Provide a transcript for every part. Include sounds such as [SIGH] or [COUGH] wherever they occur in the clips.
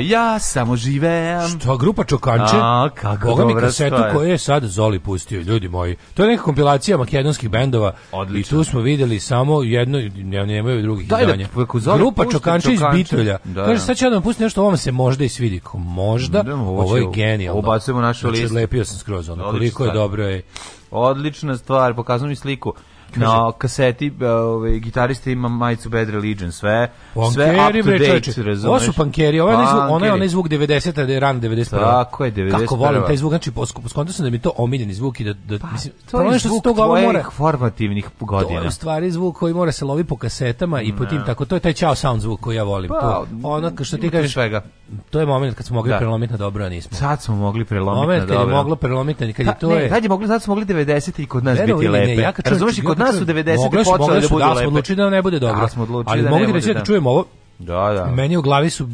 ja samo živem. Šta, grupa Čokanče? A, kako Boga mi kasetu stvar. je sad Zoli pustio, ljudi moji. To je neka kompilacija makedonskih bendova. Odlično. I tu smo videli samo jedno, ne, nemaju drugih Daj, da izdanja. Da, grupa Čokanče iz Bitolja. Da, da, Kaže, sad će ja da vam pustiti nešto, ovo se možda i svidi. Možda, da, ovo, ovo je genijalno. Ubacujemo našu znači, listu. Znači, lepio sam skroz ono, koliko je dobro je. Odlična stvar, pokazujem mi sliku na kaseti e, ovaj gitarista ima majicu Bad Religion sve sve up to date razumeš ovo su pankeri ovo je onaj onaj zvuk 90-a da je ran 91 tako je 91 kako volim taj da. zvuk znači skontao sam da mi to omiljeni zvuk i da, da pa, mislim to je zvuk toga mora formativnih godina to je u stvari zvuk koji mora se lovi po kasetama i po tim da. tako to je taj chao sound zvuk koji ja volim pa, to ona kao što ti kažeš svega to je moment kad smo mogli da. prelomiti na dobro a nismo sad smo mogli prelomiti na dobro moment kad je moglo prelomiti kad je to je kad je mogli, sad smo mogli 90 i kod nas biti lepe razumeš kod nas u 90 počelo da bude lepo. Da smo odlučili da ne bude da, dobro. Da smo odlučili Ali da mogu ti reći da, da. čujem ovo. Da, da. Meni u glavi su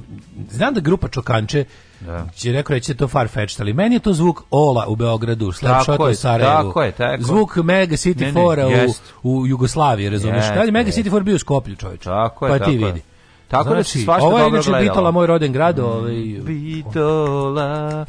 znam da grupa Čokanče da. će neko reći da to farfetched, ali meni je to zvuk Ola u Beogradu, Slapshot u Sarajevu. Tako je, tako. Zvuk Mega City ne, Fora u, u Jugoslaviji, razumeš? Yes, Mega City For bio u Skoplju, čovječe. Tako je, pa ti vidi. Tako znači, da si znači, svašta ovo je inače Bitola, moj roden grad. Mm, ovaj... Bitola,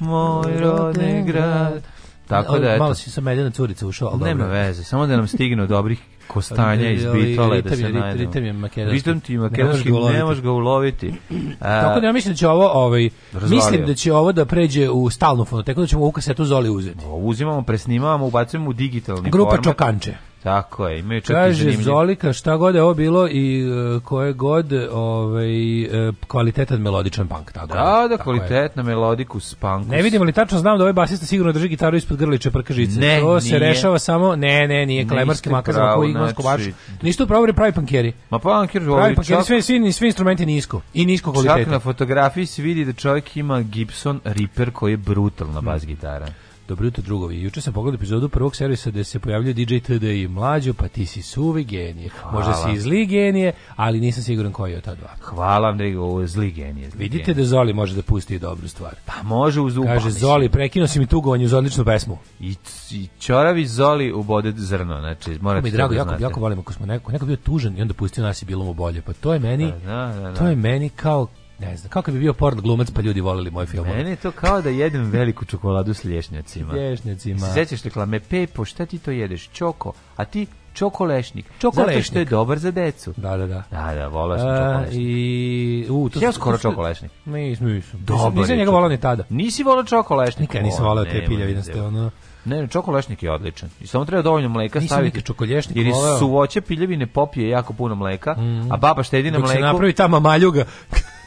moj roden grad. Tako da, eto. Malo si sa Meljana Curica ušao, ali Nema dobro. veze, samo da nam stignu dobrih kostanja iz bitole da se najdemo. Ritam je makedonski. Ritam ti makedonski, ne možeš ga uloviti. A, Tako da ja e, mislim da će ovo, ovaj, razvalio. mislim da će ovo da pređe u stalnu fonoteku, da ćemo ovu kasetu Zoli uzeti. O, uzimamo, presnimavamo, ubacujemo u digitalni Grupa format. Grupa Čokanče. Tako je, imaju čak Kaže, i zanimljiv... Zolika, šta god je ovo bilo i uh, koje god ovaj, uh, kvalitetan melodičan punk. Tako da, je, da, kvalitetna melodiku s punku. Ne vidimo li tačno, znam da ovaj basista sigurno drži gitaru ispod grliče prka žice. Ne, to nije. se rešava samo, ne, ne, nije klemarski makaz, ovako iglas kovač. Niste upravo znači- pravi punkjeri. Ma punkjeri, pravi punkjeri, sve, svi, svi instrumenti nisko i nisko kvaliteta. Čak na fotografiji se vidi da čovjek ima Gibson Ripper koji je brutalna bas gitara. Hmm. Dobro jutro drugovi. Juče sam pogledao epizodu prvog servisa gde se pojavljuje DJ TD i mlađo, pa ti si suvi genije. Hvala. Možda si i zli genije, ali nisam siguran koji je od ta dva. Hvala Andrigo, ovo je zli genije. Zli Vidite genije. da Zoli može da pusti dobru stvar. Pa može uz Kaže Zoli, prekinuo si mi tugovanje uz odličnu pesmu. I, i čoravi Zoli ubode zrno, znači morate mi drago, da jako, jako volim ako smo neko, neko bio tužan i onda pustio nas i bilo mu bolje. Pa to je meni, da, da, da, to je meni kao Ne znam, kako bi bio porn glumac pa ljudi voleli moj film. Mene je to kao da jedem veliku čokoladu s lješnjacima. S lješnjacima. Se sećaš reklame, Pepo, šta ti to jedeš? Čoko, a ti čokolešnik. Čokolešnik. Zato što je dobar za decu. Da, da, da. Da, da, volao sam čokolešnik. I, u, to ja skoro čokolešnik. Nisam, nisam. Dobar nisam njega volao ni tada. Nisi volao čokolešnik. Nikad nisam volao te piljavinaste, ono... Ne, ne, čokolešnik je odličan. I samo treba dovoljno mleka Nisam staviti. čokolješnik Jer iz suvoće piljevine popije jako puno mleka, mm. a baba štedi na mleku. Dok se napravi ta mamaljuga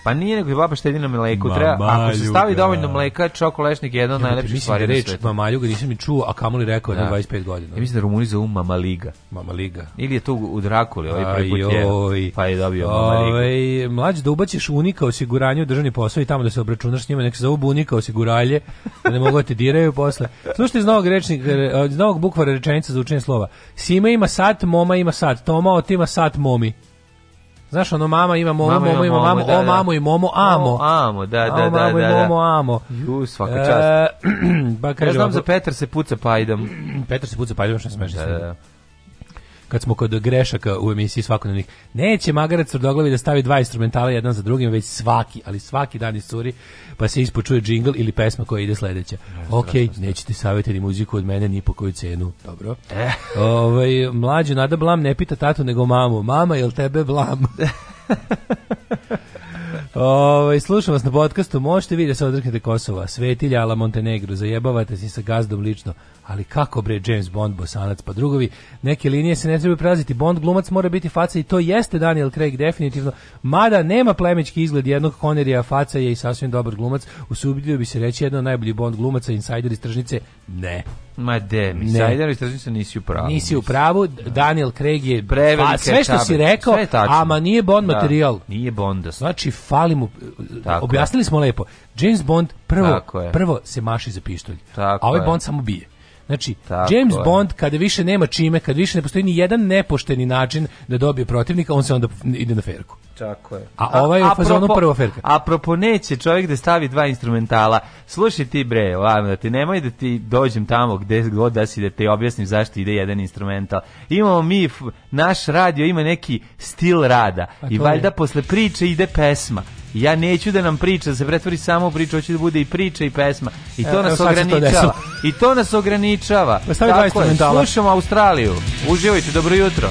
Pa nije nego je baba štedina mleko. Treba, ako se stavi dovoljno mleka, čokolešnik je jedna od ja, najlepših stvari da na svetu. Mamaljuga nisam ni čuo, a kamoli rekao da. 25 godina. Ja mislim da Rumuni zovu Mamaliga. Mamaliga. Ili je to u Drakuli, ovaj prvi put je. Pa je dobio Mamaliga. Ovaj, mlađe da ubaciš unika osiguranje u državni posao i tamo da se obračunaš s njima, nek se zovu bunika osiguralje, da ne mogu da te diraju posle. Slušajte iz novog rečnika, iz novog bukvara rečenica za učenje slova. Sima ima sat, moma ima sat, Toma otima sat momi. Znaš, ono mama ima momo, mama momo ima momo, mamo, da, o da. mamo da. i momo, amo. O, amo, da, da, o, da, da, da. Momo, amo. Ju, svaka čast. E, [CLEARS THROAT] ba, kaže, ja znam za Petar se puca pajdom. Petar se puca pajdom, što je smešno. Da, da, da kad smo kod grešaka u emisiji svakodnevnih, neće Magarac crdoglavi da stavi dva instrumentala jedan za drugim, već svaki, ali svaki dan iscuri, pa se ispočuje džingl ili pesma koja ide sledeća. Ne, ok, nećete savjetiti muziku od mene ni po koju cenu. Dobro. Eh. Ovaj, mlađu, nada blam ne pita tatu nego mamu. Mama, jel tebe blam? [LAUGHS] Ovaj slušam vas na podkastu, možete vidjeti da se odreknete Kosova, svetilja ala Montenegro, zajebavate se sa gazdom lično, ali kako bre James Bond bosanac pa drugovi, neke linije se ne trebaju praziti, Bond glumac mora biti faca i to jeste Daniel Craig definitivno, mada nema plemički izgled jednog Connerija, faca je i sasvim dobar glumac, Usubdio bi se reći jedno najbolji najboljih Bond glumaca, insider iz tržnice, ne. Ma de, mi Sajderović tržnica nisi u pravu. Nisi u pravu, Daniel Craig je pa Prevelike pa, sve što si rekao, ama nije Bond da, materijal. Nije Bonda. Da znači, fali mu, Tako objasnili je. smo lepo, James Bond prvo, prvo se maši za pištolj, Tako a ovaj je. Bond samo bije. Znači, Tako James je. Bond kada više nema čime, kada više ne postoji ni jedan nepošteni način da dobije protivnika, on se onda ide na ferku. Tako je. A, a ovaj je fazonu prvo ferka. Apropo neće čovjek da stavi dva instrumentala. Slušaj ti bre, ovamo da ti nemoj da ti dođem tamo gde god da si da te objasnim zašto ide jedan instrumental. Imamo mi, naš radio ima neki stil rada i valjda posle priče ide pesma. Ja neću da nam priča, da se pretvori samo u priču, da bude i priča i pesma. I to e, nas evo, ograničava. To I to nas ograničava. Pa stavi dva instrumentala. Slušamo Australiju. Uživajte, dobro jutro.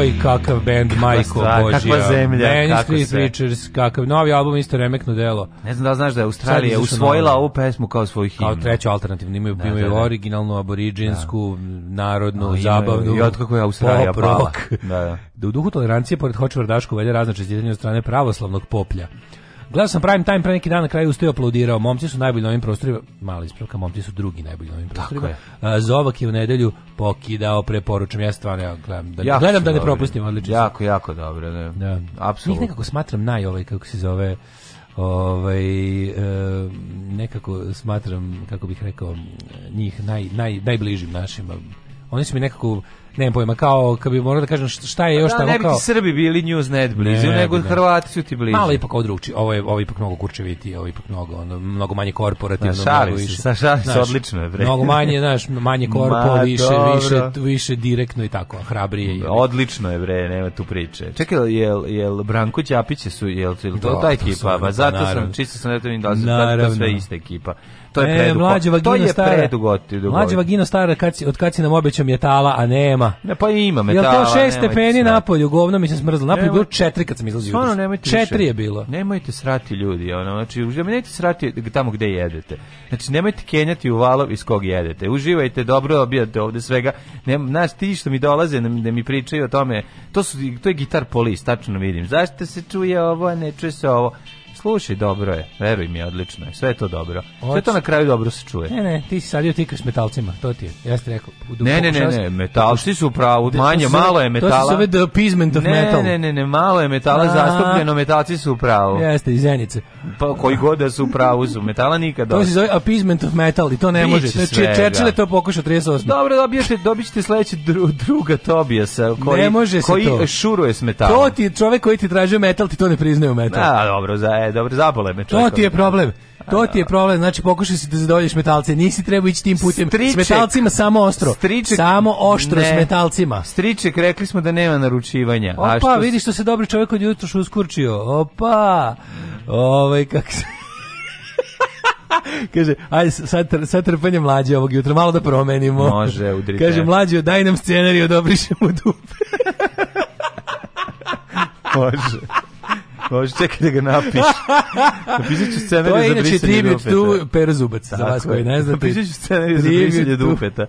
Joj, kakav band, majko stvar, Božja. Kakva zemlja, Meni kako Street sve. Preachers, kakav novi album, isto remekno delo. Ne znam da znaš da je Australija usvojila ovu pesmu kao svoju himnu. Kao treću alternativnu, imaju, da, imaju da, da. originalnu, aboriđinsku, da. narodnu, no, zabavnu. I otkako je Australija pala. Da, da. [LAUGHS] da u duhu tolerancije, pored Hočvardaškog, velja razna čestitanja od strane pravoslavnog poplja. Gledao sam Prime Time pre neki dan na kraju ustao aplaudirao. Momci su najbolji na ovim prostorima. Mala ispravka, momci su drugi najbolji na ovim prostorima. Tako je. Zovak je u nedelju pokidao, preporučujem. Ja stvarno ja gledam da, jako gledam da ne dobri. propustim, odlično. Jako, jako dobro. Ne. Da. da. Apsolutno. Njih nekako smatram naj, ovaj, kako se zove, ovaj e, nekako smatram kako bih rekao njih naj, naj najbližim našim oni su mi nekako ne pojma, kao, kad bi morao da kažem šta je još da, tamo ne Da, kao... ne Srbi bili Newsnet blizu, ne, nego ne. Hrvati su ti blizu. Malo ipak ovo drugačije, ovo je, ovo ipak mnogo kurčevitije, ovo ipak mnogo, ono, mnogo manje korporativno. Da, šali više. Sa, da, šali znaš, odlično je. Bre. Mnogo manje, znaš, manje [LAUGHS] korpo, Ma, više, dobro. više, više direktno i tako, hrabrije. Je. Odlično je, bre, nema tu priče. Čekaj, jel, jel Branko Ćapiće su, jel, jel to ta ekipa? Pa zato sam, čisto sam da to da su da, sve ista ekipa. To je e, predugo. To je predugo. Mlađa vagina stara, kad si, od kad si nam obećam je tala, a ne metama. Ne, pa ima metala. Jel to šest stepeni na polju, govno mi se smrzlo. Napolju je bilo 4 kad sam izlazio. Stvarno, nemojte Četiri je bilo. Nemojte srati ljudi, ono, znači, nemojte srati tamo gde jedete. Znači, nemojte kenjati u valov iz kog jedete. Uživajte, dobro obijate ovde svega. Ne, znaš, ti što mi dolaze, da mi pričaju o tome, to, su, to je gitar polis, tačno vidim. Zašto se čuje ovo, ne čuje se ovo Slušaj, dobro je, veruj mi, odlično je, sve je to dobro. Oč... Sve to na kraju dobro se čuje. Ne, ne, ti si sadio tikaš metalcima, to ti je, ja ste rekao. Ne, ne, ne, ne, metalci su pravu, da, manje, malo je metala. To se zove the appeasement of ne, metal. Ne, ne, ne, malo je metala A... zastupljeno, metalci su pravu. Jeste, iz Zenice. Pa koji god da su pravu su, metala nikad To se zove appeasement of metal i to ne može. Znači, Churchill je to pokušao 38. Dobro, dobijete, dobićete sledeći dru, druga Tobijasa koji, ne može koji to. šuruje s metalom. To ti čovek koji ti tražio metal, ti to ne priznaje u metal. Da, dobro, za je dobro, zabole me čovjek. To ti je problem. To ti je da. problem, znači pokušaj se da zadovoljiš metalce, nisi trebao ići tim putem. Striček, s metalcima samo ostro. Striček, samo oštro ne. s metalcima. Striček, rekli smo da nema naručivanja. Opa, A što vidi što se dobri čovjek od jutra uskurčio. Opa. Ovaj kako se [LAUGHS] Kaže, aj sad, sad trpanje mlađe ovog jutra, malo da promenimo. Može, udrite. Kaže, mlađe, daj nam scenarij, odobrišemo [LAUGHS] dupe. Može. Može, čekaj da ga napiš. Napisat ću scenariju za brisanje dupeta. To je inače Tribute tu Perzubac, za vas koji ne znate. Napisat ću scenariju za brisanje dupeta.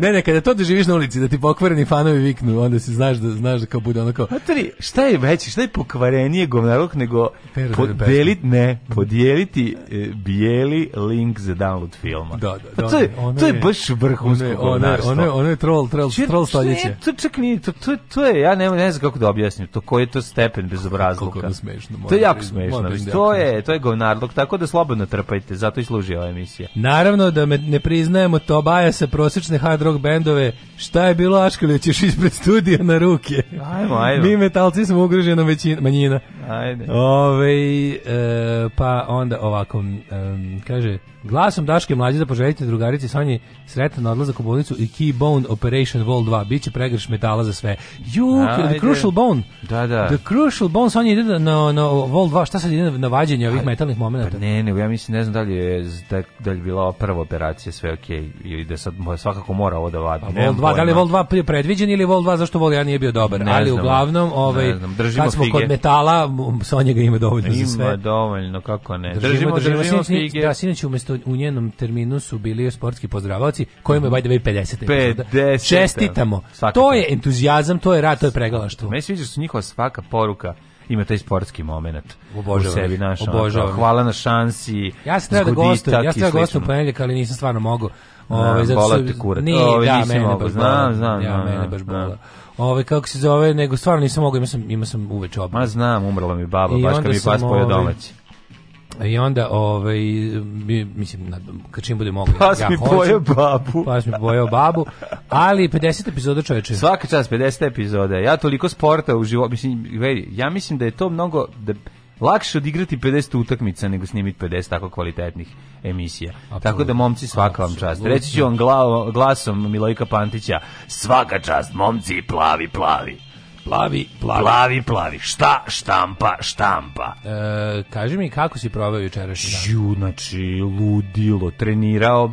ne, ne, kada to doživiš na ulici, da ti pokvareni fanovi viknu, onda si znaš da, znaš da kao bude ono kao... tri, šta je veći, šta je pokvarenije govnarok nego podelit, ne, podijeliti e, bijeli link za download filma. Da, da, pa da. Pa to je, to je baš vrhunsko govnarstvo. Ono je, ono je troll, troll, troll stoljeće. To čak nije, to, to, to je, ja ne, ne znam kako da objasnim, to koji je to stepen bezobrazluka. Koliko ono smešno. To je jako smešno. To je, to je govnarlog, tako da slobodno trpajte, zato i služi ova emisija. Naravno da me ne priznajemo to Tobaja se prosečne hard rock bendove, šta je bilo Aškalićeš ispred studija na ruke. Ajmo, ajmo. Mi metalci smo ugrožena većina, manjina. Ajde. Ove, e, pa onda ovako, um, kaže, Glasom Daške mlađe da poželite drugarici Sonji sretan odlazak u bolnicu i Keybone Operation Vol 2. Biće pregrš metala za sve. Ju, The Crucial Bone. Da, da. The Crucial Bone Sonja ide na, na, na Vol 2. Šta sad ide na vađenje ovih metalnih momenata? Pa ne, ne, ja mislim ne znam da li je, da, da li bila prva operacija sve ok ili da sad svakako mora ovo da vadi. Pa, Vol 2, da li je Vol 2 predviđen ili Vol 2 zašto Vol 1 nije bio dobar? Ne ali znam, uglavnom, ovaj, znam, kad smo fige. kod metala, Sonja ga ima dovoljno ima za sve. Ima dovoljno, kako ne. Držimo, držimo, držimo, držimo, držimo, da, držimo, što u njenom terminu su bili sportski pozdravovci, kojima je by the way 50. 50. Čestitamo. Svakako. To je entuzijazam, to je rad, to je pregalaštvo. Meni sviđa su njihova svaka poruka ima taj sportski moment obožavam, u sebi naš. Obožavam. Hvala na šansi. Ja se treba da, da gostujem, ja se treba gostujem ponedjeljak, ali nisam stvarno mogao. Da, ovaj zato bola te kurac. Ni, Ove, ovaj, da, mene mogu, baš znam, znam, ja, na, mene baš bola. Ove, ovaj, kako se zove, nego stvarno nisam mogao, imao sam, imao sam uveče oba. Ma znam, umrla mi baba, I baš kad mi pas pojeo ovaj domaći. I onda, ovaj, mislim, kad čim bude mogu, pas ja mi hoću, babu. Pas mi pojeo babu, ali 50 epizoda čoveče. Svaka čast 50 epizoda. Ja toliko sporta u životu, mislim, ja mislim da je to mnogo, da, lakše odigrati 50 utakmica nego snimiti 50 tako kvalitetnih emisija. Absolut. Tako da momci svaka Absolut. vam čast. Reći ću vam glasom Milojka Pantića, svaka čast momci, plavi, plavi. Plavi, plavi. Plavi, plavi. Šta štampa, štampa. E, kaži mi kako si proveo jučerašnji dan. Ju, znači, ludilo, trenirao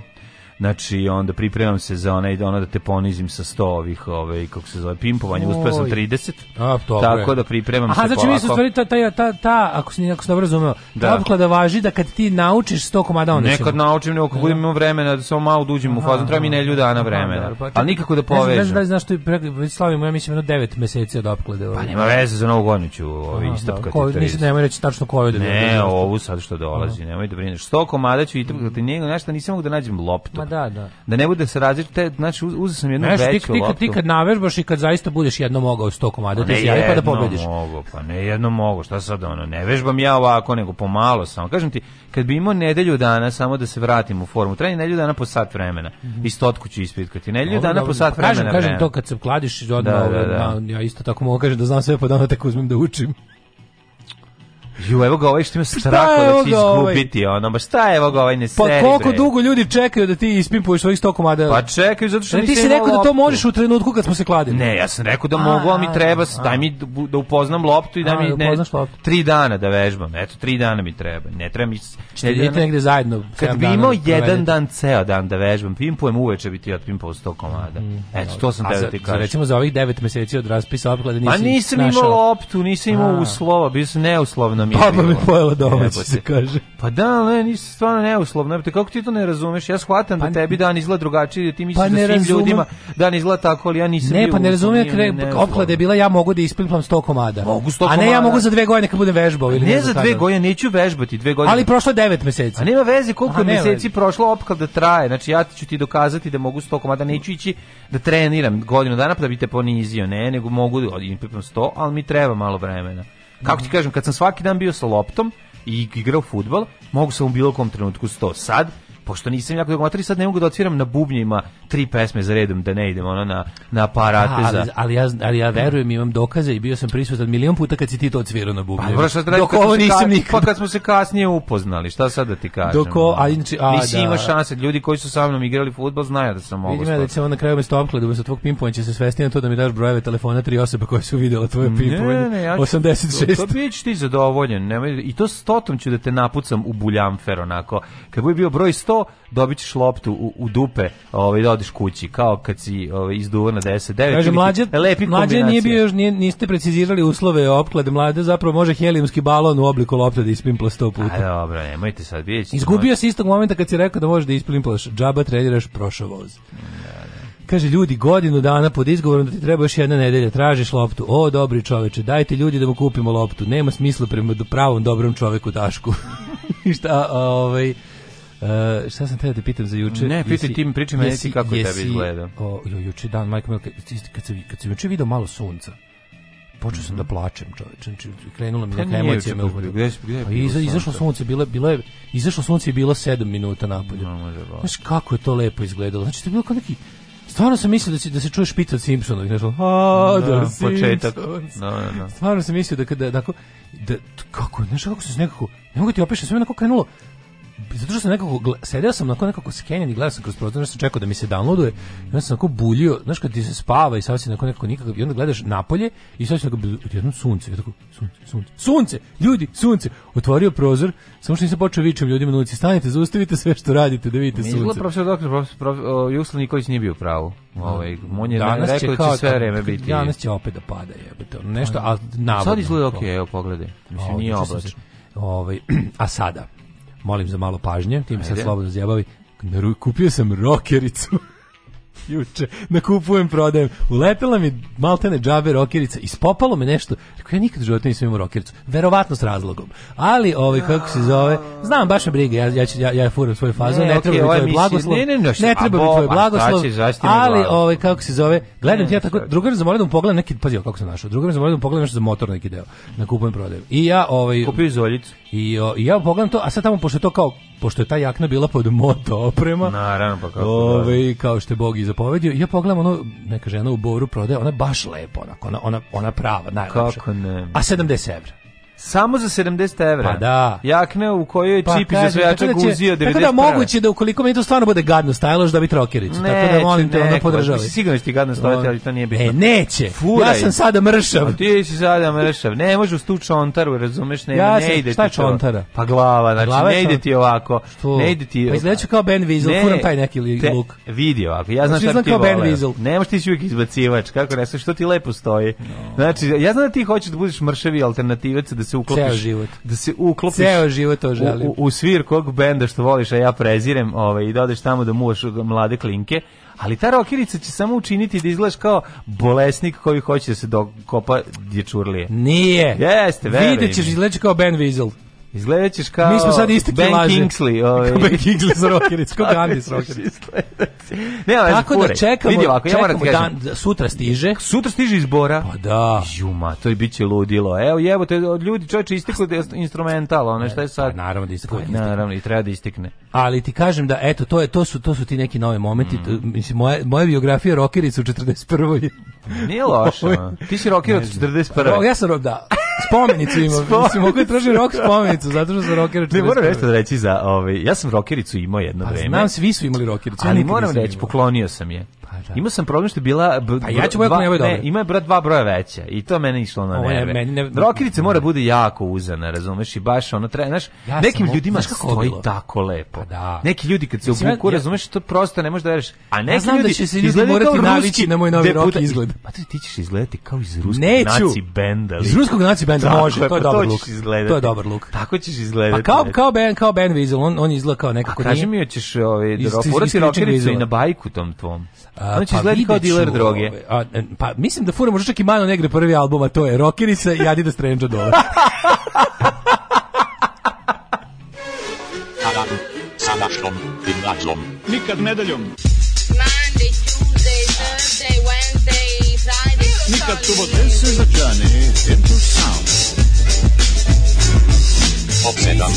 znači onda pripremam se za onaj ono da te ponizim sa 100 ovih ovaj kako se zove pimpovanje uspeo sam 30 A, tako da pripremam Aha, se znači mi se stvari ta, ta, ta, ta ako se ako se dobro razumeo da. ta opklada važi da kad ti naučiš 100 komada onda nekad ćemo. naučim nego kad da. budem imao vremena da samo malo duđim da u fazu treba mi nelju dana vremena Aha, pa, ali nikako da povežem ne znam da li znaš što već slavimo ja mislim jedno 9 meseci od opklade pa ovaj. pa nema veze za novu godinu ću ovaj istapkati ko nisi nemoj reći tačno koju da ne ovu sad što dolazi nemoj da brineš 100 komada ću i tako da njega nešto nisam mogu da nađem loptu da, da. Da ne bude se različite, znači uzeo sam jednu Znaš, veću ti, loptu. Ti kad navežbaš i kad zaista budeš jedno mogao 100 komada, ti pa si pa da pobediš. Ne Mogu, pa ne jedno mogu, šta sad ono, ne vežbam ja ovako, nego pomalo samo. Kažem ti, kad bi imao nedelju dana samo da se vratim u formu, treba nedelju dana po sat vremena. Mm -hmm. I stotku ću ispitkati. Nedelju dana po sat pa vremena. Kažem, kažem to kad se kladiš, odmah, da, ovaj, da, da, da. ja isto tako mogu kažem da znam sve pa da uzmem da učim. Ju, evo ga ovaj što ima pa strako da će ovaj? izgubiti, ovaj? ono, ba šta je evo ga ovaj ne pa seri, Pa koliko bre. dugo ljudi čekaju da ti ispimpuješ svojih sto komada? Pa čekaju, zato što ne, Ti si rekao da to možeš u trenutku kad smo se kladili. Ne, ja sam rekao da mogu, ali mi treba, a, daj mi da, da upoznam loptu i da mi, ne, tri dana da vežbam, eto, tri dana mi treba, ne treba mi... Ne, idete negde zajedno. Kad bi imao da jedan dan, ceo dan da vežbam, pimpujem uveče bi ti otpimpao sto komada. Mm, eto, to sam tebe ti kažem. Recimo za ovih 9 meseci od raspisa opklada nisi Pa nisam imao loptu, nisam imao uslova, bio sam neuslovno mi je Baba mi pojela domaći, se kaže. Pa da, ne, nisi stvarno neuslovno. Kako ti to ne razumeš? Ja shvatam da pa, da tebi dan izgleda drugačije, da ti misliš pa da svim ljudima dan izgleda tako, ali ja nisam Ne, pa ne razumem, razumijem, pa opklada je bila ja mogu da isplimplam 100 komada. Mogu sto komada. A ne, ja mogu za dve godine kad budem vežbao. Ili ne, ne za dve godine, neću vežbati dve godine. Ali prošlo je devet meseci. A nema veze koliko Aha, meseci prošlo opklada da traje. Znači, ja ću ti dokazati da mogu 100 komada, neću ići da treniram godinu dana pa da bi te ponizio. Ne, nego mogu, da imam 100, ali mi treba malo vremena. Kako ti mhm. kažem, kad sam svaki dan bio sa loptom i igrao futbal, mogu sam u bilo kom trenutku sto Sad, pošto nisam jako dogmatri, sad ne mogu da otviram na bubnjima tri pesme za redom, da ne idem ono na, na aparate za... Ali, ali, ja, ali ja verujem, imam dokaze i bio sam prisutan milion puta kad si ti to odsvirao na bubnjima. Pa, da Dok ovo nisam nikad. Pa kad smo se kasnije upoznali, šta sad da ti kažem? Dok o, a, inči, a, Nisi da, ima šanse, ljudi koji su sa mnom igrali futbol znaju da sam mogu. Vidim ja da će na kraju mesto omklada, umesto tvog pimpovanja će se svesti na to da mi daš brojeve telefona tri osobe koje su vidjela tvoje pimpovanje. Ne, ne, ja ću, 86. To, to bićeš ti zadovoljen. Nemoj, I to stotom ću da te napucam u buljamfer onako. Kad bi bio broj 100, to, loptu u, u dupe ovaj, da kući, kao kad si ovaj, izduva na 10, 9. Kaže, mlađe, lepi mlađe nije bio još, nije, niste precizirali uslove opklade, mlađe zapravo može helijumski balon u obliku lopte da ispimpla sto puta. A dobro, nemojte sad vidjeti. Izgubio si istog momenta kad si rekao da možeš da ispimplaš, džaba treniraš prošao voz. Kaže ljudi godinu dana pod izgovorom da ti treba još jedna nedelja, tražiš loptu. O, dobri čoveče, dajte ljudi da mu kupimo loptu. Nema smisla prema pravom dobrom čoveku Dašku. [LAUGHS] I šta, ovaj Uh, šta sam teo da pitam za juče? Ne, pitaj tim pričaj meni ti kako jesi, tebi izgleda. O, jo, juče dan, majko Milka, kad sam, kad sam juče video malo sunca, počeo sam mm -hmm. da mhm. plačem, čoveče. Znači krenula mi pa neka emocija me pa uhvatila. Gde, gde je pa bilo iza, izašlo sunce, bilo je bilo je izašlo sunce je bilo 7 minuta napolje. No, može Znaš kako je to lepo izgledalo. Znači to je bilo kao neki Stvarno sam mislio da se da se čuje špica Simpsona, i nešto. A, da, da početak. No, no, no. Stvarno sam mislio da kada da, da, da kako, znaš kako se nekako, ne mogu ti opisati, sve na kako krenulo zato što sam nekako, sedeo sam onako nekako skenjen i gledao sam kroz prozor, sam čekao da mi se downloaduje i onda sam onako buljio, znaš kad ti se spava i sad si onako nekako nikakav, i onda gledaš napolje i sad si onako, jednom sunce, ja tako, sunce, sunce, sunce, ljudi, sunce, otvorio prozor, samo što nisam počeo vičem ljudima na ulici, stanite, zaustavite sve što radite, da vidite sunce. Izgleda profesor doktor, profesor, profesor, Juslav Nikolić nije bio pravo, ovaj, on je danas rekao će da će sve vreme biti. Danas će opet da pada, jebote. nešto, a navodno. Sad izgleda okej, okay, evo pogledaj, mislim, ovaj, nije oblačno. Ovaj, [CLEARS THROAT] a sada, molim za malo pažnje, tim se slobodno zjabavi. Kupio sam rokericu. [LAUGHS] juče, na da kupujem, prodajem. Ulepila mi maltene džabe rokerica, ispopalo me nešto. Rekao, ja nikad u životu nisam imao rokericu. Verovatno s razlogom. Ali, ovaj, kako se zove, znam, baš me briga, ja, ja, ja, ja furam svoju fazu, ne, ne, treba mi tvoj mišlji, blagoslov, ne, ne, ne, ne treba mi tvoj blagoslov, ali, ovaj, kako se zove, gledam ne, ti ja tako, drugar zamolio da mu pogledam neki, pazi, kako sam našao, drugar zamolio da pogledam nešto za motor neki deo, na kupujem, prodajem. I ja, ovaj... Kupio izoljicu. I, o, i ja pogledam to, a sad tamo, pošto to kao pošto je ta jakna bila pod moto oprema. Naravno, pa kako. Da. Ove, ovaj, kao što je Bog i zapovedio. Ja pogledam ono, neka žena u Boru prodaje, ona baš lepa, onako, ona, ona, ona prava, najlepša. Kako ne? A 70 evra. Samo za 70 evra. Pa da. Jakne u kojoj je pa, čipi za sve guzio 90 Tako da, da moguće da ukoliko mi to stvarno bude gadno stajalo, da bi trokericu. Tako da molim te, onda podržavaj. Pa, sigurno ti gadno stojati, ali to nije bitno. E, neće. Furaj. Ja sam sada mršav. A ti si sada mršav. Ne, može uz tu čontaru, razumeš? Ne, ja ne, ne ide šta ti čontara? Pa glava, znači glava ne ide ti ovako. Što? Ne ide ti... Pa izgledaću kao Ben Weasel, ne, furam taj neki luk. Vidi ovako, ja znam šta ti voleo. Ne možeš ti uvijek izbacivač, kako ne, što ti lepo stoji. Znači, ja znam da ti hoćeš da budeš mršavi alternativac, da se uklopiš. Ceo život. Da se uklopiš. Ceo život to želim. U, u svir kog benda što voliš, a ja prezirem, ovaj, i da odeš tamo da muvaš mlade klinke, ali ta rokirica će samo učiniti da izgledaš kao bolesnik koji hoće da se dokopa dječurlije. Nije. Jeste, verujem. Vidjet ćeš izgledaš kao Ben Weasel. Izgledat ćeš kao... Mi smo sad istekli ben laže. Kingsley. [LAUGHS] Ovaj. Kao ben Kingsley s Rockeric, kao [LAUGHS] Gandhi s Rockeric. ne, ali Tako da čekamo, Vidi ovako, čekamo ja moram da ti dan, kažem. sutra stiže. Sutra stiže iz Bora. Pa da. Juma, to je bit će ludilo. Evo, evo, te, od ljudi čovječe isteklo da instrumental, ono što je sad. Pa, naravno da isteklo. Pa, naravno, i treba da istekne. Ali ti kažem da, eto, to, je, to, su, to su ti neki novi momenti. Mm. Mislim, moja, moja biografija Rockerica u 41. Nije loše. [LAUGHS] Ti si rocker od 41. Ja sam rob, da. Spomenicu imao. [LAUGHS] Spomenicu. Mislim, mogu je da traži rok spomenicu, zato što sam rocker od 41. Ne, moram nešto da reći za... Ovaj, ja sam rockericu imao jedno pa, vreme. Znam, svi su imali rockericu. Ali moram reći, poklonio sam je da. Imao sam problem što je bila pa ja ću dva, ne, ne, ima je brat dva broja veća i to mene išlo na nerve. Meni ne, Rokirica mora bude jako uzana, razumeš, i baš ono treba, znaš, ja nekim ljudima stoji tako lepo. Pa da. Neki ljudi kad se obuku, ja, razumeš, to prosto ne možeš da veriš. A neki ja znam da ljudi da će se ljudi morati navići na moj novi rok izgled. Pa ti, ti ćeš izgledati kao iz ruskog naci benda. Iz ruskog naci benda može, to je pa dobar luk. To je dobar luk. Tako ćeš pa izgledati. Pa kao kao Ben, kao Ben Weasel, on on izgleda kao nekako. Kaži mi hoćeš ovaj da i na bajku tom tvom. Ona će pa izgledati kao dealer droge. Ovaj, a, pa mislim da fura možda čak i malo Negre prvi album, a to je Rockerica i Adidas Stranger Dollar. [LAUGHS] Alarm sa našom gimnazom. Nikad nedeljom. Monday, Tuesday, Thursday, Wednesday, Friday. Nikad subote se začane, into sound. Od sedam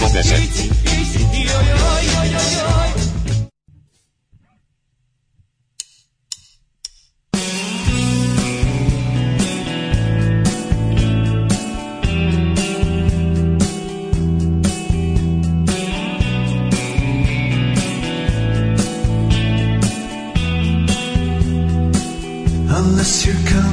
do deset. unless you're coming.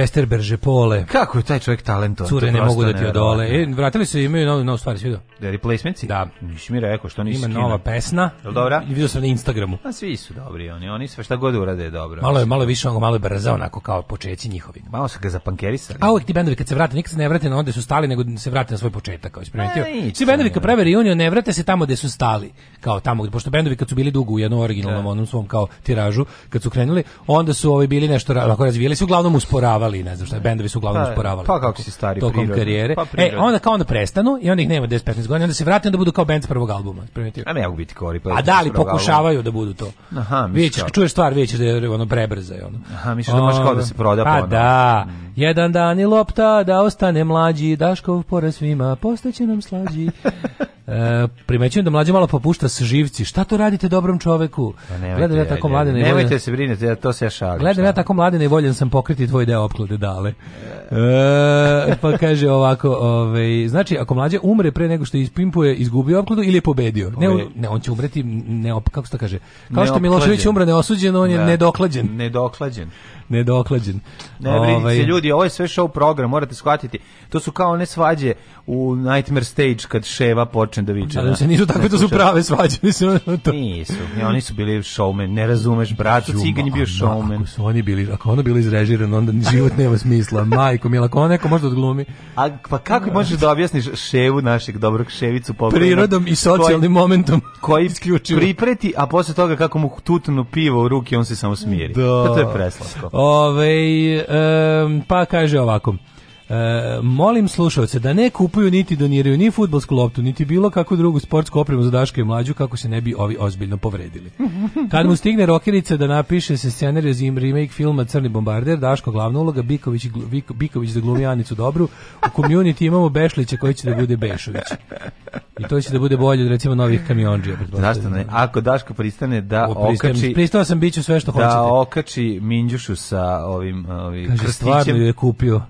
Westerberge pole. Kako je taj čovjek talentovan? Cure ne mogu da ti odole. E, vratili se imaju nove nove stvari, svidio. The da, Replacements? Da. Nisi mi rekao što nisi. Ima skina. nova pesna. Jel dobra? I vidio sam na Instagramu. A pa svi su dobri oni. Oni sve šta god urade je dobro. Malo je malo više, onako malo je brza, onako kao počeci njihovih. Malo se ga zapankerisali. A uvek ti bendovi kad se vrate, nikad se ne vrate na onde su stali, nego se vrate na svoj početak, kao isprimetio. Pa, svi bendovi kad prave reunion ne vrate se tamo gde su stali, kao tamo, pošto bendovi kad su bili dugo u jednom originalnom da. onom svom kao tiražu, kad su krenuli, onda su ovi bili nešto lako razvijali, su uglavnom usporavali, ne znam šta, bendovi su uglavnom pa, usporavali. Pa kako si stari tokom prirodno. karijere. Pa e, onda kao onda prestanu i onda ih nema 10-15 godina, onda se vrate onda budu kao bend prvog albuma, isprimetio. A ne mogu biti kori, pa. A da li pokušavaju da budu to? Aha, mislim. misliš. Čuješ stvar, većeš da je ono prebrza je ono. Aha, misliš da baš kao da se proda pa. da, Mm. jedan dan i lopta, da ostane mlađi, Daškov pora svima, postaće nam slađi. [LAUGHS] E, primećujem da mlađe malo popušta sa živci. Šta to radite dobrom čoveku? Pa Gledam ja tako mlade nevoljen. Nemojte da se brinuti, ja to se ja šalim. Gledam ja tako mlade nevoljen sam pokriti tvoj deo opklade dale. E, pa kaže ovako, ovaj, znači ako mlađe umre pre nego što ispimpuje, izgubio opkladu ili je pobedio. Ne, ovaj. ne on će umreti ne op, kako se to kaže. Kao što Milošević umre neosuđeno, on je da. nedoklađen. Nedoklađen nedoklađen. Ne brinite ovaj. se ljudi, ovo je sve show program, morate shvatiti. To su kao one svađe u Nightmare Stage kad Ševa počne počnem da vičem. Ali da, da da. se nisu tako to su prave svađe. Mislim, to. Nisu, oni su bili showmen, ne razumeš, brat u Cigani bio showmen. Ako su oni bili, ako ono bilo izrežirano, onda život nema smisla. Majko, mila, ako ono neko možda odglumi. A, pa kako možeš da znači, objasniš ševu našeg dobrog ševicu? po Prirodom i socijalnim koji, momentom. Koji isključivo. pripreti, a posle toga kako mu tutnu pivo u ruke, on se samo smiri. Da. To je preslatko. Ove, um, pa kaže ovako. E, molim slušalce da ne kupuju niti doniraju ni futbolsku loptu, niti bilo kakvu drugu sportsku opremu za Daška i mlađu kako se ne bi ovi ozbiljno povredili. Kad mu stigne rokerica da napiše se scenarij za remake filma Crni bombarder, Daško glavna uloga, Biković, Biković da glumi Dobru, u community imamo Bešlića koji će da bude Bešović. I to će da bude bolje od recimo novih kamionđija. Zašto ne? Ako Daško pristane da o, pristane, okači... Pristao sam biću sve što da hoćete. Da okači Minđušu sa ovim, ovim Kaže, krstićem. stvarno je kupio.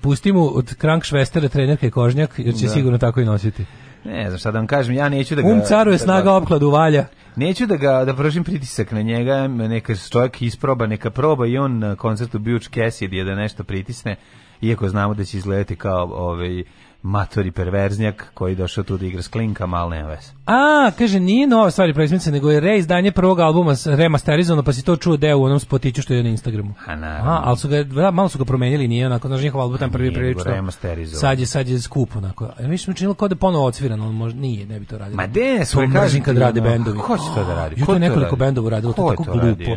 Pusti mu od Krank Švestera trenerke Kožnjak, jer će da. sigurno tako i nositi. Ne znam šta da vam kažem, ja neću da ga... Um caru je da snaga opkladu valja. Neću da ga da vršim pritisak na njega, neka čovjek isproba, neka proba i on na koncertu Butch Cassidy da nešto pritisne, iako znamo da će izgledati kao ovaj matori perverznjak koji je došao tu da igra s klinkama, ali nema veze. A, kaže, nije nova stvari i nego je reizdanje prvog albuma remasterizovano, pa si to čuo deo u onom spotiću što je na Instagramu. A, naravno. A, ali su ga, da, malo su ga promenili, nije onako, znaš, njihov album tam prvi prilično. Remasterizovan. Sad je, sad je skup, onako. A mi smo činili kao da ponovo odsviran, ali možda nije, ne bi to radio. Ma de, su kažem kad rade bendovi. Ko će to da radi? Ko to nekoliko bendova radilo, to tako glupo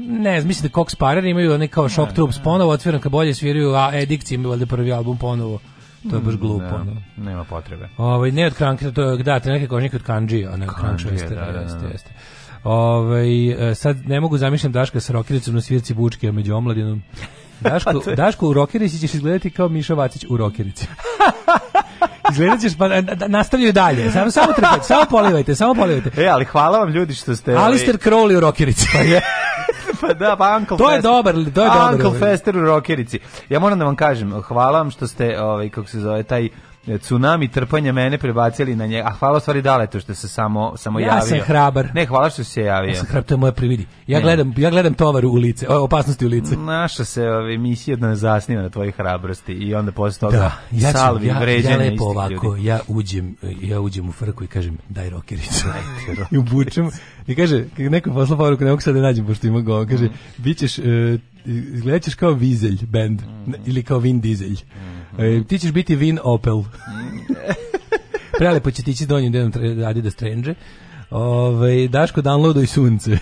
ne mislim da Cox Parer imaju oni kao Shock da, Troops da. ponovo otviram kad bolje sviraju, a Edikci imaju valjda prvi album ponovo. To je baš mm, glupo. Da, Nema potrebe. Ovaj ne od kranka, to da, te neke kožnjake od kanđi, a ne od kranča da, da, jeste, da, da, jeste, jeste. Ovaj e, sad ne mogu zamišljam Daška sa rokilicom na svirci bučke, a među omladinom. Daško, Daško u rokerici ćeš izgledati kao Miša Vacić u rokerici. [LAUGHS] Izgledat ćeš, pa nastavljaju dalje. Samo, samo trpajte, samo polivajte, samo polivajte. E, ali hvala vam ljudi što ste... Ovaj- Alistair Crowley u rokerici. Pa je. [LAUGHS] pa da, pa Uncle To Fester. je dobar, to je dobar. Uncle ovaj. Fester u rokerici. Ja moram da vam kažem, hvala vam što ste, ovaj, kako se zove, taj tsunami trpanja mene prebacili na njega. A hvala stvari dale to što se samo samo ja javio. Ja sam hrabar. Ne, hvala što se javio. Ja sam hrabar, to je moje prividi. Ja ne. gledam, ja gledam tovar u lice, o, opasnosti u lice. Naša se ova emisija jedna zasniva na tvojoj hrabrosti i onda posle toga da, ja ću, salvi ja, vređanja ja lepo ovako, ljudi. ja uđem, ja uđem u frku i kažem daj rokericu. [LAUGHS] I ubučem i kaže, neko posla poruku, ne mogu sad da nađem pošto ima go, kaže, mm. bićeš, uh, e, izgledaćeš kao Vizelj band, mm. ili kao Vin Diesel. Mm. E, ti ćeš biti Vin Opel. [LAUGHS] Prelepo će ti ići s donjim denom Adidas Strange. Ove, ovaj, Daško, downloaduj sunce. [LAUGHS]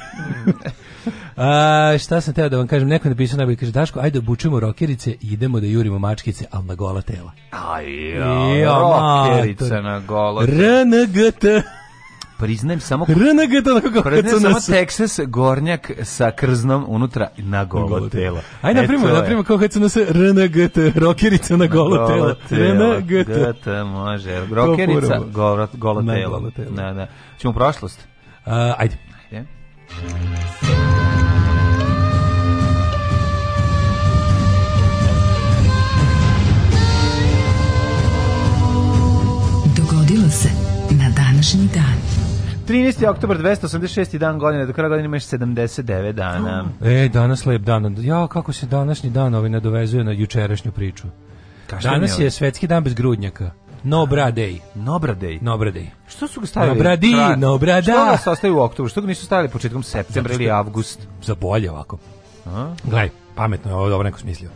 A, šta sam teo da vam kažem, neko je napisao najbolje, kaže Daško, ajde obučimo rokerice i idemo da jurimo mačkice, ali na gola tela. Aj, ja, rokerice na gola tela. RNGT priznajem samo RNG to onako kako priznajem samo Texas gornjak sa krznom unutra na golo, golo telo. Aj na primer, na primer kako hecno se RNG rokerica na golo, golo telo. RNG može. Rokerica golo, golo na telo. Ne, telo. Da, da. Ćemo prošlost. Uh, ajde. Ajde. Dogodilo se na današnji dan. 13. oktober 286. dan godine, do kraja godine imaš 79 dana. E, danas lep dan. Ja, kako se današnji dan ovaj nadovezuje na jučerašnju priču. Kašten danas je, je svetski dan bez grudnjaka. No bra day. No bra day. No bra day. Što su ga stavili? No bradi, Tra... no brada. Što nas da. ostaju u oktobru? Što ga nisu stavili početkom septembra ili avgust? Za bolje ovako. A? Gledaj, pametno je ovo dobro neko smislio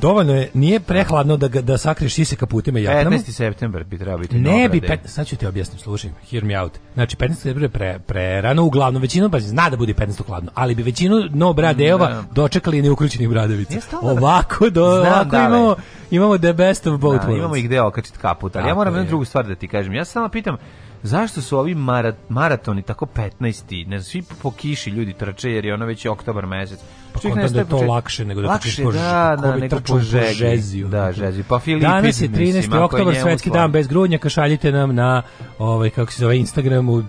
dovoljno je, nije prehladno da, ga, da sakriješ siseka putima i e, jaknama. 15. september bi trebao biti Ne bi, pet, sad ću ti objasniti, slušaj, hear me out. Znači, 15. september je pre, pre rano, uglavnom, većinu, pa zna da bude 15. hladno, ali bi većinu no bradeova da. dočekali neukrućenih bradavica. Ovako, do, da, ovako da, imamo, imamo the best of both da, worlds. Imamo ih gde okačit kaput, ali ja moram jednu drugu stvar da ti kažem. Ja samo pitam, zašto su ovi maratoni tako 15. Ne znam, svi po kiši ljudi trče jer je ono već je oktobar mesec pa Čih onda da je to lakše nego da lakše, trčiš po, da da, da, da, nego po žeziju. Da, žeziju. Pa Filipin, Danas je 13. Mislim, oktober, svetski dan bez grudnjaka, šaljite nam na ovaj, kako se zove, Instagramu,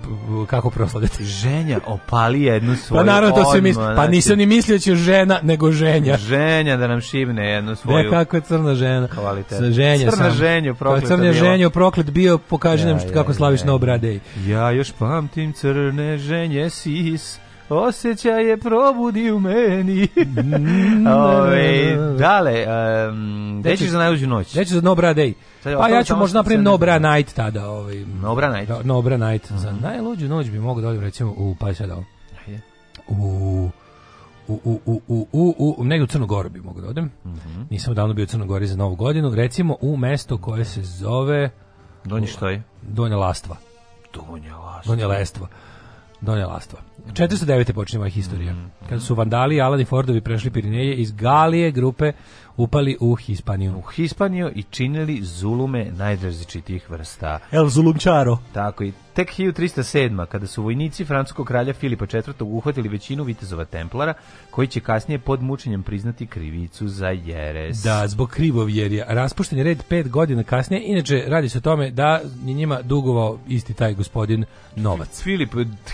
kako proslavljate. Ženja opali jednu pa svoju Pa naravno, to se misli, pa znači- nisam ni mislio da će žena, nego ženja. Ženja da nam šibne jednu svoju. Da, kako je crna žena. Kvalitet. Sa ženja crna ženju, pa proklet. Crna ženja, proklet bio, pokaži nam kako slaviš na obrade. Ja još pamtim crne ženje sis, osjećaj je probudi u meni. Mm. [LAUGHS] Ove, da, da, da, dale, um, gde ćeš za najluđu noć? Gde ćeš za Nobra Day? Pa ja ću možda napravim Nobra Night tada. Ovaj. Nobra Night? Da, Nobra Night. Mm -hmm. Za mhm. najluđu noć bi mogu da odim recimo u, pa sad ovo. U u, u, u, u, u, u, negdje u Crnogoru bi mogu da odem. Mm -hmm. Nisam davno bio u Crnogori za novu godinu. Recimo u mesto koje se zove... Donji što je? Donja Lastva. Donja Lastva. Donja Lastva donela lastva. 409. počne moja historija. Mhm. Kada su vandali i Alani Fordovi prešli Pirineje iz Galije grupe upali u Hispaniju. U Hispaniju i činili zulume najrazličitih vrsta. El Zulumčaro. Tako i tek 1307. kada su vojnici francuskog kralja Filipa IV. uhvatili većinu vitezova templara, koji će kasnije pod mučenjem priznati krivicu za jeres. Da, zbog krivov jerija. Raspušten red pet godina kasnije, inače radi se o tome da je njima dugovao isti taj gospodin Novac. Filip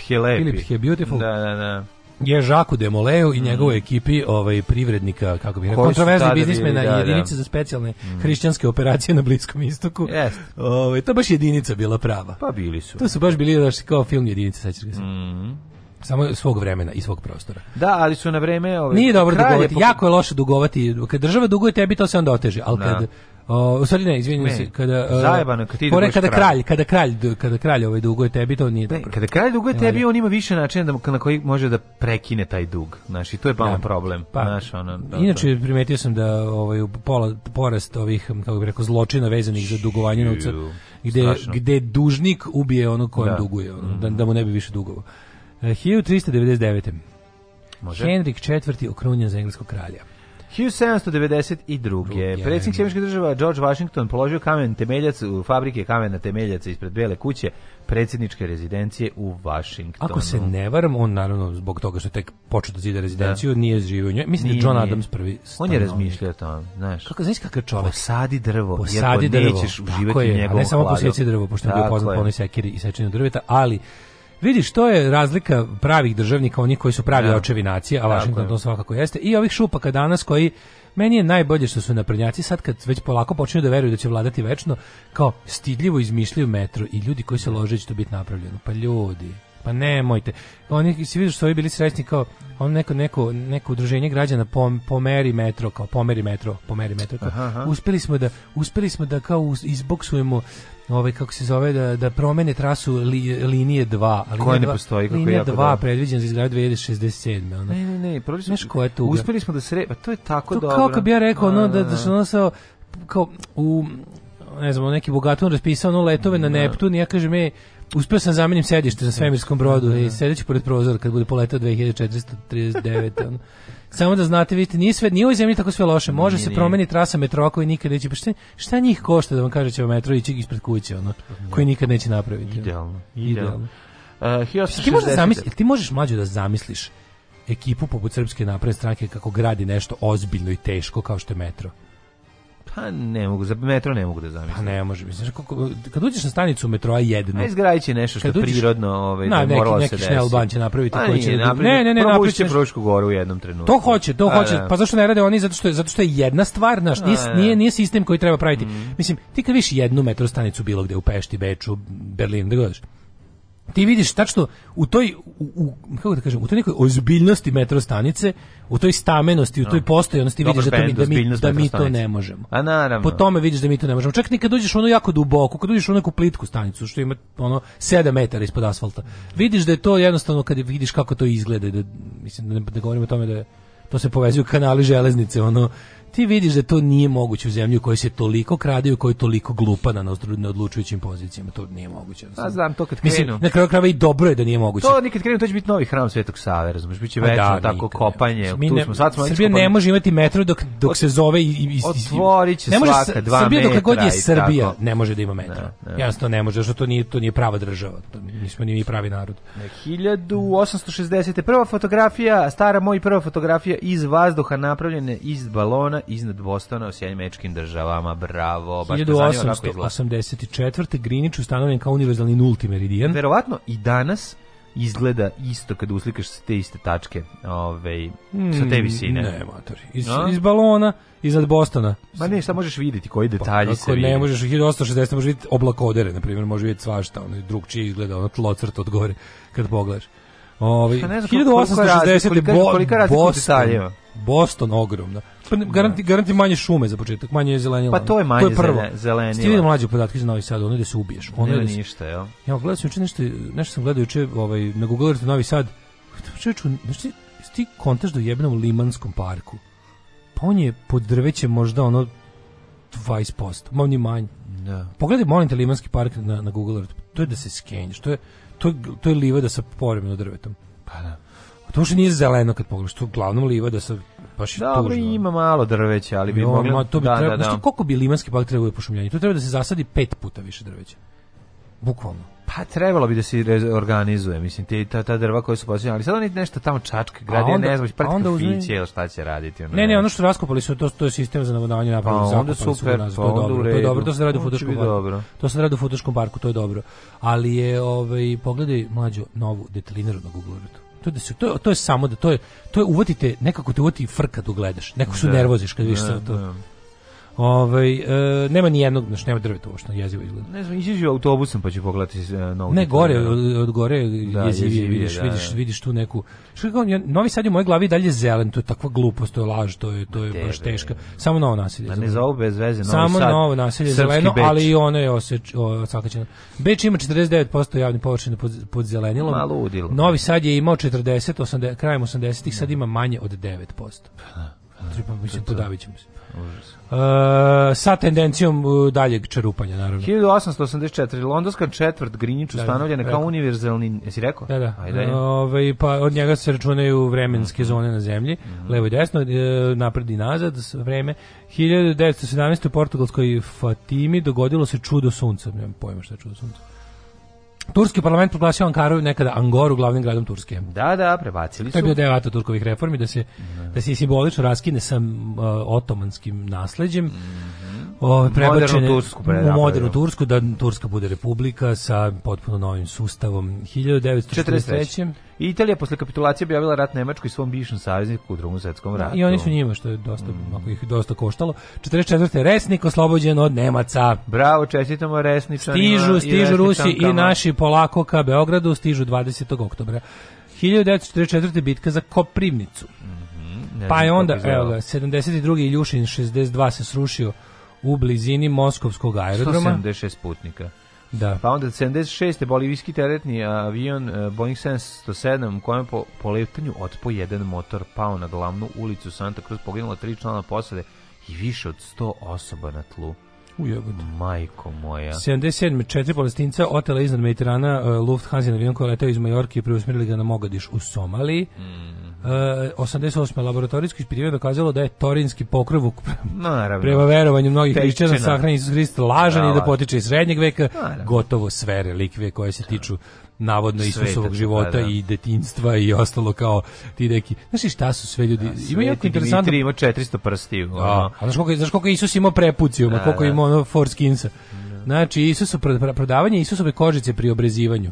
Helepi. Filip He Beautiful. Da, da, da je Žaku Demoleu i mm. njegovoj ekipi ovaj privrednika kako bih rekao kontroverzni biznismena i da, da. jedinice za specijalne mm. hrišćanske operacije na bliskom istoku. Jeste. Ovaj to baš jedinica bila prava. Pa bili su. To su baš bili da kao film jedinice sećaš se. Mm. Samo svog vremena i svog prostora. Da, ali su na vreme... Ovaj, Nije dobro dugovati, je pok... jako je loše dugovati. Kad država duguje tebi, to se onda oteže. Ali da. kad O, u stvari ne, izvinjam se, kada uh, zajebano kad ti pore, kada kralj, kada kralj, kada kralj ovaj duguje tebi, to nije dobro. Kada kralj duguje tebi, on ima više načina da na koji može da prekine taj dug. Znaš, i to je malo ja, pa da. problem. Pa, znaš, ono, da, inače primetio sam da ovaj pola, porast ovih kako bih rekao zločina vezanih za dugovanje novca, gde, gde dužnik ubije onog kojem da. duguje, ono, mm da, da mu ne bi više dugovao. E, uh, 1399. Može? Henrik IV okrunjen za engleskog kralja. 1792. Predsjednik Sjemičke država George Washington položio kamen temeljac u fabrike kamena temeljaca ispred Bele kuće predsjedničke rezidencije u Washingtonu. Ako se ne varam, on naravno zbog toga što tek počeo da zida rezidenciju, da. nije živio u njoj. Mislim da nije, da John nije. Adams prvi stanovnik. On je razmišljao o tome, znaš. Kako, znaš kakav čovjek? Posadi drvo, Posadi jer drvo. nećeš uživati u njegovom hladu. Ne samo posjeci drvo, pošto je bio poznat po onoj sekiri i sečenju drveta, ali vidi što je razlika pravih državnika, onih koji su pravi ja. Da. očevi nacije, a Washington to svakako jeste, i ovih šupaka danas koji, meni je najbolje što su naprednjaci sad kad već polako počinju da veruju da će vladati večno, kao stidljivo izmišljaju metro i ljudi koji se lože da će to biti napravljeno. Pa ljudi, Pa nemojte. Oni se vidiš što ovi bili srećni kao on neko neko neko udruženje građana pom, pomeri metro kao pomeri metro, pomeri metro. Kao. Aha, aha. Uspeli smo da uspeli smo da kao izboksujemo ovaj kako se zove da da promene trasu li, linije 2, ali koja ne postoji kako linija 2 predviđena za izgradnju 2067. Ona. Ne, ne, ne, prođe smo. Uspeli smo da se pa to je tako to dobro. Kao kad bi ja rekao, no da da, da, da da se nosao kao u ne znam, neki bogatun raspisao ono letove na Neptun ja kažem, ej, uspio sam da zamenim sedište na da. svemirskom brodu da, da, i da. sedeći pored prozora kad bude poletao 2439. ono. Samo da znate, vidite, nije sve, nije u zemlji tako sve loše. Može nije, se promeni trasa metroa koji nikad neće, pa šta, šta njih košta da vam kaže će vam metro ići ispred kuće, ono, koji nikad neće napraviti. Idealno, idealno. idealno. Uh, ti, možeš zamisli, ti možeš mlađu da zamisliš ekipu poput Srpske napredne stranke kako gradi nešto ozbiljno i teško kao što je metro. Pa ne mogu, za metro ne mogu da zamislim. Pa ne može, mislim, kako, kad uđeš na stanicu metroa jedno. A izgradit nešto što uđeš, prirodno ovaj, na, da neki, moralo da neki se desiti. će napraviti. Pa koji će, ne, ne, ne, ne, će Prošku goru u jednom trenutku. To hoće, to A, da, hoće. Da. Pa zašto ne rade oni? Zato što, je, zato što je jedna stvar, znaš, nije, nije, nije sistem koji treba praviti. Mm. Mislim, ti kad viš jednu metro stanicu bilo gde u Pešti, Beču, Berlinu, da gledaš, ti vidiš tačno u toj u, u, kako da kažem u toj nekoj ozbiljnosti metro stanice u toj stamenosti u toj postojanosti Dobar vidiš da, to mi, da mi, da mi to ne možemo a naravno po tome vidiš da mi to ne možemo čak ni kad dođeš ono jako duboko kad dođeš u neku plitku stanicu što ima ono 7 metara ispod asfalta vidiš da je to jednostavno kad vidiš kako to izgleda da mislim da ne, da govorimo o tome da to se povezuju kanali železnice ono ti vidiš da to nije moguće u zemlji u kojoj se toliko krade i kojoj toliko glupa na odlučujućim pozicijama. To nije moguće. A znam to kad krenu. Mislim, na kraju krajeva i dobro je da nije moguće. To nikad krenu, to će biti novi hram Svetog Save, razumiješ, biće da, večno tako da. kopanje. Mi ne, smo, sad smo Srbija ne može imati metro dok, dok Ot, se zove... I, i, otvori će ne može, svaka dva Srbija metra. Srbija dok je Srbija ne može da ima metro. Jasno ne može, što to nije, to nije prava država. To nismo ni mi pravi narod. 1860. Prva fotografija, stara moja prva fotografija iz vazduha napravljene iz balona iznad Bostona u Sjedinjim Američkim državama. Bravo, baš 1884. Greenwich ustanovljen kao univerzalni nulti meridijan. Verovatno i danas izgleda isto kada uslikaš sa te iste tačke ovaj, sa te hmm, visine. Ne, matori. Iz, no? iz balona, iznad Bostona. Ma ne, šta možeš vidjeti, koji pa, detalji pa, se vidi. Ne možeš, u 1860 možeš vidjeti oblakodere, na primjer, možeš vidjeti svašta, ono drugčije izgleda, ono tlocrt od gore, kad pogledaš. Ovi, ovaj, pa 1860. Kolika, kolika, kolika, kolika razlika u detaljima? Boston ogromna. Pa garanti, garanti manje šume za početak, manje zelenila. Pa to je manje zelenila. je prvo. zelenila. mlađe podatke za Novi Sad, ono da se ubiješ. Ono Nema da ništa, jel? Ja gledam sam nešto, nešto sam gledao juče ovaj, na Google Earth Novi Sad. Čovječu, nešto ti kontaš da jebna u Limanskom parku. Pa on je pod drvećem možda ono 20%, ma ni manje. Da. Pogledaj, molim te, Limanski park na, na Google Earth. To je da se skenješ, to je, to, je, to je livada sa poremeno drvetom. Pa da. Pa to što nije zeleno kad pogledaš, to uglavnom liva da se baš Dobro, tužno. Dobro, ima malo drveća, ali bi no, mogli... To bi da, treba, da, da. koliko bi limanski park trebalo da pošumljanje? To treba da se zasadi pet puta više drveća. Bukvalno. Pa trebalo bi da se organizuje, mislim, te, ta, ta drva koja su posljednja, ali sad oni nešto tamo čačka gradi, ja ne znam, pred kafiće ili šta će raditi. Ono ne, ne, ono što raskopali su, to, to je sistem za navodavanje pa napravili, pa, onda super, nas, pa, to je dobro, to je dobro, to se radi u Futoškom parku, dobro. to se radi u Futoškom parku, to je dobro, ali je, ovaj, pogledaj mlađu novu detalinaru na Google To, da se, to, to je samo da to je to je uvodite nekako te uvoti frka dok gledaš. Neko su da. nervoziš kad vidiš da, to. Da. Ovaj e, nema ni jednog, znači nema drveta uopšte, jezivo izgleda. Ne znam, izađi autobusom pa će pogledati e, novu. Ne gore od, od gore da, jezivije, da, vidiš, da, vidiš, da. vidiš tu neku. Šta kao ja, Novi Sad je u mojoj glavi dalje zelen, to je takva glupost, to je laž, to je to je Tebe. baš da. teška. Samo novo naselje. Da ne zovu bez veze Novi Samo Sad. Samo novo naselje zeleno, beč. ali i ono je oseč, osakaćeno. Beč ima 49% javne površine pod, pod zelenilom. Malo udilo. Novi Sad je imao 40, 80, krajem 80-ih, sad ima manje od 9%. Pa, da, pa, znači, pa, pa, pa, pa, Uh, sa tendencijom uh, daljeg čerupanja naravno. 1884 Londonska četvrt Greenwich da, ustanovljena da, kao univerzalni, jesi rekao? Da, da. Ajde. Uh, ovaj, pa od njega se računaju vremenske mm. zone na zemlji, mm. levo i desno, e, napred i nazad vreme. 1917 u portugalskoj Fatimi dogodilo se čudo sunca, nemam pojma šta je čudo sunca. Turski parlament proglasio Ankaru nekada Angoru glavnim gradom Turske. Da, da, prebacili su. To je bio deo Ataturkovih reformi da se da. da se simbolično raskine sa uh, otomanskim nasleđem. Mm -hmm. Ove, prebačene Tursku, u modernu Tursku, da Turska bude republika sa potpuno novim sustavom. 1943. Italija posle kapitulacije objavila rat Nemačkoj svom bivšem savezniku u drugom svetskom ratu. I oni su njima, što je dosta, mm. ako ih dosta koštalo. 44. Resnik oslobođen od Nemaca. Bravo, čestitamo Resničanima. Stižu, stižu Rusi i naši polako ka Beogradu, stižu 20. oktobra. 1944. bitka za Koprivnicu. Mm -hmm, pa je onda, evo ga, 72. Iljušin 62 se srušio u blizini Moskovskog aerodroma. 176 putnika. Da. Pa onda 76. bolivijski teretni avion eh, Boeing 707 u kojem po poletanju otpo jedan motor pao na glavnu ulicu Santa Cruz poginula tri člana posade i više od 100 osoba na tlu. U Ujebote. Majko moja. 77. Četiri palestinca otela iznad Mediterana eh, Lufthansa avion koja letao iz Majorke i preusmjerili ga na Mogadiš u Somaliji. Mm. 88. Eh, laboratorijsko ispitivanje dokazalo da je torinski pokrov Naravno. prema verovanju mnogih hrišćana sahranjen Isus Hrist lažan i da, da potiče iz srednjeg veka Naravno. gotovo sve relikvije koje se da. tiču navodno Isusovog da, života da, da. i detinjstva i ostalo kao ti neki. Znaš i šta su sve ljudi? Da, ima jako interesantno. Dimitri ima 400 prstiju. Ono. A, a znaš koliko, znaš koliko Isus imao prepuciju, da, koliko da. imao ono, four skinsa. Znači, Isusu, prodavanje Isusove kožice pri obrezivanju.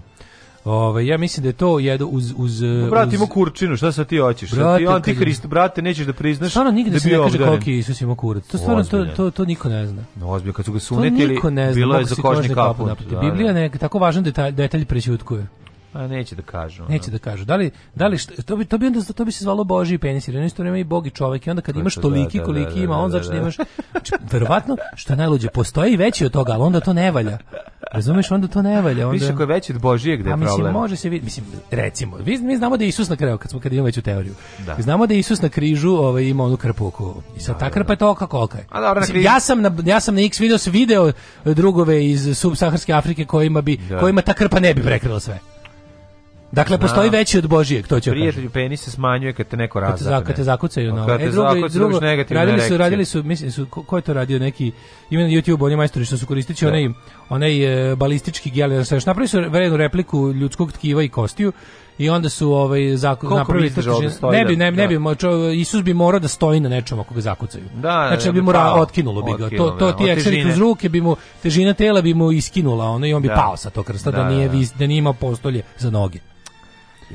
Ove, ja mislim da je to jedu uz... uz no, brate, uz... kurčinu, šta sa ti hoćeš? Brate, ti antihrist, brate, nećeš da priznaš stvarno nigde da se ne kaže koliki je Isus imao kurac. To stvarno, to, to, to niko ne zna. No, ozbiljno, kad su ga sunetili, bilo je za kožni da kaput. Biblija ne, tako važan detalj, detalj prećutkuje. A neće da kažu. Neće da kažu. Da li, da li šta, to bi to bi onda to bi se zvalo božji penis, jer isto vreme i bog i čovjek i onda kad imaš toliki koliki ima, on znači imaš znači, verovatno što najluđe postoji veći od toga, ali onda to ne valja. Razumeš, onda to ne valja, onda. Više koji je veći od Božije, gde je problem. A Mislim može se vidjeti, mislim recimo, vi, mi znamo da je Isus na kraju kad smo kad imamo veću teoriju. Da. Znamo da je Isus na križu ovaj ima onu krpuku, I sad ta krpa je tolika kolika je. A, mislim, ja sam na ja sam na X videos video drugove iz subsaharske Afrike kojima bi da. kojima ta krpa ne bi prekrila sve. Dakle, postoji da. veći od Božijeg, to će kažem. Prijatelju, penis se smanjuje kad te neko razapne. Kad te zakucaju. No. Kad te e, drugo, zakucaju, drugo, negativne radili su, radili su, mislim, su, ko, ko je to radio, neki, ima na YouTube, oni majstori što su koristići, da. onaj, onaj e, balistički gel, što još napravili su vrednu repliku ljudskog tkiva i kostiju, i onda su ovaj zakon napravili da ne bi ne, ne bi močo Isus bi morao da stoji na nečemu ako ga zakucaju. Da, znači bi mu otkinulo bi ga. To to ti ekseri iz ruke bi mu težina tela bi mu iskinula ono i on bi da. pao sa tog krsta da, da nije da nije imao postolje za noge.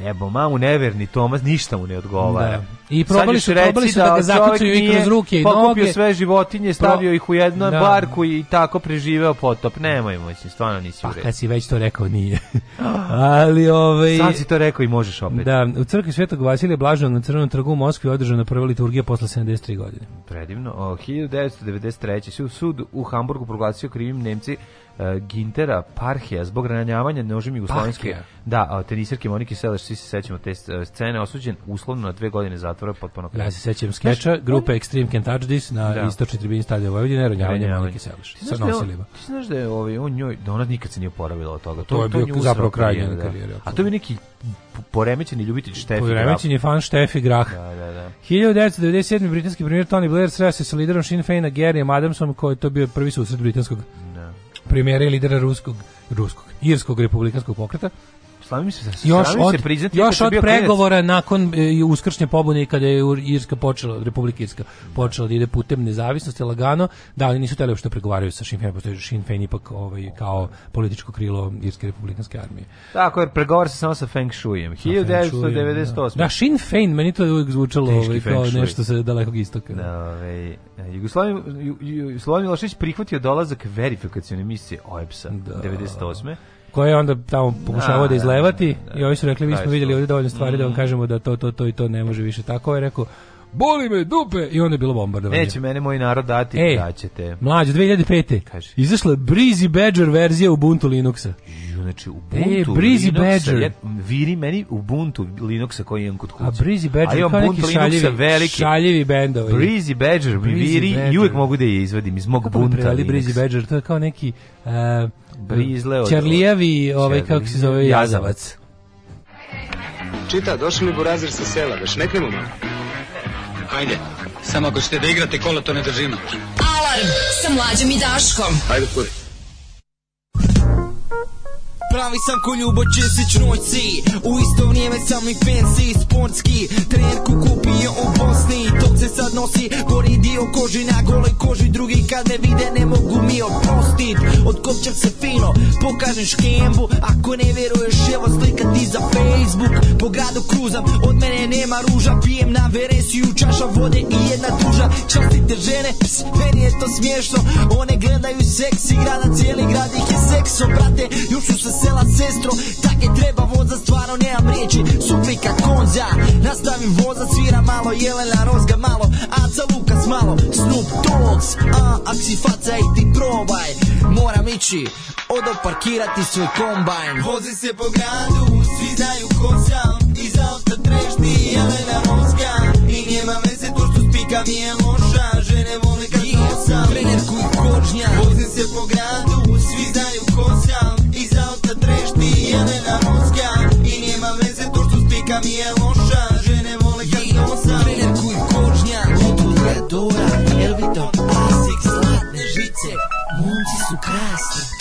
Jebo, mamu neverni Tomas, ništa mu ne odgovara. Da. I probali su, probali su da, da ga zakucaju i kroz ruke i noge. Pokupio sve životinje, stavio Pro... ih u jednu da. barku i tako preživeo potop. Nemoj moći, stvarno nisi pa, u redu. Pa kad si već to rekao, nije. [LAUGHS] Ali ovaj... Sad si to rekao i možeš opet. Da, u crkvi Svetog Vasilija Blažnog na Crvenom trgu u Moskvi održana prva liturgija posle 73 godine. Predivno. O, 1993. su sud u Hamburgu proglasio krivim Nemci Eh, Gintera Parhija zbog ranjavanja nožem jugoslovenske da tenisirke Monike Seles svi se sećamo te eh, scene osuđen uslovno na dve godine zatvora potpuno ja se sećam skeča grupe Extreme Can Touch This na da. istočnoj tribini stadiona Vojvodine ranjavanje Monike Seles sa da nosilima ti znaš da je ovaj on njoj da ona nikad se nije oporavila od toga to, to je to bio zapravo kraj njene da. karijere a to bi neki poremećeni ljubitelj Štefi poremećeni je fan Štefi Grah da, da, da. 1997. britanski premijer Tony Blair sreo se sa liderom Sinn Féina Garyem Adamsom koji je to bio prvi susret britanskog premijera i lidera ruskog, ruskog, irskog republikanskog pokreta, Slavim se, još od, se priznati još od pregovora krenec. nakon e, uskršnje pobune kada je Irska počela, Republika Irska počela da ide putem nezavisnosti lagano, da oni nisu hteli uopšte da pregovaraju sa Sinn je Sinn Féin ipak ovaj, kao političko krilo Irske republikanske armije. Tako, jer pregovar se samo sa Feng Shuijem. 1998. Da, da Sinn Féin, meni to uvijek zvučalo ovaj, kao nešto sa dalekog istoka. Da, ovaj, Jugoslavij, e, Jugoslavij Milošić prihvatio dolazak verifikacione misije OEPS-a da. 98 koje je onda tamo pokušavao da izlevati da, da, i da. oni su rekli, mi smo vidjeli ovdje dovoljno stvari da vam mm. kažemo da to, to, to i to ne može više tako. je rekao, boli me dupe i onda je bilo bombardovanje. Neće mene moj narod dati, e, ćete Mlađe 2005. Kaži. Izašla Breezy Badger verzija Ubuntu Linuxa. Ju, znači Ubuntu e, Breezy Linuxa, Badger. Ja, viri meni Ubuntu Linuxa koji imam kod kuće. A Breezy Badger A kao Ubuntu neki šaljivi, veliki. šaljivi bendovi. Breezy Badger mi viri Badger. i uvek mogu da je izvadim iz mog Bunta Ubuntu Linuxa. Breezy Badger, to je kao neki... Uh, Brizle od... Čarlijevi, ovaj, kako se zove, jazavac. Čita, došli li burazir sa sela, već neknemo malo? Hajde, samo ako ste da igrate kola, to ne držimo. Alarm sa mlađom i Daškom. Hajde, kuri. Pravi sam ko Ljubo Česić noći U isto vrijeme sam i fancy Sportski trenerku kupio u Bosni To se sad nosi gori dio koži Na goloj koži drugi kad me vide Ne mogu mi oprostit Otkopčam se fino, pokažem škembu Ako ne vjeruješ evo slika ti za Facebook Po gradu kruzam, od mene nema ruža Pijem na veresiju čaša vode i jedna tuža Častite žene, ps, meni je to smiješno One gledaju seks, igra na cijeli grad ih je sekso Brate, još su se sela sestro Take treba voza, stvarno nemam riječi Suplika konza, nastavim voza Svira malo, Jelena Rozga malo Aca Lukas malo, Snoop Dogs A, ak si faca i ti probaj Moram ići, odo parkirati svoj kombajn Vozi se po gradu, svi znaju ko sam Iza osta trešti Jelena Rozga I njema veze to što spika mi je loša Žene vole kad nosam Trenerku i kočnja Vozi se po gradu Viene la mosca y ni mames vence por sus pica mi amor.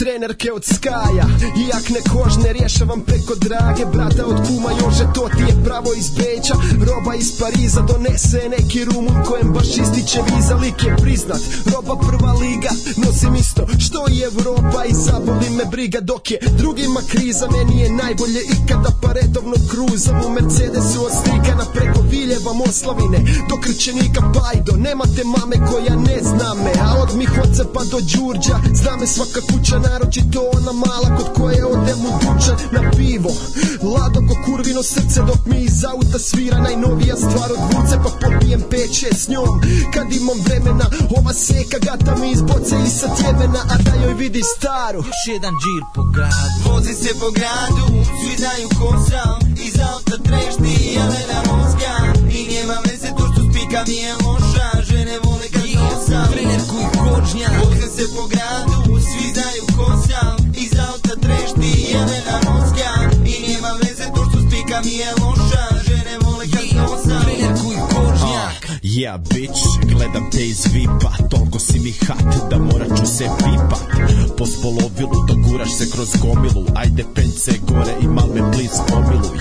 trenerke od Skaja Iakne kožne rješavam preko drage Brata od kuma Jože to ti je pravo iz Beća Roba iz Pariza donese neki rumun Kojem baš ističe viza Lik je priznat, roba prva liga Nosim isto što i Evropa I zaboli me briga dok je drugima kriza Meni je najbolje ikada pa redovno kruzam U Mercedesu od strikana preko Viljeva Moslavine Do Krčenika Pajdo Nemate mame koja ne zna me A od Mihoca pa do Đurđa Zna me svaka kuća na Naročito ona mala kod koje odem u dućan na pivo Lado ko kurvino srce dok mi iz auta svira Najnovija stvar od vuce pa popijem 5 s njom Kad imam vremena ova seka gata mi iz boce i sa tjevena A da joj vidi staru Još jedan džir po gradu Vozi se po gradu, svi daju kosram Iz auta trešti i jelena mozga I nema veze to što spika mi je loša Žene vole kad nosam Trenerku i kočnja Vozi se po gradu minha Yeah, bitch, gledam te iz vipa Toliko si mi hat da morat ću se pipat Po spolovilu doguraš se kroz gomilu Ajde pence gore i mal me plin spomiluj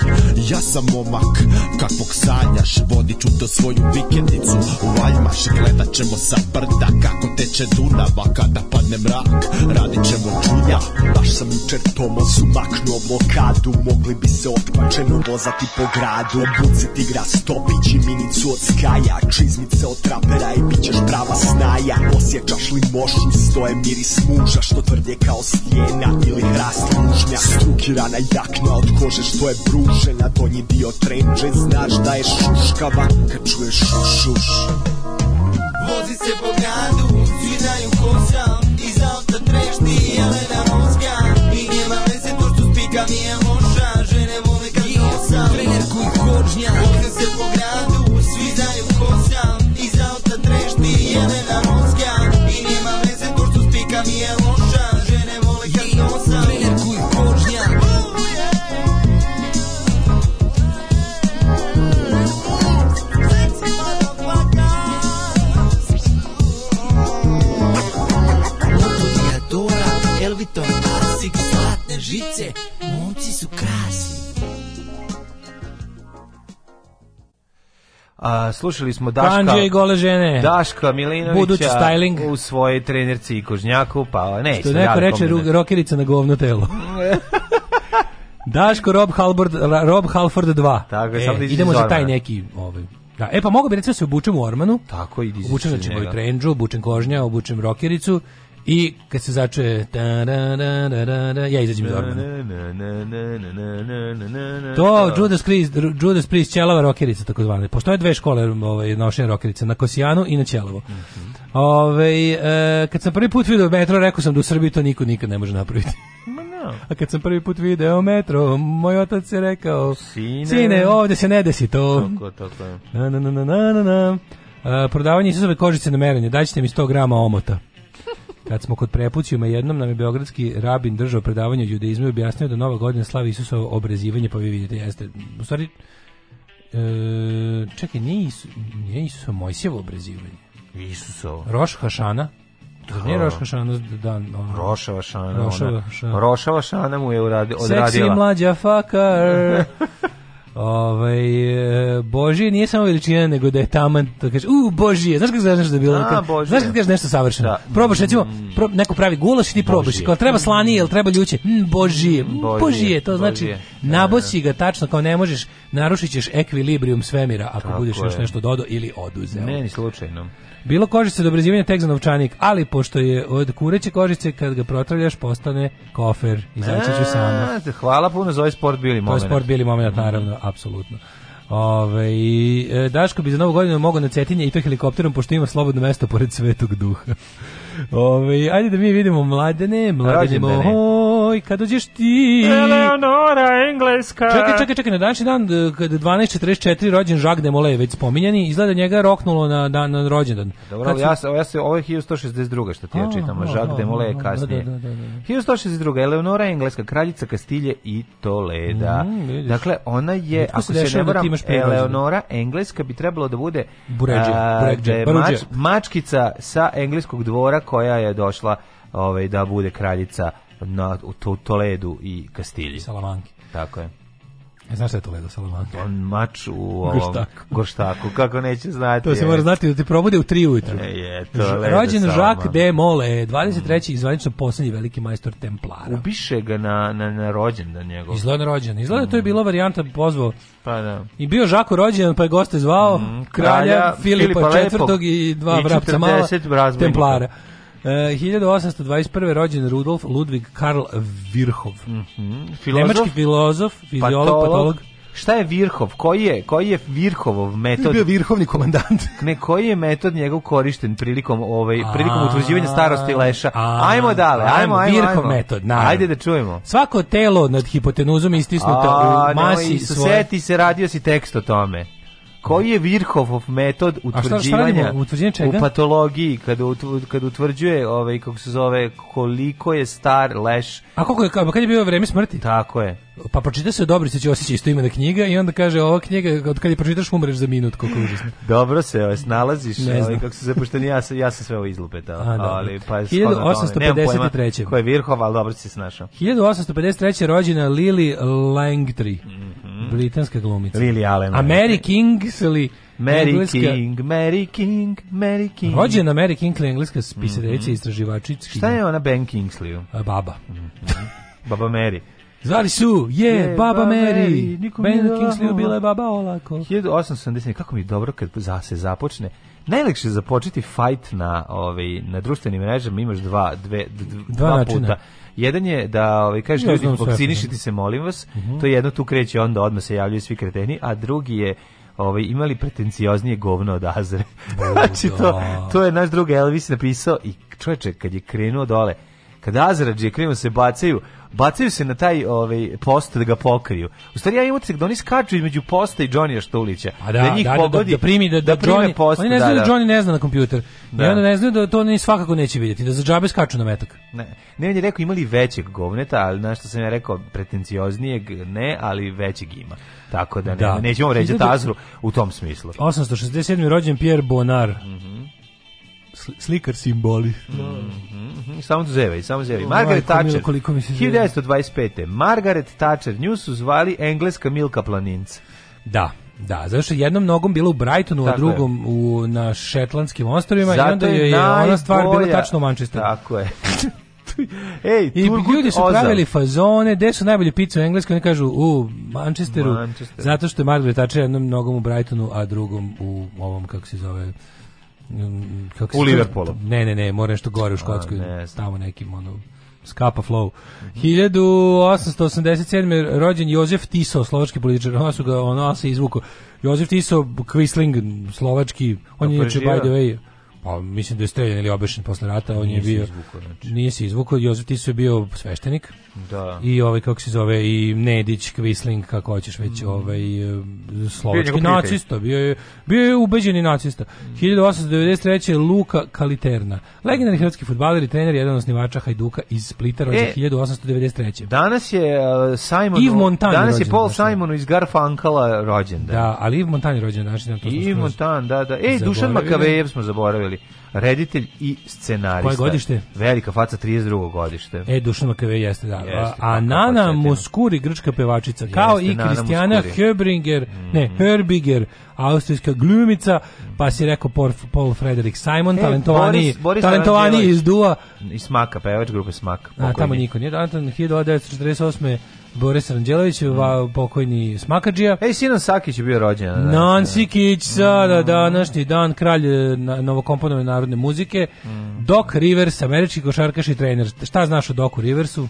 Ja sam momak, kakvog sanjaš Vodit ću do svoju vikendicu u Aljmaš Gledat ćemo sa brda kako teče Dunava Kada padne mrak, radit ćemo čuda Baš sam učer Tomasu maknuo blokadu Mogli bi se otpačeno vozati po gradu Obuciti gras, topići minicu od skaja Čim kliznice od trapera i bit ćeš prava snaja Osjećaš li mošu, stoje miris muža što tvrd kao stijena ili hrast mužnja Strukirana jakna od kože što je bružena, donji dio trenđe znaš da je šuškava kad čuješ šuš šuš Vozi se po gradu, svinaju kosa, iz auta trešti jelena mozga I nema veze to što spika mi je moša, žene vole kad nosa Trener koji kočnja, vozi se po gradu žice, momci su krasni. A, slušali smo Daška Panđe i gole žene Daška Milinovića Budući styling u svojoj trenerci i kožnjaku pa ne što neko reče ru, rokerica na govno telo [LAUGHS] Daško Rob Halford Rob Halford 2 tako e, idemo za taj neki ovaj Da, e pa mogu bi recimo da se obučem u Ormanu. Tako i Obučem znači moju trendžu, obučem kožnja, obučem rokericu I kad se začuje ja izađem iz ormana. To Judas Priest, Judas Priest ćelava rokerica takozvane. Postoje dve škole ovaj, nošenja rokerica, na Kosijanu i na Ćelovo. Mm -hmm. Ove, e, kad sam prvi put video metro, rekao sam da u Srbiji to niko nikad ne može napraviti. A kad sam prvi put video metro, moj otac je rekao, sine, sine ovdje se ne desi to. Tako, tako je. Na, na, na, na, na, na. E, prodavanje izazove kožice na merenje, daćete mi 100 grama omota. Kad smo kod prepucijuma jednom nam je beogradski rabin držao predavanje o judaizmu i objasnio da Nova godina slavi Isusovo obrezivanje, pa vi vidite jeste. U stvari e, čekaj, nije Isus, nije Isusovo Mojsijevo obrezivanje. Isusovo. Roš Hašana. To da. nije Roš Hašana dan. da, Rošava Šana. Rošava Šana. Rošava mu je uradi, odradila. Seksi mlađa fakar. [LAUGHS] Ovaj e, Božije nije samo veličina nego da je taman, to da kaže, u Božije. Znaš kako znaš da je bilo? A, znaš kako kažeš nešto savršeno. Da. Probaš recimo, mm. pro, neko pravi gulaš i ti probaš. Kao treba slanije, el treba ljuće. Mm, božije. Mm, to znači božije. Da, nabosi da, ga tačno kao ne možeš, narušićeš ćeš ekvilibrium svemira ako Tako budeš još nešto dodao ili oduzeo. Ne, ni slučajno. Bilo kožice do obrezivanja tek za novčanik, ali pošto je od kureće kožice, kad ga protravljaš, postane kofer. Izaći ću sama. Hvala puno za ovaj sport bili moment. To je sport bili moment, naravno, apsolutno. Ove, i, e, Daško bi za novu godinu mogao na Cetinje i to helikopterom, pošto ima slobodno mesto pored svetog duha. Ove, ajde da mi vidimo mladene, mladene moj, kad dođeš ti... Eleonora, engleska. Čekaj, čekaj, čekaj, na današnji dan, kada 12.44, rođen Jacques de Molay, već spominjani, izgleda njega roknulo na, dan, na rođendan. Dobro, ali ja, ja se, ovo je 1162. što ti ja čitam, a, Jacques de Molay je da, kasnije. Da, da, da, da. 1162. Eleonora, engleska, kraljica Kastilje i Toleda. Mm, dakle, ona je, Netko ako se, se ne da varam, da Eleonora, engleska, bi trebalo da bude... Buređe, da buređe, mač, mačkica sa engleskog dvora koja je došla ovaj, da bude kraljica na, u to, Toledu i Kastilji. Salamanki. Tako je. Ne znaš šta je Toledo Salamanca? On mač u ovom gorštaku. gorštaku. Kako neće znati? To se mora znati da ti probude u tri ujutru. E, je, Toledo Rođen Žak de Mole, 23. Mm. izvanično poslednji veliki majstor Templara. Ubiše ga na, na, na da njegov. Izgleda rođen. Izgleda mm. to je bila varijanta pozvao. Pa da. I bio Žako rođen, pa je goste zvao mm. kralja, kralja Filipa, Filipa IV. i dva vrapca mala Templara. 1821. E, rođen Rudolf Ludwig Karl Virchow. Mm -hmm. filozof, Nemački filozof, fiziolog, patolog, patolog Šta je Virhov? Koji je, koji je Virhovov metod? Je bio Virhovni komandant. [LAUGHS] ne, koji je metod njegov korišten prilikom ovaj prilikom utvrđivanja starosti leša? Hajmo dale, hajmo, ajmo, Virhov metod, na. Hajde da čujemo. Svako telo nad hipotenuzom istisnuto u masi svoje. Seti se, radio si tekst o tome. Koji je Virhov metod utvrđivanja Utvrđenje čega? u patologiji kad kad utvrđuje ovaj kako se zove koliko je star leš? A koliko je kad je bio vreme smrti? Tako je. Pa pročita se dobro, se će osjećati isto imena knjiga i onda kaže ova knjiga od kad je pročitaš umreš za minut koliko užasno. [LAUGHS] dobro se, ovaj snalaziš, ne ovaj, kako se zove pošto ja sam ja sam sve ovo izlupetao, ali pa 1853. Ko je Virhov, al dobro si se snašao. 1853. rođena Lili Langtry. Mm Mhm. Britanska glumica. Lily Allen. A Mary Kingsley Mary King, Mary King, Mary King. Rođena Mary Kingsley, engleska mhm. spisateljica mm -hmm. istraživačica. Šta je ona Ben Kingsley? A, baba. Mm -hmm. baba Mary. Zvali su, je, je baba, baba Mary. Mary. Ben Kingsley bila je baba olako. 1870, kako mi je dobro kad za se započne. Najlekše započeti fight na, ovaj, na društvenim mrežama imaš dva, dve, dva, dva puta. Načina Jedan je da ovaj kaže ja ljudi vakcinišite se molim vas. Uh mhm. -huh. To je jedno tu kreće onda odmah se javljaju svi kreteni, a drugi je ovaj imali pretencioznije govno od Azre. [LAUGHS] znači to da. to je naš drug Elvis napisao i čoveče kad je krenuo dole Kada Azrađe krenu se bacaju, bacaju se na taj ovaj post da ga pokriju. U stvari ja imam utisak da oni skaču između posta i Johnnyja Štulića. da, da njih da, da, da pogodi, da, da primi da, da, da Johnny, post, oni ne da, znaju da, da. da Johnny ne zna na kompjuter. Da. I onda ne znaju da to oni svakako neće vidjeti, da za džabe skaču na metak. Ne, ne on je rekao imali većeg govneta, ali na što sam ja rekao pretencioznijeg ne, ali većeg ima. Tako da, ne, da. nećemo reći Tazru u tom smislu. 867. rođen Pierre Bonar. Mhm. Mm slikar simboli. Mm -hmm. Samo zevi, samo zevi. Margaret Thatcher, koliko mi se 1925. Margaret Thatcher, nju su zvali engleska Milka Planinc. Da. Da, zato što jednom nogom bila u Brightonu, tako a drugom je. u, na Šetlandskim ostrovima i onda je, je ona stvar bila tačno u Manchesteru. Tako je. [LAUGHS] Ej, I ljudi su pravili fazone, gde su najbolje pice u Engleskoj, oni kažu u Manchesteru, Manchesteru, zato što je Margaret Thatcher jednom nogom u Brightonu, a drugom u ovom, kako se zove, kako u Liverpoolu. Ne, ne, ne, mora nešto gore u Škotskoj, ne tamo nekim ono Skapa Flow. 1887. rođen Jozef Tiso, slovački političar. Ono su ga, ono se izvuko. Jozef Tiso, Quisling, slovački. On je, by the way, Pa mislim da je streljan ili obešen posle rata, on nije je bio izvuko, znači. nije se izvukao, Jozef Tiso je bio sveštenik. Da. I ovaj kako se zove i Nedić, Kvisling, kako hoćeš već, mm. ovaj e, slovački nacista, bio je bio je ubeđeni nacista. Mm. 1893 Luka Kaliterna, legendarni mm. hrvatski fudbaler i trener, jedan od osnivača Hajduka iz Splita, rođen e, 1893. Danas je uh, e, Simon Yves Montan danas rođen, je Paul Simon iz Garfankala rođen. Da, da ali Yves Montan je znači danas. Yves Montan, da, da. Ej, Dušan Makavejev smo zaboravili reditelj i scenarista. Koje godište? Velika faca 32. godište. E, Dušan Makavej jeste, da. Jeste, a Nana Muskuri, grčka pevačica, kao i Kristijana Höbringer, mm -hmm. ne, mhm. Herbiger, austrijska glumica, pa si rekao Paul, Paul Frederick Simon, e, talentovani, Boris, Boris talentovani iz Dua. Iz Smaka, pevač grupe Smak. A, tamo niko nije. Anton 1948. Boris Ranđelović, mm. va, pokojni Smakadžija. Ej, Sinan Sakić je bio rođen. Da, da. Nan Sikić, mm. sada mm. današnji dan, kralj e, na, novokomponove narodne muzike. Mm. Doc Rivers, američki košarkaš i trener. Šta znaš o Docu Riversu?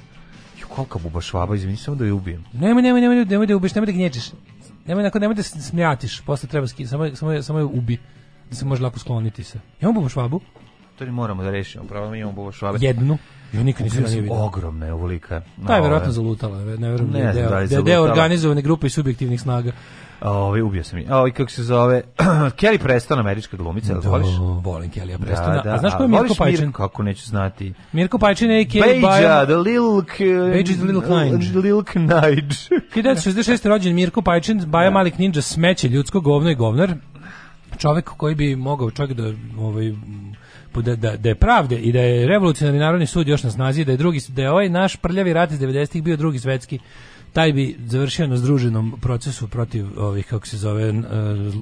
Ju, kolika buba švaba, izvini, samo da je ubijem. Nemoj, nemoj, nemoj, nemoj da je ubiješ, nemoj da gnječiš. Nemoj, nakon, nemoj da se posle treba skin, samo, samo, samo je ubi, da se može lako skloniti se. Imamo bubu švabu? To ni moramo da rešimo, pravo imamo bubu švabe. Jednu. Ja nikad nisam nije vidio. Ogromna je ovolika. Ta je verovatno zalutala, ne verujem. Ne da znam da, da je deo organizovane grupe i subjektivnih snaga. Ovaj ubio sam je. Ovaj kako se zove? [CLEARS THROAT] Kelly Preston, američka glumica, da, voliš? Volim Kelly Preston. Da, da, a znaš ko je Mirko Pajčin? Kako neću znati. Mirko Pajčin je Kelly Pajčin. Beja, the little Beja the little knight. The little Knige. 1966. rođen Mirko Pajčin, Baja da. Malik Ninja, smeće ljudsko govno i govnar. Čovek koji bi mogao čak da ovaj da, da, da je pravde i da je revolucionarni narodni sud još na snazi, da je drugi da je ovaj naš prljavi rat iz 90-ih bio drugi svetski taj bi završio na združenom procesu protiv ovih, kako se zove, e,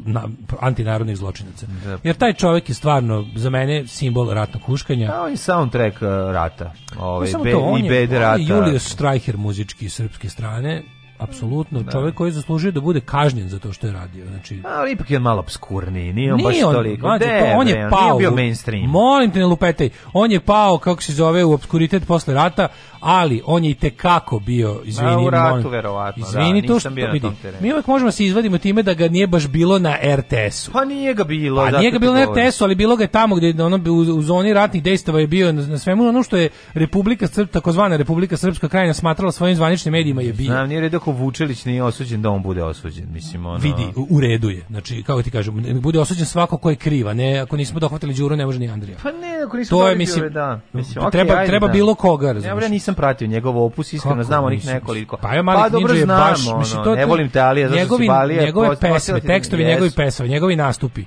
na, antinarodnih zločinaca. Da. Jer taj čovjek je stvarno, za mene, simbol ratnog huškanja. Da, on je soundtrack e, rata. Ovaj, no, pa be, to, on i je, on rata. je Julius Streicher muzički srpske strane, apsolutno da. čovjek koji je zaslužio da bude kažnjen za to što je radio. Znači, ali ipak je malo obskurni nije on nije baš on, toliko. Mađe, Debe, to, on je pao. bio mainstream. Molim te ne lupetaj. On je pao kako se zove u obskuritet posle rata, ali on je i te kako bio, izvini, A, u ratu molim, verovatno. Da, izvini da, to što bio vidi. Mi uvek možemo se izvadimo time da ga nije baš bilo na RTS-u. Pa nije ga bilo, pa, nije ga bilo na RTS-u, ali bilo ga je tamo gde ono u, u zoni ratnih dejstava je bio na, na svemu ono što je Republika Srpska, takozvana Republika Srpska krajina smatrala svojim zvaničnim medijima je bio. Znam, nije redak u Vučelić nije osuđen, da on bude osuđen, mislim, ono... Vidi, u redu je, znači, kako ti kažem, bude osuđen svako ko je kriva, ne, ako nismo dohvatili Đuru, ne može ni Andrija. Pa ne, ako nismo to je, mislim, da. Mislim, okay, treba, ajde, treba da. bilo koga, razumiješ. Ja, nisam pratio njegov opus, iskreno, kako, znam onih nekoliko. Pa, ja mali pa dobro znam, baš, ono, mislim, to, ne volim te Alija, zašto si Balija... Njegove pesme, tekstovi njegovi pesme, njegovi nastupi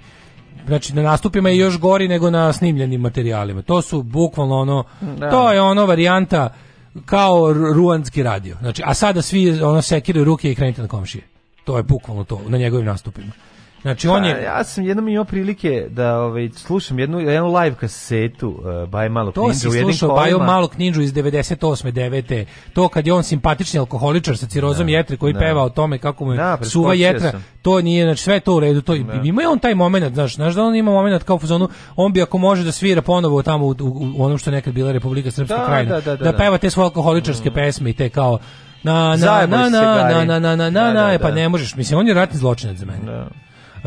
znači na nastupima je još gori nego na snimljenim materijalima. To su bukvalno ono, da. to je ono varijanta kao ruandski radio. Znači, a sada svi ono sekiraju ruke i krenite na komšije. To je bukvalno to na njegovim nastupima. Znači on je ha, pa, ja sam jednom imao prilike da ovaj slušam jednu jednu live kasetu uh, Bajo Malog to Ninja To je slušao Baj malo Ninja iz 98. 9. To kad je on simpatični alkoholičar sa cirozom da, jetre koji da. peva o tome kako mu je da, suva jetra. Sam. To nije znači sve to u redu, to da. ima je on taj momenat, znaš, znaš da on ima momenat kao u fazonu, on bi ako može da svira ponovo tamo u, u, u onom što nekad bila Republika Srpska da, krajina, da da, da, da, da, peva te svoje alkoholičarske mm. pesme i te kao na na na na na na na na na na pa ne možeš, mislim on je ratni zločinac za mene. Da.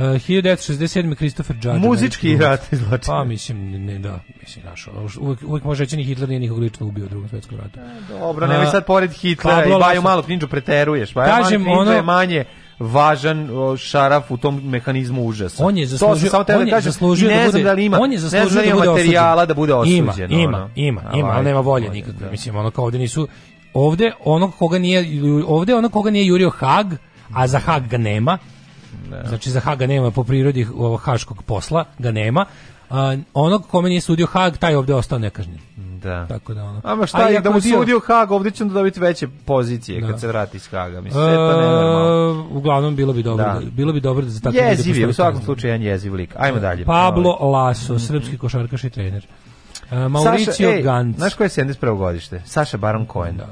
E, uh, 1967. Christopher Judge. Muzički rat izlači. Pa mislim, ne da, mislim, znaš, uvek, uvek može reći ni Hitler nije nikog lično ubio u drugom svetskom ratu. E, dobro, nemoj sad pored Hitlera i Baju malo Ninđu preteruješ. Baju pa kažem, malo ono, je manje važan šaraf u tom mehanizmu užasa. On je zaslužio, to samo da on je kažem, zaslužio da bude, da ima, on je zaslužio da, da bude materijala da bude osuđen. Ima, ima, ono. ima, ima, ali nema volje nikakve. Da. Mislim, ono kao ovde nisu, ovde onog koga nije, ovde onog koga nije jurio Hag, a za Hag ga nema, Da. Znači za Haga nema po prirodi ovo, haškog posla, ga nema. A, onog kome nije sudio Hag, taj ovdje ostao nekažnjen. Da. Tako da ono. A šta, da mu bio... sudio Hag, ovdje će dobiti veće pozicije da. kad se vrati iz Haga. Mislim, e, to nema Uglavnom, bilo bi dobro da. da, bilo bi dobro da za tako Jeziv je, u svakom slučaju jedan jeziv lik. Ajmo da. dalje. Pablo Laso, srpski košarkaš i trener. Uh, Mauricio Saša, ej, Gantz. Znaš koje je 71. godište? Saša Baron Cohen. Da.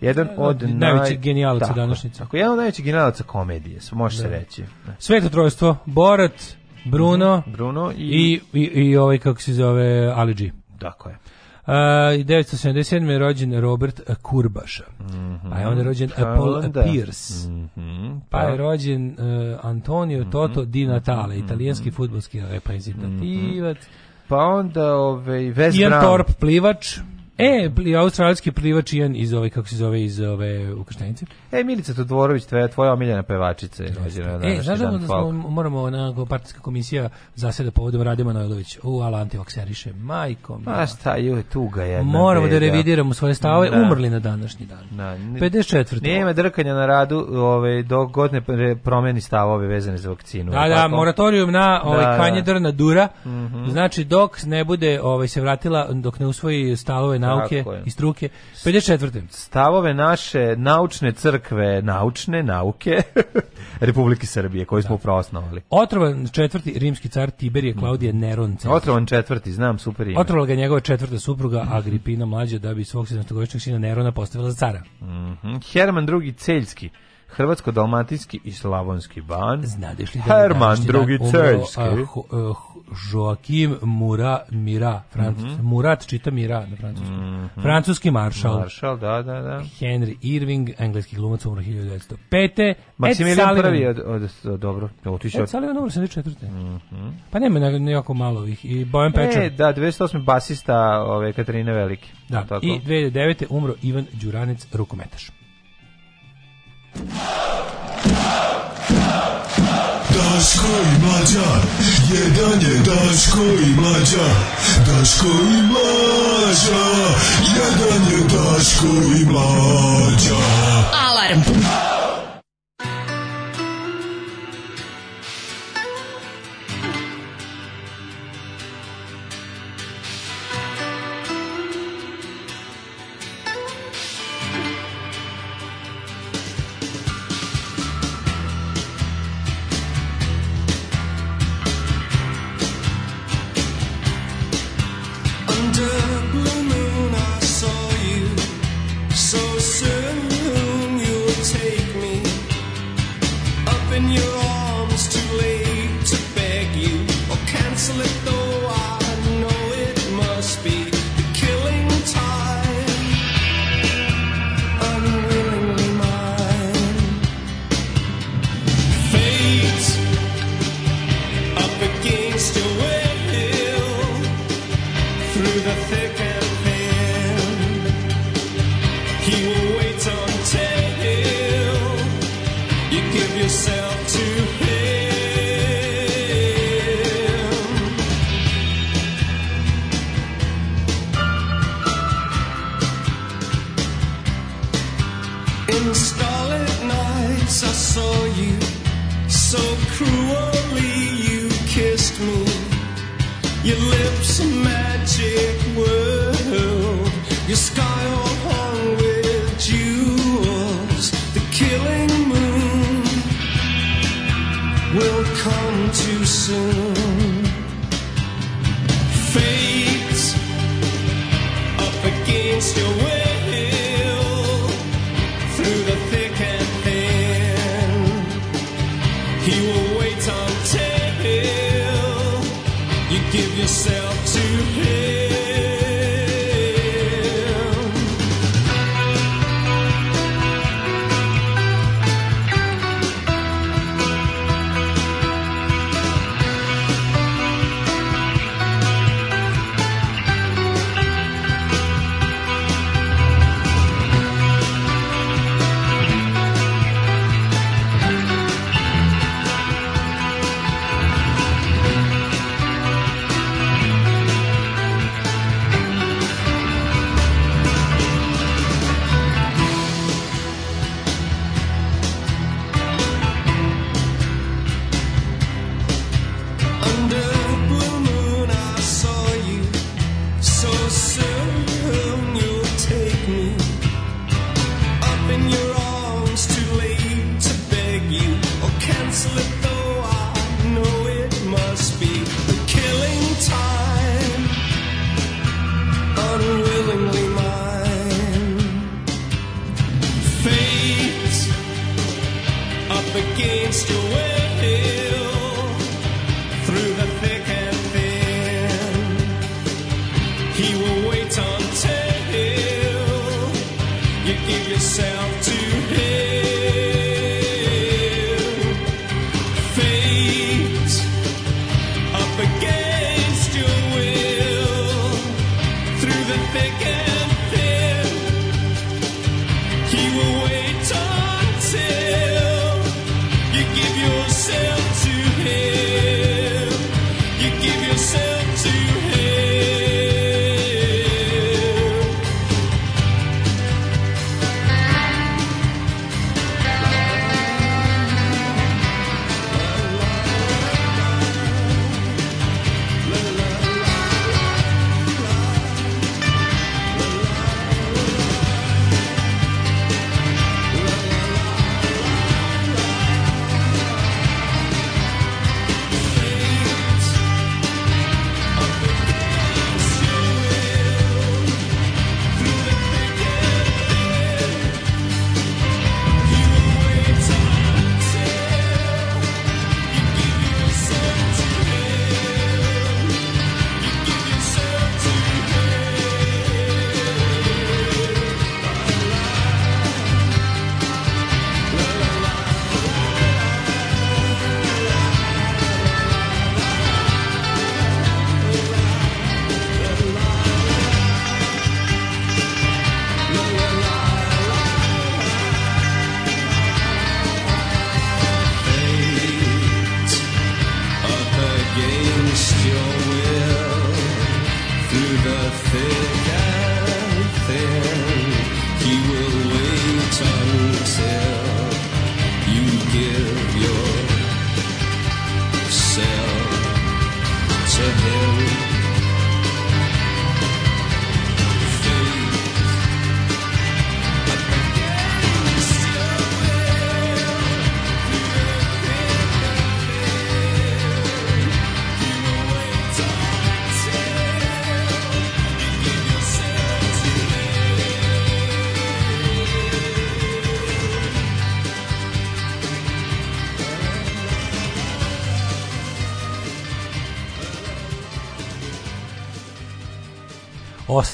Jedan da, da, od da. najvećih naj... genijalaca tako, današnjice. Tako, jedan od najvećih genijalaca komedije, može se reći. Sveto trojstvo, Borat, Bruno, mhm. Bruno i... I, i, i ovaj, kako se zove, Ali G. Tako je. Uh, 1977. je rođen Robert e, Kurbaša. Mm -hmm. Pa je onda rođen pa Paul onda. Pierce. Mm -hmm. pa. pa je rođen uh, Antonio mhm. Toto mm -hmm. Di mhm. Natale, italijanski futbolski reprezentativac. Pa onda ovaj, West Ian Brown. Torp, plivač. E, e australijski plivač Ian iz ove, kako se zove, iz ove Ukrštenice. E, Milica Todorović, tvoja, tvoja omiljena pevačica. E, znaš da smo, moramo, onako, partijska komisija zaseda povodom Radima Manojlović. U, ala antivakseriše, majkom. Ma šta, ju, tuga je. Moramo da revidiramo svoje stave, da. umrli na današnji dan. Da. 54. Nema drkanja na radu, ove, ovaj, dok god ne promeni stavove vezane za vakcinu. Da, da, moratorijum na da, ovaj, da, kanje drna dura, mhm. znači dok ne bude ovaj, se vratila, dok ne usvoji stavove na nauke i struke. 54. Stavove naše naučne crkve, naučne nauke [LAUGHS] Republike Srbije, koju smo upravo da. osnovali. Otrovan četvrti rimski car Tiberije Klaudije mhm. Neron. Cesar. Otrovan četvrti, znam, super ime. Otrovala ga njegova četvrta supruga Agripina mlađa da bi svog 17-godišnjeg sina Nerona postavila za cara. Mm -hmm. Herman drugi Celjski Hrvatsko-dalmatinski i Slavonski ban, Znadeš li da Herman drugi dan eh, eh, Joakim Mura Mira, Fran- mhm. Murat čita Mira na francuskom. Mhm. Francuski maršal. Maršal, da, da, da. Henry Irving, engleski glumac umro 1905. Maksimilijan prvi od, od, od, dobro, otišao. Ed Sullivan umro 74. Mhm. Pa nema na, jako malo ih. I Bojan Pečar. E, da, 208. basista ove Katarine Velike. da, i 2009. umro Ivan Đuranec, rukometaš. i Macar Jedan je Daško i Mlađa Daško i Mlađa Jedan je Daško i Mlađa Alarm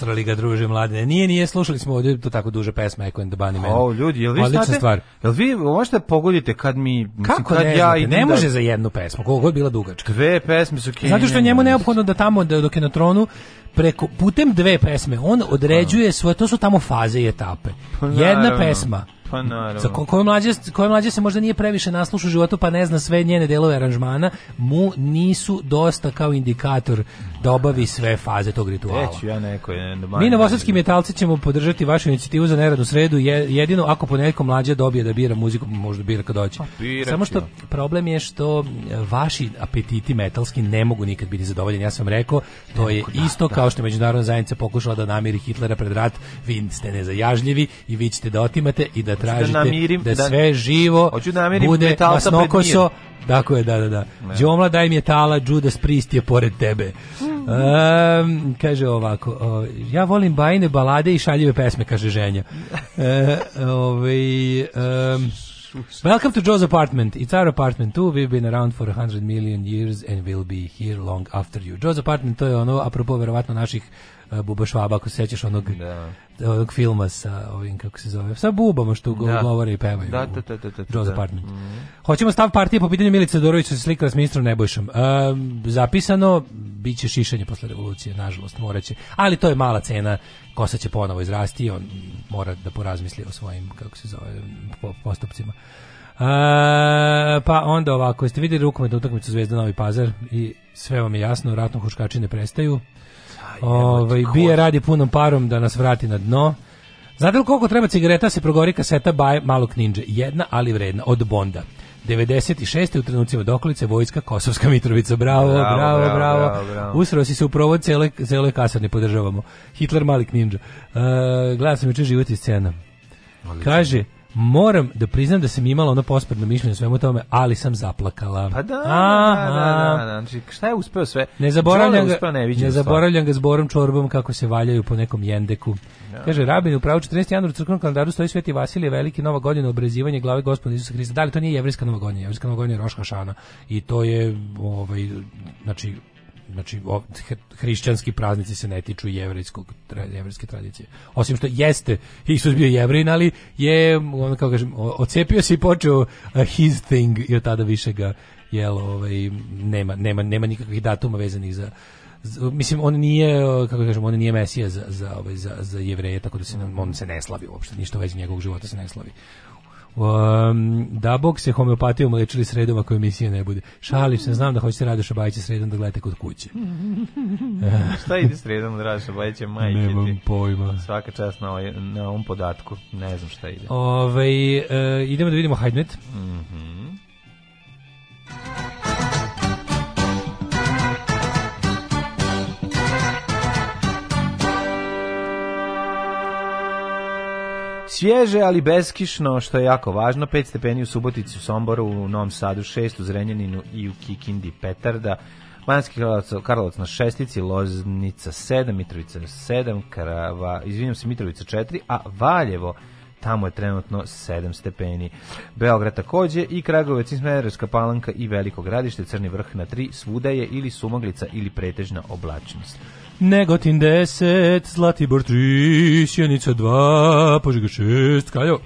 posrali ga druže mladine. Nije, nije, slušali smo ovdje to tako duže pesme Echo and the Bunny Man. O, ljudi, jel vi Odlična znate, stvar. jel vi možete pogodite kad mi... Kako kad ne, ja znate, ne da- može da... za jednu pesmu, koliko je bila dugačka. Dve pesme su kinjene. Zato što njemu neophodno da tamo, da, dok je na tronu, preko, putem dve pesme, on određuje pa. svoje, to su tamo faze i etape. Pa Jedna pesma, Pa naravno. Za ko, koje mlađe, koje mlađe se možda nije previše naslušao u životu, pa ne zna sve njene delove aranžmana, mu nisu dosta kao indikator da obavi sve faze tog rituala. Reću ja neko je... Mi novosadski metalci ćemo podržati vašu inicijativu za neradu sredu, jedino ako ponedjeljkom mlađe dobije da bira muziku, možda bira kad dođe. Pa Samo što problem je što e, vaši apetiti metalski ne mogu nikad biti zadovoljeni. Ja sam rekao, to je da, isto da. kao što je međunarodna zajednica pokušala da namiri Hitlera pred rat, vi ste nezajažljivi i vi ćete da otimate i da Da, da tražite da, namirim, da sve živo hoću da namirim bude masnokoso. Tako je, da, da, da. Đomla, daj mi je tala, Judas Priest je pored tebe. Um, kaže ovako, o, ja volim bajne balade i šaljive pesme, kaže ženja. E, ovaj, um, Welcome to Joe's apartment. It's our apartment too. We've been around for 100 million years and will be here long after you. Joe's apartment to je ono, apropo verovatno naših E, Buba Švaba, ako se sećaš onog, da. onog filma sa ovim, kako se zove, sa bubama što da. govore i pevaju. Da, da, da, da, da, da. Mm. Hoćemo stav partije po pitanju Milice Dorovića se slikala s ministrom Nebojšom. Um, zapisano, bit će šišanje posle revolucije, nažalost, moraće. Ali to je mala cena, kosa će ponovo izrasti i on mora da porazmisli o svojim, kako se zove, postupcima. Uh, pa onda ovako, jeste vidjeli rukometnu utakmicu Zvezda Novi Pazar i sve vam je jasno, ratno huškači ne prestaju ovaj, bije radi punom parom da nas vrati na dno. Znate li koliko treba cigareta da se progori kaseta Baje malog ninja? Jedna, ali vredna, od Bonda. 96. u trenucima dokolice vojska Kosovska Mitrovica. Bravo, bravo, bravo. bravo, bravo, bravo. Usrao si se u provod cele, cele kasarne, podržavamo. Hitler malik ninja. Uh, e, gledam sam juče život i scena. Kaže, Moram da priznam da sam imala ono posprdno mišljenje o svemu tome, ali sam zaplakala. Pa da, da Aha. da, da, da, znači šta je uspeo sve? Ne zaboravljam ga, ne, ne zaboravljam ga s čorbom kako se valjaju po nekom jendeku. Ja. Da. Kaže Rabin, u pravu 14. januar u crkvenom kalendaru stoji Sveti Vasilije Veliki Nova godina obrezivanje glave Gospoda Isusa Hrista. Da li to nije jevrejska Nova godina? Jevrejska Nova godina je Roš Hašana i to je ovaj znači znači o, hrišćanski praznici se ne tiču jevrejskog jevrejske tradicije. Osim što jeste Isus bio jevrejin, ali je on kako kažem odcepio se i počeo his thing i od tada više ga jel ovaj nema nema nema nikakvih datuma vezanih za mislim on nije kako kažem on nije mesija za za ovaj za za jevreje tako da se on se ne slavi uopšte ništa vezi njegovog života se ne slavi Um, da bog se homeopatijom lečili sredova koje emisije ne bude. Šalim se, znam da hoćete Radoša Bajića sredom da gledate kod kuće. [LAUGHS] Šta ide sredom da Radoša Bajića majke Nemam ti? pojma. Svaka čast na, ovaj, na ovom podatku. Ne znam šta ide. Ove, ovaj, uh, idemo da vidimo Hajdnet. Mhm. Mm Svježe, ali beskišno, što je jako važno, 5 stepeni u Subotici, u Somboru, u Novom Sadu 6, u Zrenjaninu i u Kikindi Petarda, Manski Karlovac na šestici, Loznica 7, Mitrovica 7, Krava, izvinjam se, Mitrovica 4, a Valjevo tamo je trenutno 7 stepeni. Beograd takođe i Kragovec i Smederevska palanka i Veliko gradište, Crni vrh na 3, svuda je ili sumaglica ili pretežna oblačnost. Negotin 10, Zlatibor 3, Sjenica 2, Požega 6, Kaljo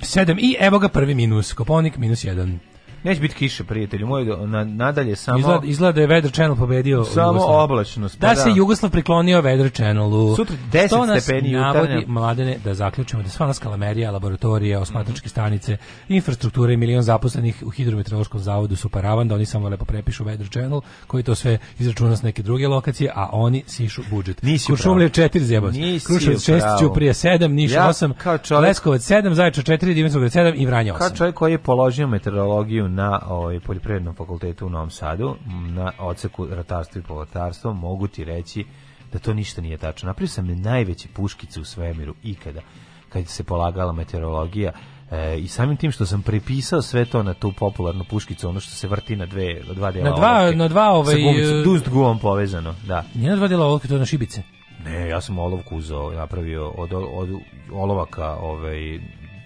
7 i evo ga prvi minus, Koponik minus 1. Neće biti kiše, prijatelju. Moj na, nadalje samo izgleda, izgleda da je Weather Channel pobedio. Samo oblačnost. Pa da, da, se Jugoslav priklonio Weather Channelu. Sutra 10 stepeni jutarnje. mladene da zaključimo da sva nas kalamerija, laboratorije, osmatračke mhm. stanice, infrastrukture i milion zaposlenih u hidrometeorološkom zavodu su paravan da oni samo lepo prepišu Weather Channel koji to sve izračuna s neke druge lokacije, a oni sišu budžet. Nisi Kuršumlija 4 zjebac. Kruševac 6, Ćuprija 7, Niš ja, 8, čovjek, Leskovac 7, Zaječar 4, Dimitrovgrad 7 i Vranje 8. Kao čovjek koji je položio meteorologiju na ovaj, Poljoprivrednom fakultetu u Novom Sadu, na odseku ratarstvo i povrtarstva, mogu ti reći da to ništa nije tačno. Napravio sam najveće puškice u svemiru ikada, kad se polagala meteorologija, E, i samim tim što sam prepisao sve to na tu popularnu puškicu, ono što se vrti na dve dva dela. Na dva, olovke, na dva ovaj sa e, dust gumom povezano, da. Nije na dva dela olovke, to je na šibice. Ne, ja sam olovku uzeo, napravio od, od olovaka, ovaj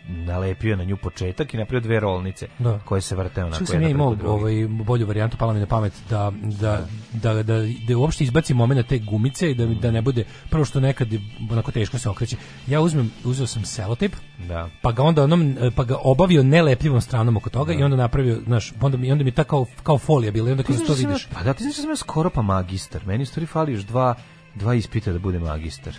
nalepio na nju početak i napravio dve rolnice da. koje se vrte onako Čak sam ja imao ovaj, bolju varijantu, pala mi na pamet da, da, da, da, da, da uopšte izbaci moment te gumice i da, da ne bude prvo što nekad onako teško se okreće. Ja uzmem, uzeo sam selotip, da. pa ga onda onom, pa ga obavio nelepljivom stranom oko toga da. i onda napravio, znaš, onda mi, onda mi ta kao, kao folija bila i onda kada to da vidiš. Pa da, ti znaš da sam ja skoro pa magister, meni u stvari fali još dva, dva ispita da bude magister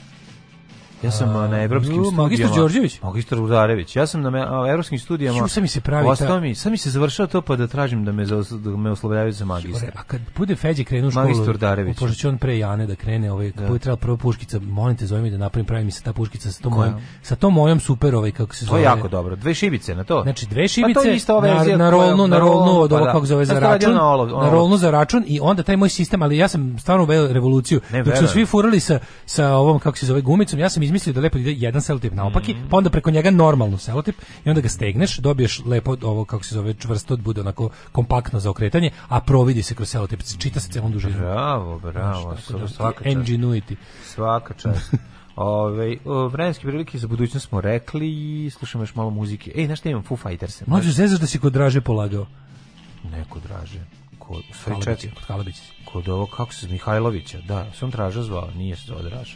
Ja sam a, na evropskim studijama. Magistar Đorđević? Magistar Udarević. Ja sam na evropskim studijama. Ju, sam mi se pravi ta... mi, sam mi se završao to pa da tražim da me, za, da me oslovljavaju za magistra. A kad bude Feđi krenu u školu, magistar Udarević. Pošto će on pre Jane da krene, ovaj, da. bude trebala prva puškica, molim te zove mi da napravim, pravi mi se ta puškica sa tom mojom, sa tom mojom super, ovaj, kako se zove. To je jako dobro. Dve šibice na to. Znači, dve šibice, pa to je isto ovaj na, na rolnu, na rolnu, od pa ovog da. kako zove za račun, na rolnu za račun i onda taj moj sistem, ali ja sam stvarno uveo revoluciju. Dok su svi furali sa, sa ovom, kako se zove, gumicom, ja sam izmislio da lepo ide jedan selotip naopaki, mm -hmm. pa onda preko njega normalno selotip i onda ga stegneš, dobiješ lepo ovo kako se zove čvrsto, od da bude onako kompaktno za okretanje, a providi se kroz selotip, čita se celom dužinom. Bravo, bravo, Znaš, da, svaka čast. Enginuity. Svaka čast. [LAUGHS] Ove, o, vremenske prilike za budućnost smo rekli i slušamo još malo muzike. Ej, znaš šta imam Foo Fighters? Mlađo, zezaš da si kod Draže polagao? Neko Draže. Kod, stvari, Kalabić, kod Kalabić. Kod ovo, kako se, Mihajlovića, da, sam Draža zvao, nije se zove Draža.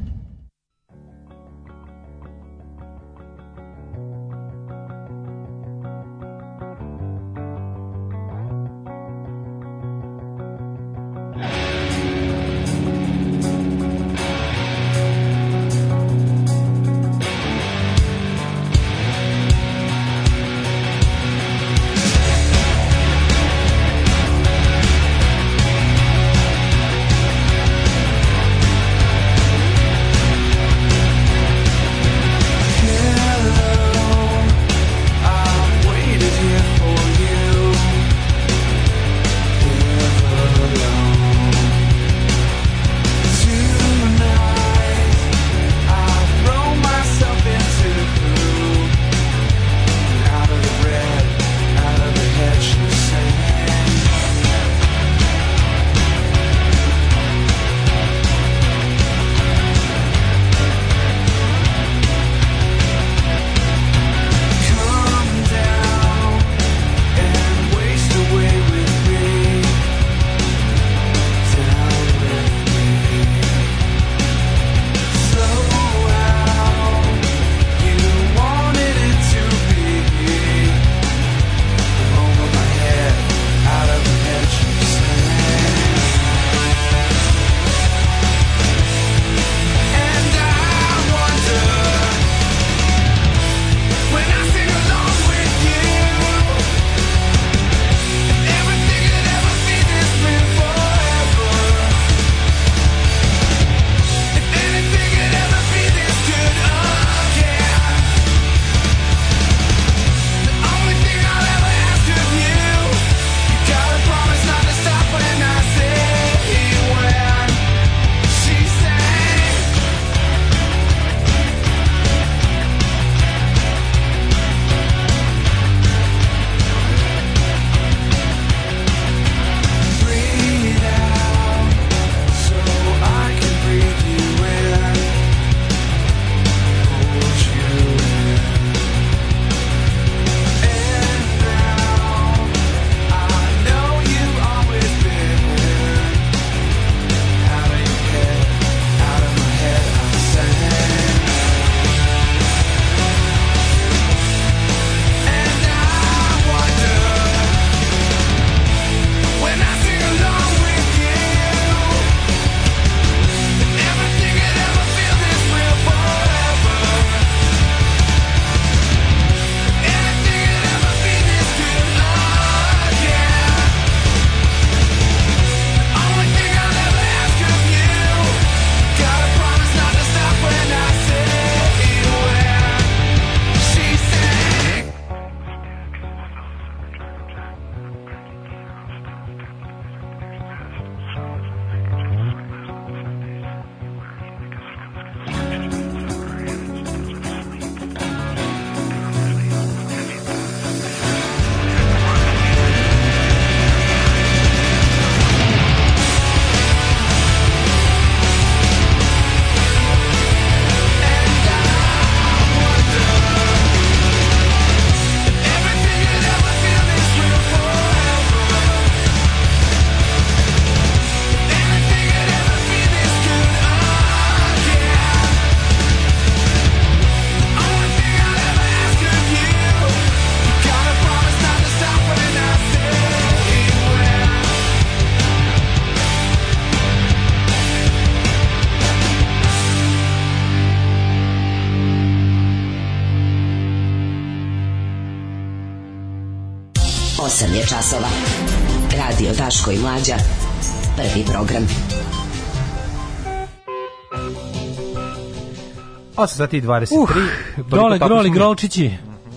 8 sati i 23. Uh, dole groli grolčići. Mm -hmm.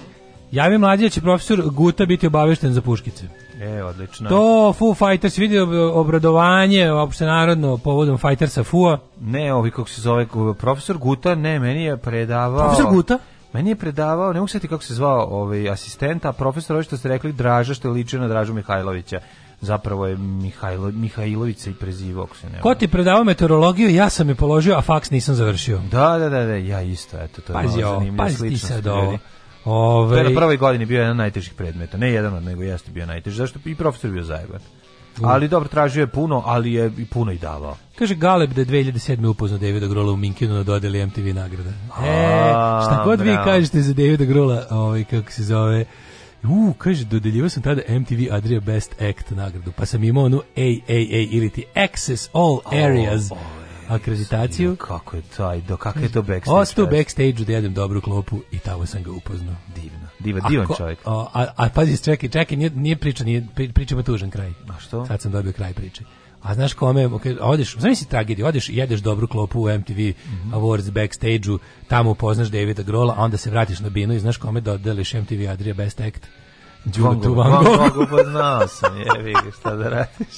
Javi mlađe će profesor Guta biti obavešten za puškice. E, odlično. To Foo Fighters vidi obradovanje narodno povodom Fightersa Fua. Ne, ovi kako se zove profesor Guta, ne, meni je predavao. Profesor Guta? Meni je predavao, ne mogu se kako se zvao ovaj asistenta, profesor, ovo što ste rekli, Draža, što je ličio na Dražu Mihajlovića zapravo je Mihajlo, Mihajlović se i prezivao, ako Ko ti predavao meteorologiju, ja sam je položio, a faks nisam završio. Da, da, da, da ja isto, eto, to je pazi malo zanimljivo pazi ti sad ovo. Ove... To je na prvoj godini bio jedan od najtežih predmeta, ne jedan od, nego jeste bio najteži, zašto i profesor bio zajeban. Mm. Ali dobro, tražio je puno, ali je i puno i davao. Kaže Galeb da je 2007. upoznao Davida Grola u Minkinu na dodeli MTV nagrada. E, šta god vi kažete za Davida Grola, ovaj, kako se zove, U, kaže, dodeljivao sam tada MTV Adria Best Act nagradu, pa sam imao onu AAA ili ti Access All Areas oh, akreditaciju. Jo, kako je taj, do kako je to backstage? Ostao backstage da jedem dobru klopu i tamo sam ga upoznao. Divno. Diva, divan Ako, čovjek. A, a, a pazi, čekaj, čekaj, nije, nije priča, nije, priča ima tužan kraj. A što? Sad sam dobio kraj priče. A znaš kome, odeš, znaš si tragediju, odeš i jedeš dobru klopu u MTV mm -hmm. Awards backstage-u, tamo upoznaš Davida Grola, a onda se vratiš na binu i znaš kome dodeliš MTV Adria Best Act. Džutu Van Gogh. Van pa sam, je, vidi šta da radiš.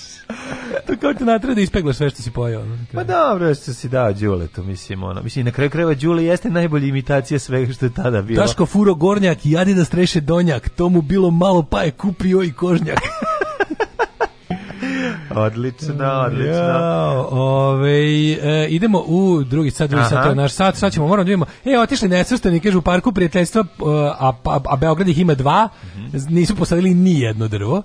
to kao te natreba da ispeglaš sve što si pojao. No, pa dobro, što si dao Đule, to mislim, ono. Mislim, na kraju kreva Đule jeste najbolja imitacija svega što je tada bilo. Daško furo gornjak i Adidas treše donjak, to mu bilo malo pa je kupio i kožnjak. [LAUGHS] Odlično, mm, odlično. Ja, ove, e, idemo u drugi sat, drugi Aha. sat, to je naš sat, sad ćemo, moramo da vidimo, e, otišli nesvrstani, kažu, u parku prijateljstva, e, a, a, a Beograd ih ima dva, mhm. nisu posadili ni jedno drvo.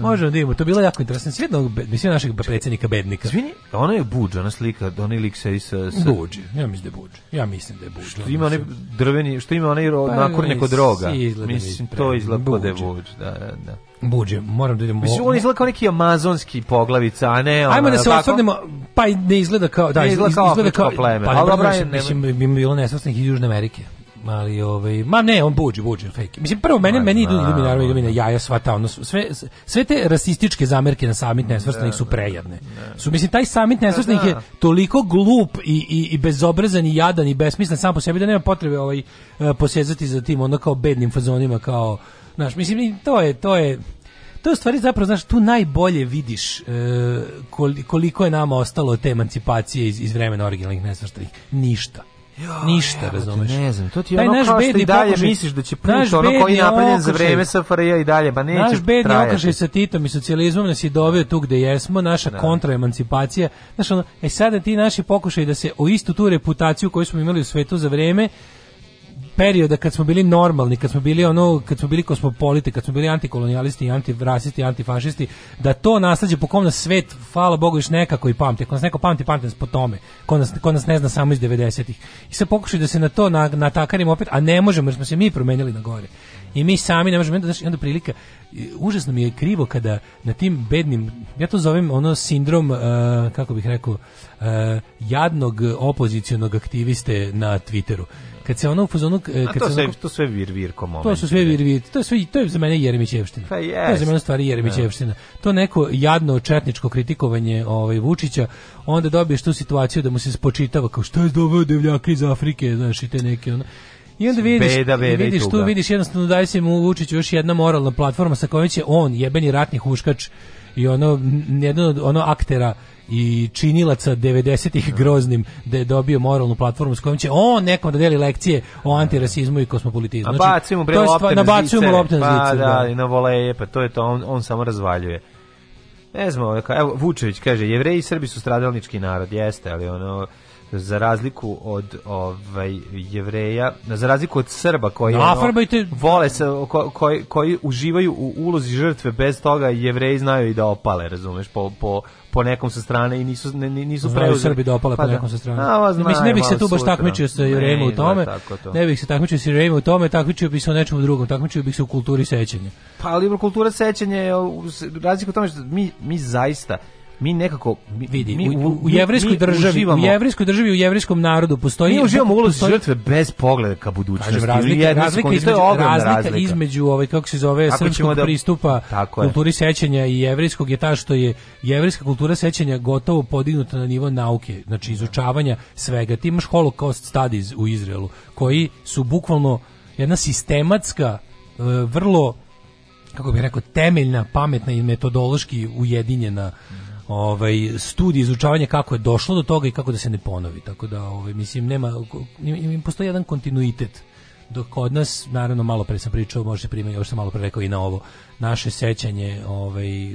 Možemo da imamo, to je bilo jako interesantno. Svi jednog, mislim, našeg predsjednika bednika. Izvini, ona je buđ, ona slika, ona lik se sa... sa... Buđ, ja mislim da je buđ. Ja mislim da je buđ. Što ima onaj drveni, što ima onaj pa, nakornjak od roga. Mislim, to izgleda da je buđ. Da, da, da. Buđe, moram da idem. Mislim, on izgleda kao neki amazonski poglavica, a ne... Ona, Ajmo da se osvrnemo, pa ne izgleda kao... Da, ne izgleda kao, izgleda kao, kao pleme. Pa dobro, ne, mislim, bi bilo nesvrstnih iz Južne Amerike. Ali ovaj, ma ne, on buđi, buđi, fake. Mislim prvo mene, meni idu idu mi naravno idu mi na jaja sva ta, ono, sve sve te rasističke zamerke na samit nesvrstanih su prejadne. Ne. Su mislim taj samit pa nesvrstanih da. je toliko glup i, i, i bezobrazan i jadan i besmislen sam po sebi da nema potrebe ovaj eh, posezati za tim onda kao bednim fazonima kao Znaš, mislim, to je, to je, to je stvari zapravo, znaš, tu najbolje vidiš e, koliko je nama ostalo te emancipacije iz, iz vremena originalnih nesvrstanih. Ništa. Jo, ništa, evo, razumeš. Ne znam, to ti je ono kao što i dalje pokušaj, misliš da će put ono koji je napravljen za vreme SFRJ i dalje, pa neće Naš bedni trajati. okašaj sa Titom i socijalizmom nas je doveo tu gde jesmo, naša da. kontraemancipacija. Znaš, ono, e sada ti naši pokušaj da se o istu tu reputaciju koju smo imali u svetu za vreme perioda kad smo bili normalni, kad smo bili ono, kad smo bili kosmopoliti, kad smo bili antikolonijalisti, antirasisti, antifašisti, da to nasleđe po kom nas svet, hvala Bogu, još nekako i pamti. Ako nas neko pamti, pamti nas po tome. Ko nas, ko nas ne zna samo iz 90-ih. I sad pokušaju da se na to na, natakarimo opet, a ne možemo jer smo se mi promenili na gore. I mi sami ne možemo, znači, onda prilika, užasno mi je krivo kada na tim bednim, ja to zovem ono sindrom, uh, kako bih rekao, uh, jadnog opozicionog aktiviste na Twitteru kad se ono u fazonu e, kad to se sve, ono, to sve vir virko moment. To su sve vir vir. To je sve to je za mene Jeremićevština. Pa yes. To je za mene stvari Jeremićevština. Yeah. Da. To neko jadno četničko kritikovanje ovaj Vučića, onda dobiješ tu situaciju da mu se spočitava kao što je doveo devljaka iz Afrike, znaš, i te neke ono. I onda vidiš, beda, beda vidiš tu, vidiš jednostavno daje se mu Vučiću još jedna moralna platforma sa kojom će on, jebeni ratni huškač i ono, jedan od ono aktera i činilaca 90-ih da. groznim da je dobio moralnu platformu s kojom će on nekom da deli lekcije o da. antirasizmu i kosmopolitizmu. Znači, bacimo bre lopte na zice. lopte na pa zice. Pa da, da, i na voleje, pa to je to, on, on samo razvaljuje. Ne znam, evo, Vučević kaže, jevreji i Srbi su stradalnički narod, jeste, ali ono, za razliku od ovaj jevreja, za razliku od Srba koji no, ono, vole se ko, koji koji uživaju u ulozi žrtve bez toga jevreji znaju i da opale, razumeš, po, po, po nekom sa strane i nisu ne, nisu preuzeli Srbi da opale pa po da. nekom sa strane. A, zna, pa Mislim ne bih se tu baš takmičio sa Jevrejima u da, tome. To. Ne bih se takmičio sa Jevrejima u tome, takmičio bih se u nečemu drugom, takmičio bih se u kulturi sećanja. Pa ali kultura sećanja je razlika u tome što mi mi zaista mi nekako mi, vidi mi, u, u, u jevrejskoj državi uživamo, u jevrejskoj državi u jevrejskom narodu postoji mi uživamo ulozi žrtve bez pogleda ka budućnosti kažem, razlika, razlika, između, razlika, razlika, između ovaj kako se zove Ako srpskog da, pristupa kulturi sećanja i jevrejskog je ta što je jevrejska kultura sećanja gotovo podignuta na nivo nauke znači izučavanja svega ti imaš holocaust studies u Izraelu koji su bukvalno jedna sistematska e, vrlo kako bih rekao temeljna pametna i metodološki ujedinjena ovaj studije izučavanja kako je došlo do toga i kako da se ne ponovi. Tako da ovaj mislim nema im postoji jedan kontinuitet dok kod nas naravno malo pre sam pričao, može se primeni, još sam malo pre rekao i na ovo naše sećanje, ovaj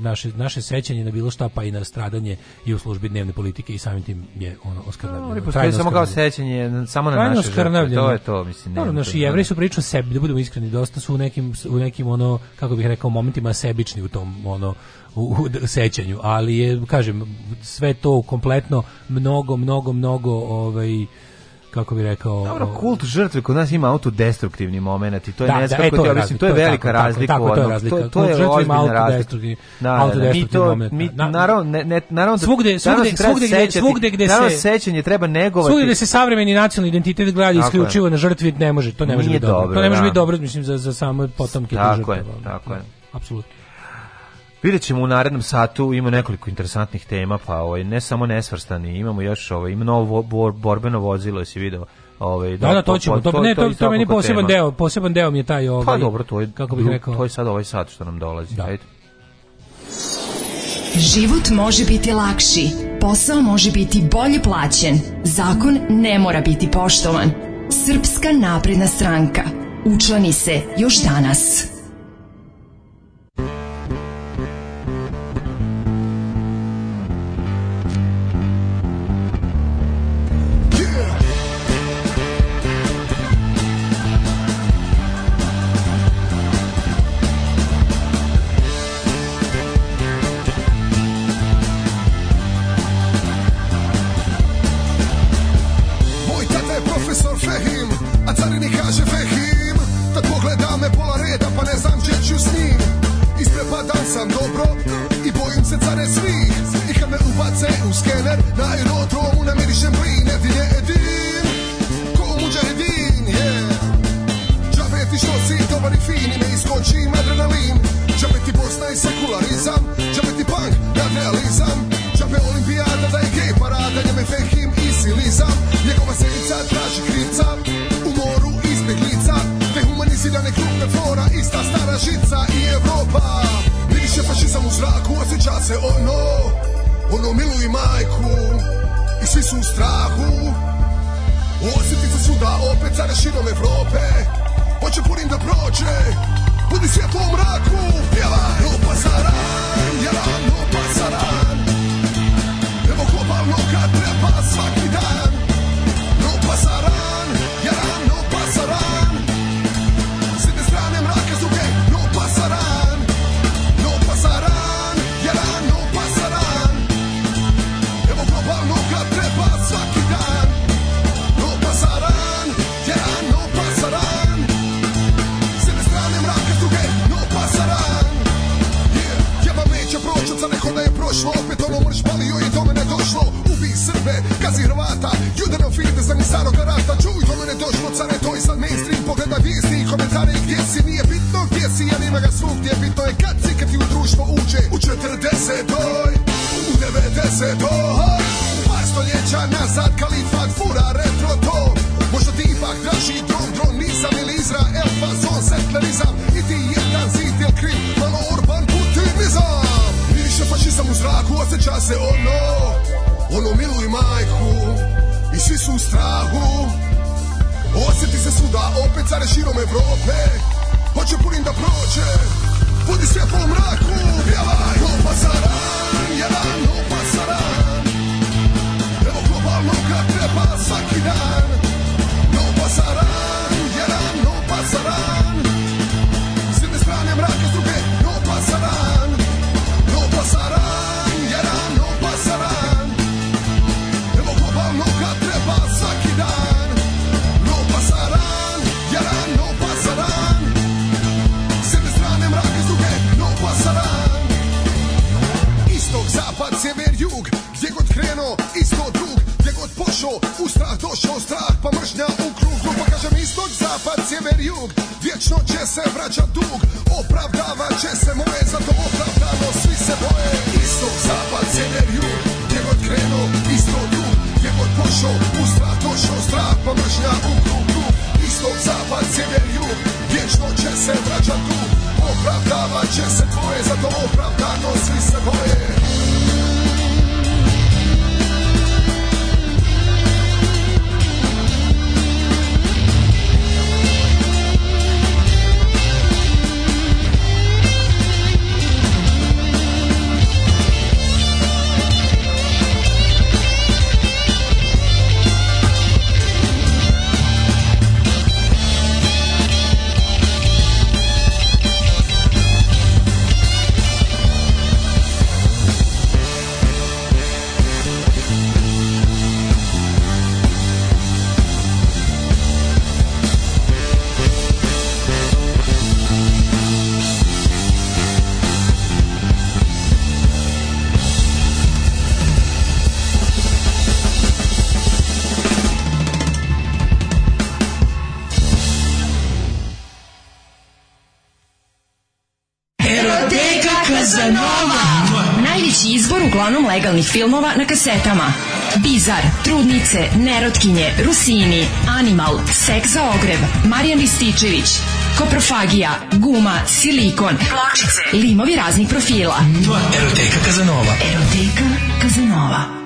naše naše sećanje na bilo šta pa i na stradanje i u službi dnevne politike i samim tim je ono oskrnavljeno. No, samo kao sećanje samo na naše žrtve. To je to, mislim. Ne, naši jevreji su pričali sebi, da budemo iskreni, dosta su u nekim u nekim ono kako bih rekao momentima sebični u tom ono u, u sećanju, ali je, kažem, sve to kompletno mnogo, mnogo, mnogo ovaj, kako bi rekao Dobro, kult žrtve kod nas ima autodestruktivni moment i to je da, ne znam da, kako e, to, je ti objasnim, to je velika tako, razlika tako, tako, to je razlika. To, to je žrtve ima autodestruktivni da, da, da. autodestruktivni moment. Mi, naravno, ne, ne, naravno da- svugde, svugde, svugde, gde, svugde gde se sećanje treba negovati. Svugde gde se savremeni nacionalni identitet gleda isključivo na žrtvi ne može, to ne može biti dobro. To ne može da. biti dobro, mislim za za samo potomke žrtve. Tako je, tako je. Apsolutno. Vidjet ćemo u narednom satu, ima nekoliko interesantnih tema, pa ovaj, ne samo nesvrstani, imamo još, ovaj, ima novo bor, borbeno vozilo, jesi video, Ovaj da, da, to ćemo. To, ne, to, to, meni poseban deo, poseban deo mi je taj pa, ovaj. Pa dobro, to je kako bih rekao. To je sad ovaj sat što nam dolazi, da. ajde. Život može biti lakši, posao može biti bolje plaćen, zakon ne mora biti poštovan. Srpska napredna stranka. Učlani se još danas. svuda, opet care širom Evrope Hoće punim da prođe, budi sve u mraku Pjevaj, Lopa Saran, jedan Lopa Saran Evo globalno kad treba svaki dan to U strah došao strah pa mržnja u krugu Pa kažem istok, zapad, sjever, jug Vječno će se vraćat dug Opravdava će se moje Zato opravdano svi se boje Istok, zapad, sjever, jug Gdje god krenuo, isto tu Gdje god pošao, u strah došao strah Pa mržnja u krugu Istok, zapad, sjever, jug Vječno će se vraćat dug Opravdava će se tvoje Zato opravdano svi se boje nacionalnih filmova na kasetama. Bizar, Trudnice, Nerotkinje, Rusini, Animal, Seks za ogreb, Marijan Rističević, Koprofagija, Guma, Silikon, Plakšice, Limovi raznih profila. To je Eroteka Kazanova. Eroteka Kazanova.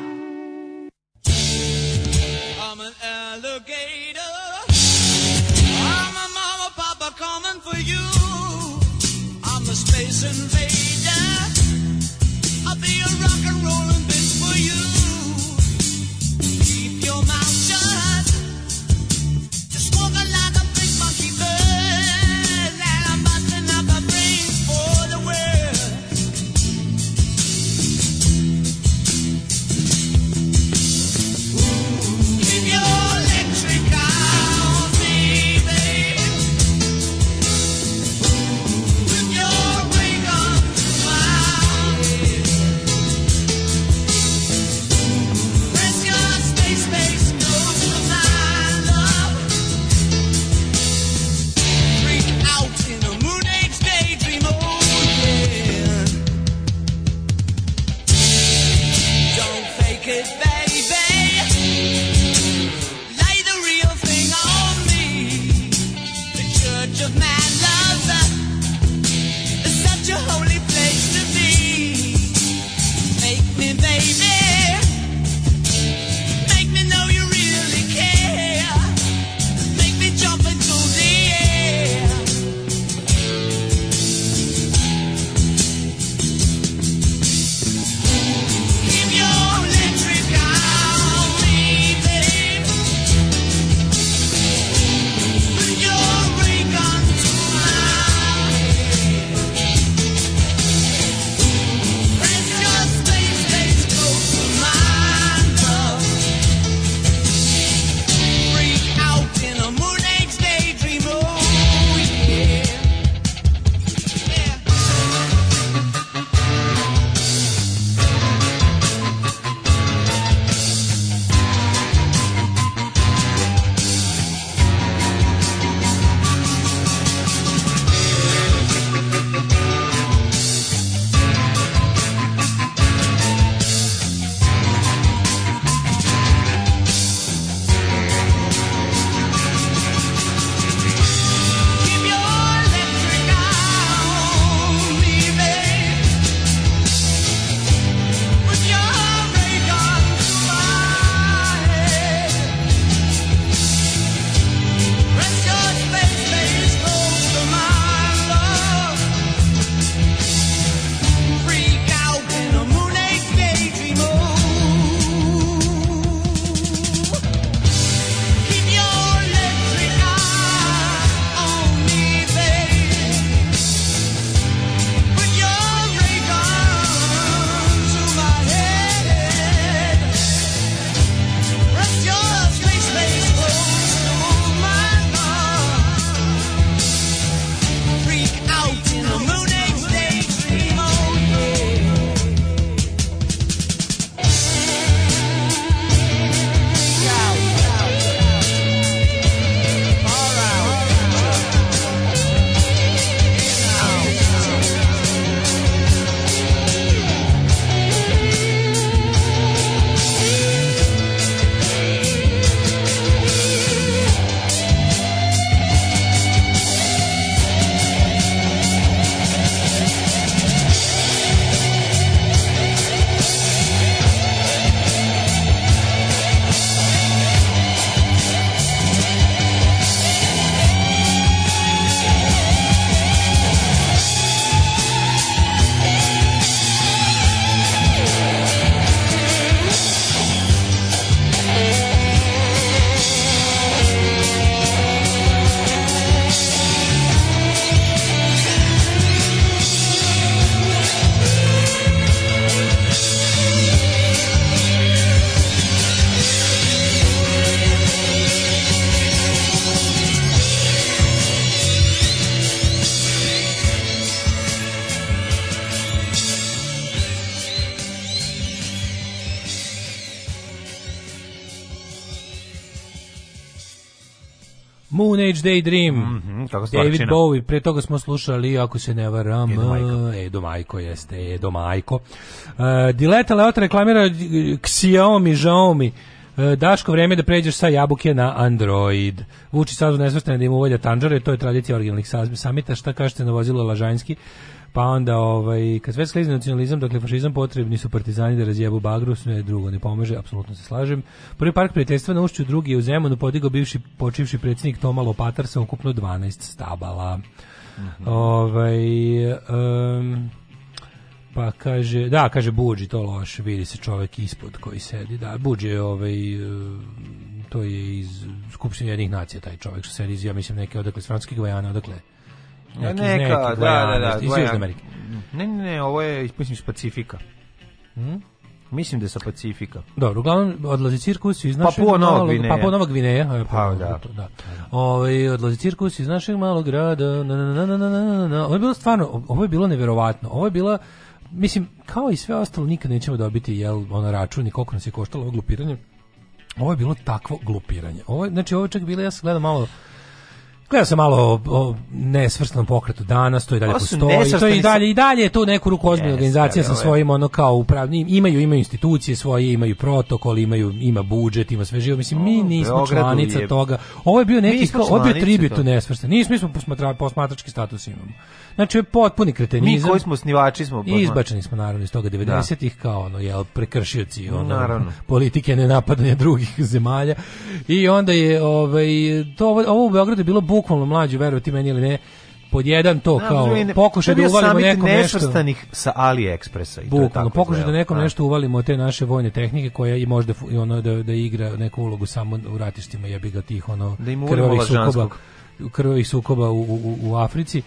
Teenage Daydream. Mm -hmm, kako David Bowie, pre toga smo slušali, ako se ne varam, Edo Majko, eh, Edo jeste, Edo Majko. Uh, Dileta Leota reklamira eh, Xiaomi, Xiaomi. Daško vreme da pređeš sa jabuke na Android. Vuči sad u nesvrstane da im uvolja tanđare, to je tradicija originalnih samita. Šta kažete na vozilo Lažanski? Pa onda, ovaj, kad sve sklizi nacionalizam, dakle fašizam potrebni su partizani da razjebu bagru, sve drugo ne pomaže, apsolutno se slažem. Prvi park prijateljstva na Ušću, drugi je u Zemunu podigao bivši počivši predsjednik Toma Lopatar sa ukupno 12 stabala. Mm -hmm. Ovaj, um, pa kaže, da, kaže Buđi to loš, vidi se čovjek ispod koji sedi, da, Buđi je ovaj, to je iz Skupštine jednih nacija taj čovjek što sedi iz, ja mislim, neke odakle, s Francuske Gvajana, odakle, Neki, neka, neki, da, Gvajana, da, da, iz Južne Amerike. Ne, ne, ne, ovo je, mislim, iz Pacifika. Hmm? Mislim da je sa Pacifika. Dobro, uglavnom odlazi cirkus iz našeg Papua Nova Gvineja. Papua Nova Gvineja. Pa, da. da. Ove, ovaj, odlazi cirkus iz našeg malog grada. Na, na, na, na, na, na. Ovo je bilo stvarno, ovo je bilo neverovatno. Ovo je bila, mislim, kao i sve ostalo, nikad nećemo dobiti jel, ona račun i koliko nas je koštalo ovo glupiranje. Ovo je bilo takvo glupiranje. Ovo, znači, ovo je čak bilo, ja sam gledao malo Gledao sam malo nesvrstan pokret nesvrstanom danas, to i dalje postoji, to i dalje, i dalje je to neku ruku ozbiljna organizacija sa svojim ono kao upravnim, imaju, imaju institucije svoje, imaju protokol, imaju, ima budžet, ima sve živo, mislim, mi nismo članica toga, ovo je bio neki, kao, ovo je bio tribut u nesvrstan, nismo, mi smo posmatrački status imamo. Znači, potpuni kretenizam. Mi koji smo snivači smo. Podma. Izbačeni smo, naravno, iz toga 90-ih, da. kao ono, jel, prekršioci, ono, naravno. [LAUGHS] politike nenapadanja drugih zemalja, i onda je, ovaj, to, ovo u Beogradu je bilo bu bukvalno mlađu veru ti meni ili ne pod jedan to da, kao pokušaj da uvalimo nekom nešto sa AliExpressa i Bukvalno, pokušaj da nekom da. nešto uvalimo te naše vojne tehnike koja i možda i ono da, da igra neku ulogu samo u ratištima jebi ga tih ono da im krvavih sukoba krvavih sukoba u, u, u Africi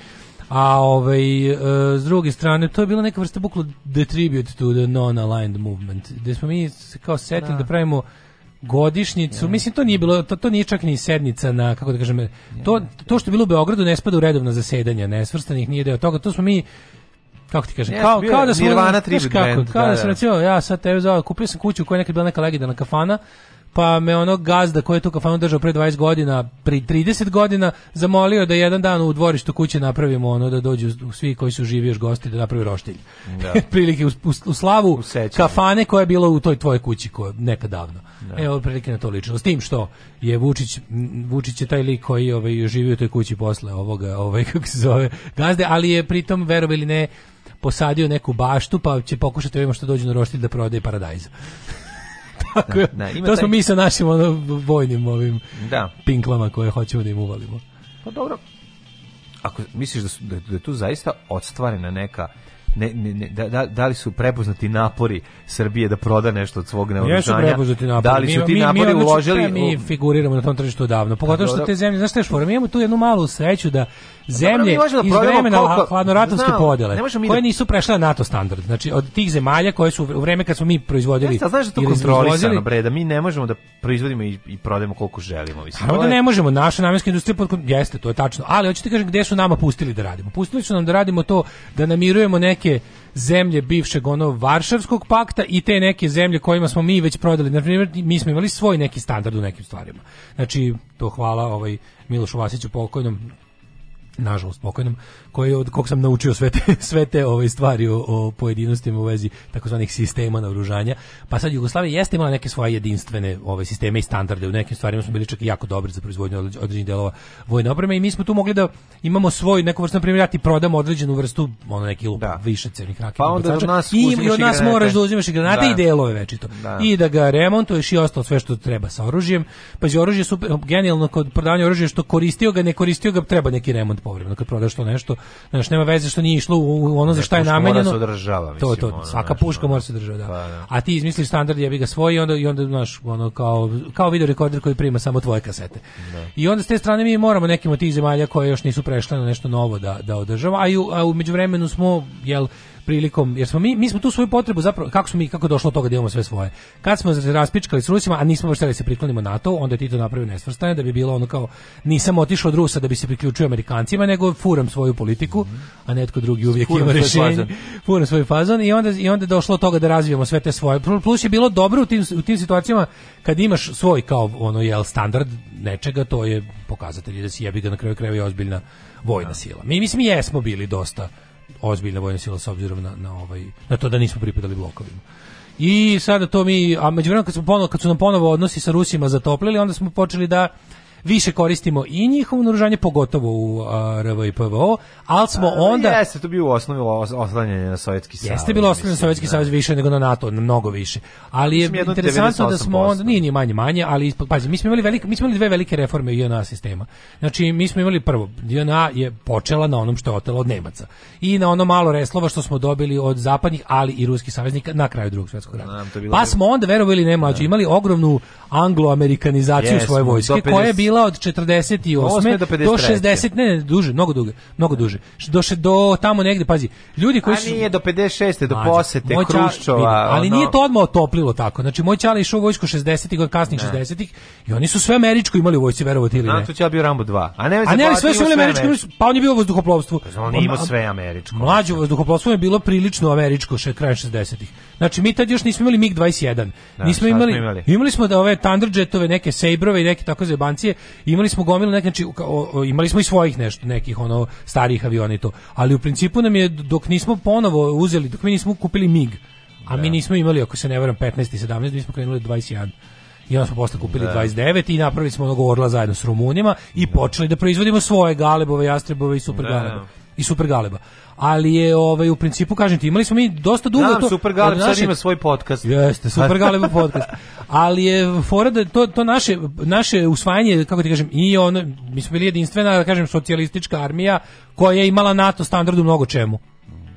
a ovaj, uh, s druge strane, to je bila neka vrsta bukla the tribute to the non-aligned movement, gde smo mi kao setili da. da pravimo godišnjicu. Mislim to nije bilo to, to nije čak ni sednica na kako da kažem. To to što je bilo u Beogradu ne spada u redovna zasedanja, nesvrstanih nije deo toga. To smo mi kako ti kažem, ja, kao, kao da smo Nirvana Tribute Kako, kao da, da, da. sam recimo, ja sad tebe zvao, kupio sam kuću koja je nekad bila neka legendarna kafana, pa me ono gazda koji je tu kafanu držao pre 20 godina, pri 30 godina, zamolio da jedan dan u dvorištu kuće napravimo ono, da dođu svi koji su živi još gosti, da napravi roštilj. Da. [LAUGHS] prilike u, u, u slavu u kafane koja je bila u toj tvojoj kući, koja nekad davno. Da. Evo, prilike na to lično. S tim što je Vučić, Vučić je taj lik koji ovaj, živi u toj kući posle ovoga, ovaj, [LAUGHS] kako se zove, gazde, ali je pritom, verovili ne, posadio neku baštu, pa će pokušati ovima da što dođu na roštilj da prodaje paradajza. Tako da, da, ima to taj... smo mi sa našim ono, vojnim ovim da. pinklama koje hoćemo da im uvalimo. Pa dobro, ako misliš da, su, da, da je tu zaista odstvarena neka ne, ne, ne, da, da, da, li su prepoznati napori Srbije da proda nešto od svog naoružanja? Da li su ti mi, napori mi, uložili? Mi figuriramo na tom tržištu odavno. Pogotovo pa što te zemlje, znaš šta je špora, imamo tu jednu malu sreću da Pa zemlje da iz vremena koliko... hladnoratovske Znao, podele, koje da... nisu prešle na NATO standard. Znači, od tih zemalja koje su u vreme kad smo mi proizvodili Jeste, znaš da to kontrolisano, bre, da mi ne možemo da proizvodimo i, i prodajemo koliko želimo. Mislim, da ne možemo, naša namenska industrija pod... Jeste, to je tačno, ali hoćete kažem gde su nama pustili da radimo. Pustili su nam da radimo to da namirujemo neke zemlje bivšeg ono Varšavskog pakta i te neke zemlje kojima smo mi već prodali. Na primjer, mi smo imali svoj neki standard u nekim stvarima. Znači, to hvala ovaj Milošu Vasiću pokojnom nažalost pokojnom, koji od kog sam naučio sve te, [LAUGHS] sve te ove ovaj, stvari o, o pojedinostima u vezi takozvanih sistema naoružanja. Pa sad Jugoslavija jeste imala neke svoje jedinstvene ove ovaj, sisteme i standarde, u nekim stvarima smo bili čak i jako dobri za proizvodnju određenih delova vojne opreme i mi smo tu mogli da imamo svoj neku vrstu primjer ja ti prodam određenu vrstu ono neki lup, da. više crnih raketa. Pa onda od nas i, i od nas moraš da uzimaš i granate da. i delove večito. Da. I da ga remontuješ i ostalo sve što treba sa oružjem. Pa je oružje super genijalno kod prodavanja oružja što koristio ga, ne koristio ga, treba neki remont povremeno kad prodaš to nešto, znaš, nema veze što nije išlo u ono za šta je namenjeno. Mora se održava, mislim, to, to, ono, svaka puška mora se održava, da. Pa, da. A ti izmisliš standard jebi ga svoj i onda i onda znaš, ono kao kao video rekorder koji prima samo tvoje kasete. Da. I onda s te strane mi moramo nekim od tih zemalja koje još nisu prešle na nešto novo da da održava, a, i, a u međuvremenu smo jel prilikom jer smo mi mi smo tu svoju potrebu zapravo kako smo mi kako došlo do toga da imamo sve svoje. Kad smo se raspičkali s Rusima, a nismo baš da se priklonimo NATO, onda je Tito napravio nesvrstanje da bi bilo ono kao nisam otišao od Rusa da bi se priključio Amerikancima, nego furam svoju politiku, mm -hmm. a netko drugi uvijek furam ima rešenje. [LAUGHS] Furam svoj fazon i onda i onda je došlo do toga da razvijemo sve te svoje. Plus je bilo dobro u tim u tim situacijama kad imaš svoj kao ono jel standard nečega, to je pokazatelj da si jebi ga na kraju krajeva ozbiljna vojna sila. Mi mislim jesmo bili dosta ozbiljna vojna sila s obzirom na, na, ovaj, na to da nismo pripadali blokovima. I sada to mi, a međuvremeno kad, smo ponovo, kad su nam ponovo odnosi sa Rusima zatoplili, onda smo počeli da više koristimo i njihovo naoružanje, pogotovo u RV i PVO, al smo A, onda... Jeste, to bio u osnovi oslanjanje na Sovjetski savez. Jeste bilo oslanjanje na Sovjetski da. savez više nego na NATO, mnogo više. Ali je interesantno da smo onda, nije ni manje manje, ali pazi, mi smo imali, velike, mi smo imali dve velike reforme u JNA sistema. Znači, mi smo imali prvo, JNA je počela na onom što je otela od Nemaca i na ono malo reslova što smo dobili od zapadnih, ali i ruskih saveznika na kraju drugog svetskog rata. Pa smo onda, verovali ne da. imali ogromnu angloamerikanizaciju yes, svoje vojske, koja je bila bila od 48 do, 53. do 60, ne, ne, duže, mnogo duže, mnogo duže. Doše do tamo negde, pazi, ljudi koji su A nije do 56. do posete moj Kruščova. Ali ono... nije to odmah otoplilo tako. Znači moj ćali išao u vojsku 60-ih, kasnih 60-ih i oni su sve američko imali u vojsci, verovati ili ne. to ćao bio Rambo 2. A ne, a ne, sve su imali američko, pa on je bio u vazduhoplovstvu. Pa on je imao sve američko. Mlađe vazduhoplovstvo je bilo prilično američko še kraj 60-ih. Znači mi tad još nismo imali MiG 21. Da, nismo imali, imali imali smo da ove Thunderjetove, neke Sabreove i neke tako zebancije, Imali smo gomilu nekih, znači, imali smo i svojih nešto, nekih ono starih aviona i to. Ali u principu nam je, dok nismo ponovo uzeli, dok mi nismo kupili MIG, a mi da. nismo imali, ako se ne varam, 15 i 17, mi smo krenuli 21 i onda smo posle kupili da. 29 i napravili smo onog orla zajedno s Rumunima i da. počeli da proizvodimo svoje galebove, jastrebove i super galeba. Da. I super galeba ali je ovaj u principu kažem ti imali smo mi dosta dugo Znam, to super galeb sad ima svoj podcast jeste super galeb podcast [LAUGHS] ali je fora da to, to naše naše usvajanje kako ti kažem i on mi smo bili jedinstvena da kažem socijalistička armija koja je imala NATO standardu mnogo čemu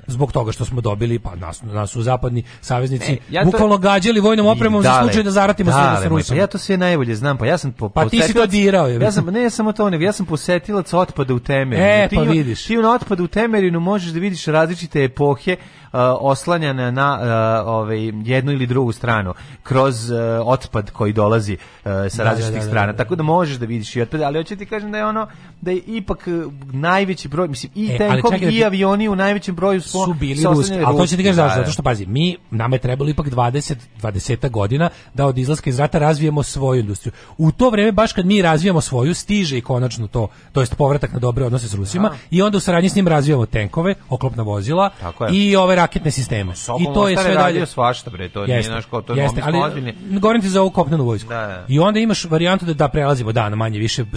zbog toga što smo dobili pa nas nas su zapadni saveznici ne, ja to... bukvalno gađali vojnom opremom dale, za slučaj da zaratimo dale, sa Rusima. Pa ja to sve najbolje znam, pa ja sam po, pa ti si to dirao, je. Ja sam ne samo to, ne, ja sam posetilac otpada u Temerinu. E, ti, znači, pa vidiš. Ti na otpadu u Temerinu možeš da vidiš različite epohe uh, oslanjane na uh, ovaj jednu ili drugu stranu kroz uh, otpad koji dolazi uh, sa da, da, različitih da, da, strana. Da. Tako da možeš da vidiš i otpad, ali hoćete ti kažem da je ono da je ipak najveći broj, mislim i e, tenkovi da i avioni u najvećem broju smo su bili ruski, A to će ti kaži zašto, da, zato da. što pazi, mi, nama je trebalo ipak 20, 20 godina da od izlaska iz rata razvijemo svoju industriju. U to vreme, baš kad mi razvijamo svoju, stiže i konačno to, to jest povratak na dobre odnose s Rusima, Aha. i onda u saradnji s njim razvijamo tenkove, oklopna vozila i ove raketne sisteme. Sokom I to je sve dalje. svašta, bre, to jeste, nije naš kao, to je jeste, ali, ozbiljni. Govorim ti za ovu kopnenu vojsku. Da, da. I onda imaš varijantu da, da prelazimo, da, na manje više uh,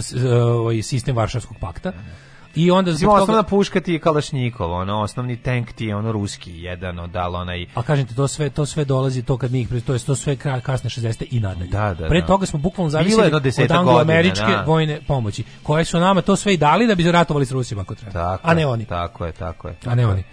sistem Varšavskog pakta. Da, I onda zbog toga... osnovna puška ti je Kalašnjikov, ono osnovni tank ti je ono ruski, jedan od dal onaj. A kažete to sve to sve dolazi to kad mi ih to je to sve kraj kasne 60 i nadalje. Da, da, Pre da. toga smo bukvalno zavisili od angloameričke da. vojne pomoći, koje su nama to sve i dali da bi ratovali s Rusima ako treba. Tako, a ne oni. Tako je, tako je. a ne oni.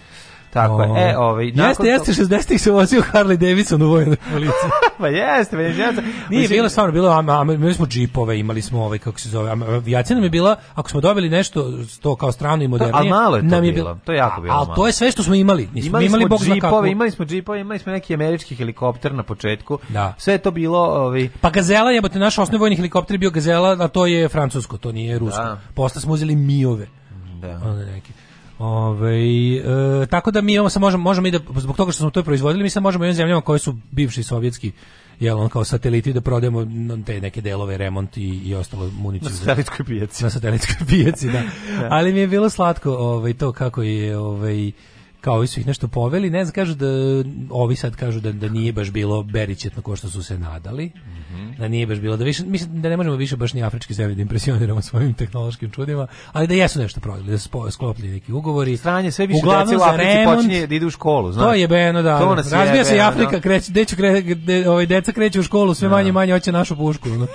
Tako je. E, ovaj, ovaj jeste, to... jeste, 60-ih se vozio Harley Davidson u vojnoj policiji. [LAUGHS] pa jeste, pa jeste. Nije Uči... bilo stvarno, bilo, ama, ama, imali smo džipove, imali smo ovaj, kako se zove, avijacija nam je bila, ako smo dobili nešto to kao strano i modernije, to, malo je to nam je bilo, To je jako bilo. Ali to je sve što smo imali. Nismo imali, imali smo džipove, imali smo džipove, imali smo neki američki helikopter na početku. Da. Sve je to bilo... Ovaj... Pa Gazela, jebote, naš osnovni vojni helikopter je bio Gazela, a to je francusko, to nije rusko. Da. Posle smo uzeli miove. Da. Onda neki. Ove, ovaj, e, tako da mi ovo sad možemo, možemo i da, zbog toga što smo to proizvodili, mi sa možemo i zemljama koje su bivši sovjetski jel on kao sateliti da prodajemo te neke delove, remont i, i ostalo municiju. Na satelitskoj pijaci. Na satelitskoj pijaci, da. [LAUGHS] da. Ali mi je bilo slatko ovaj, to kako je ovaj, kao ovi su ih nešto poveli, ne znam, kažu da, ovi sad kažu da, da nije baš bilo berićetno ko što su se nadali, mm -hmm. da nije baš bilo, da više, mislim da ne možemo više baš ni afrički zemlje da impresioniramo svojim tehnološkim čudima, ali da jesu nešto proveli, da su sklopili neki ugovori. Stranje, sve više Uglavnom, deci u Africi remont, počinje da ide u školu, znaš. To je beno, da. To nas Razbija je se i Afrika, no. Da. kreće, deću, kre, de, ovaj, deca kreću u školu, sve no. Da. manje manje hoće našu pušku, no.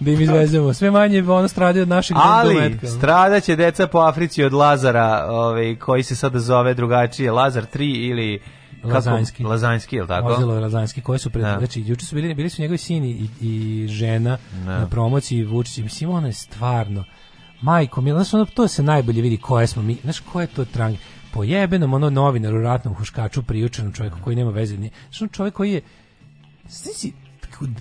da im izvezemo. Sve manje ono stradi od naših našeg Ali, stradaće deca po Africi od Lazara, ovaj, koji se sada zove drugačije Lazar 3 ili Lazanski. Lazanski, je tako? Ozilo Lazanski, koji su pred, da. znači juče su bili bili su njegovi sini i, i žena da. na promociji Vučić. Mislim ona je stvarno Majko, mi znači, ono, to se najbolje vidi koje smo mi. Znaš, ko je to trang? Pojebenom ono novinaru ratnom huškaču priučenom čovjeku koji nema veze ni. Znači, čovjek koji je Znači,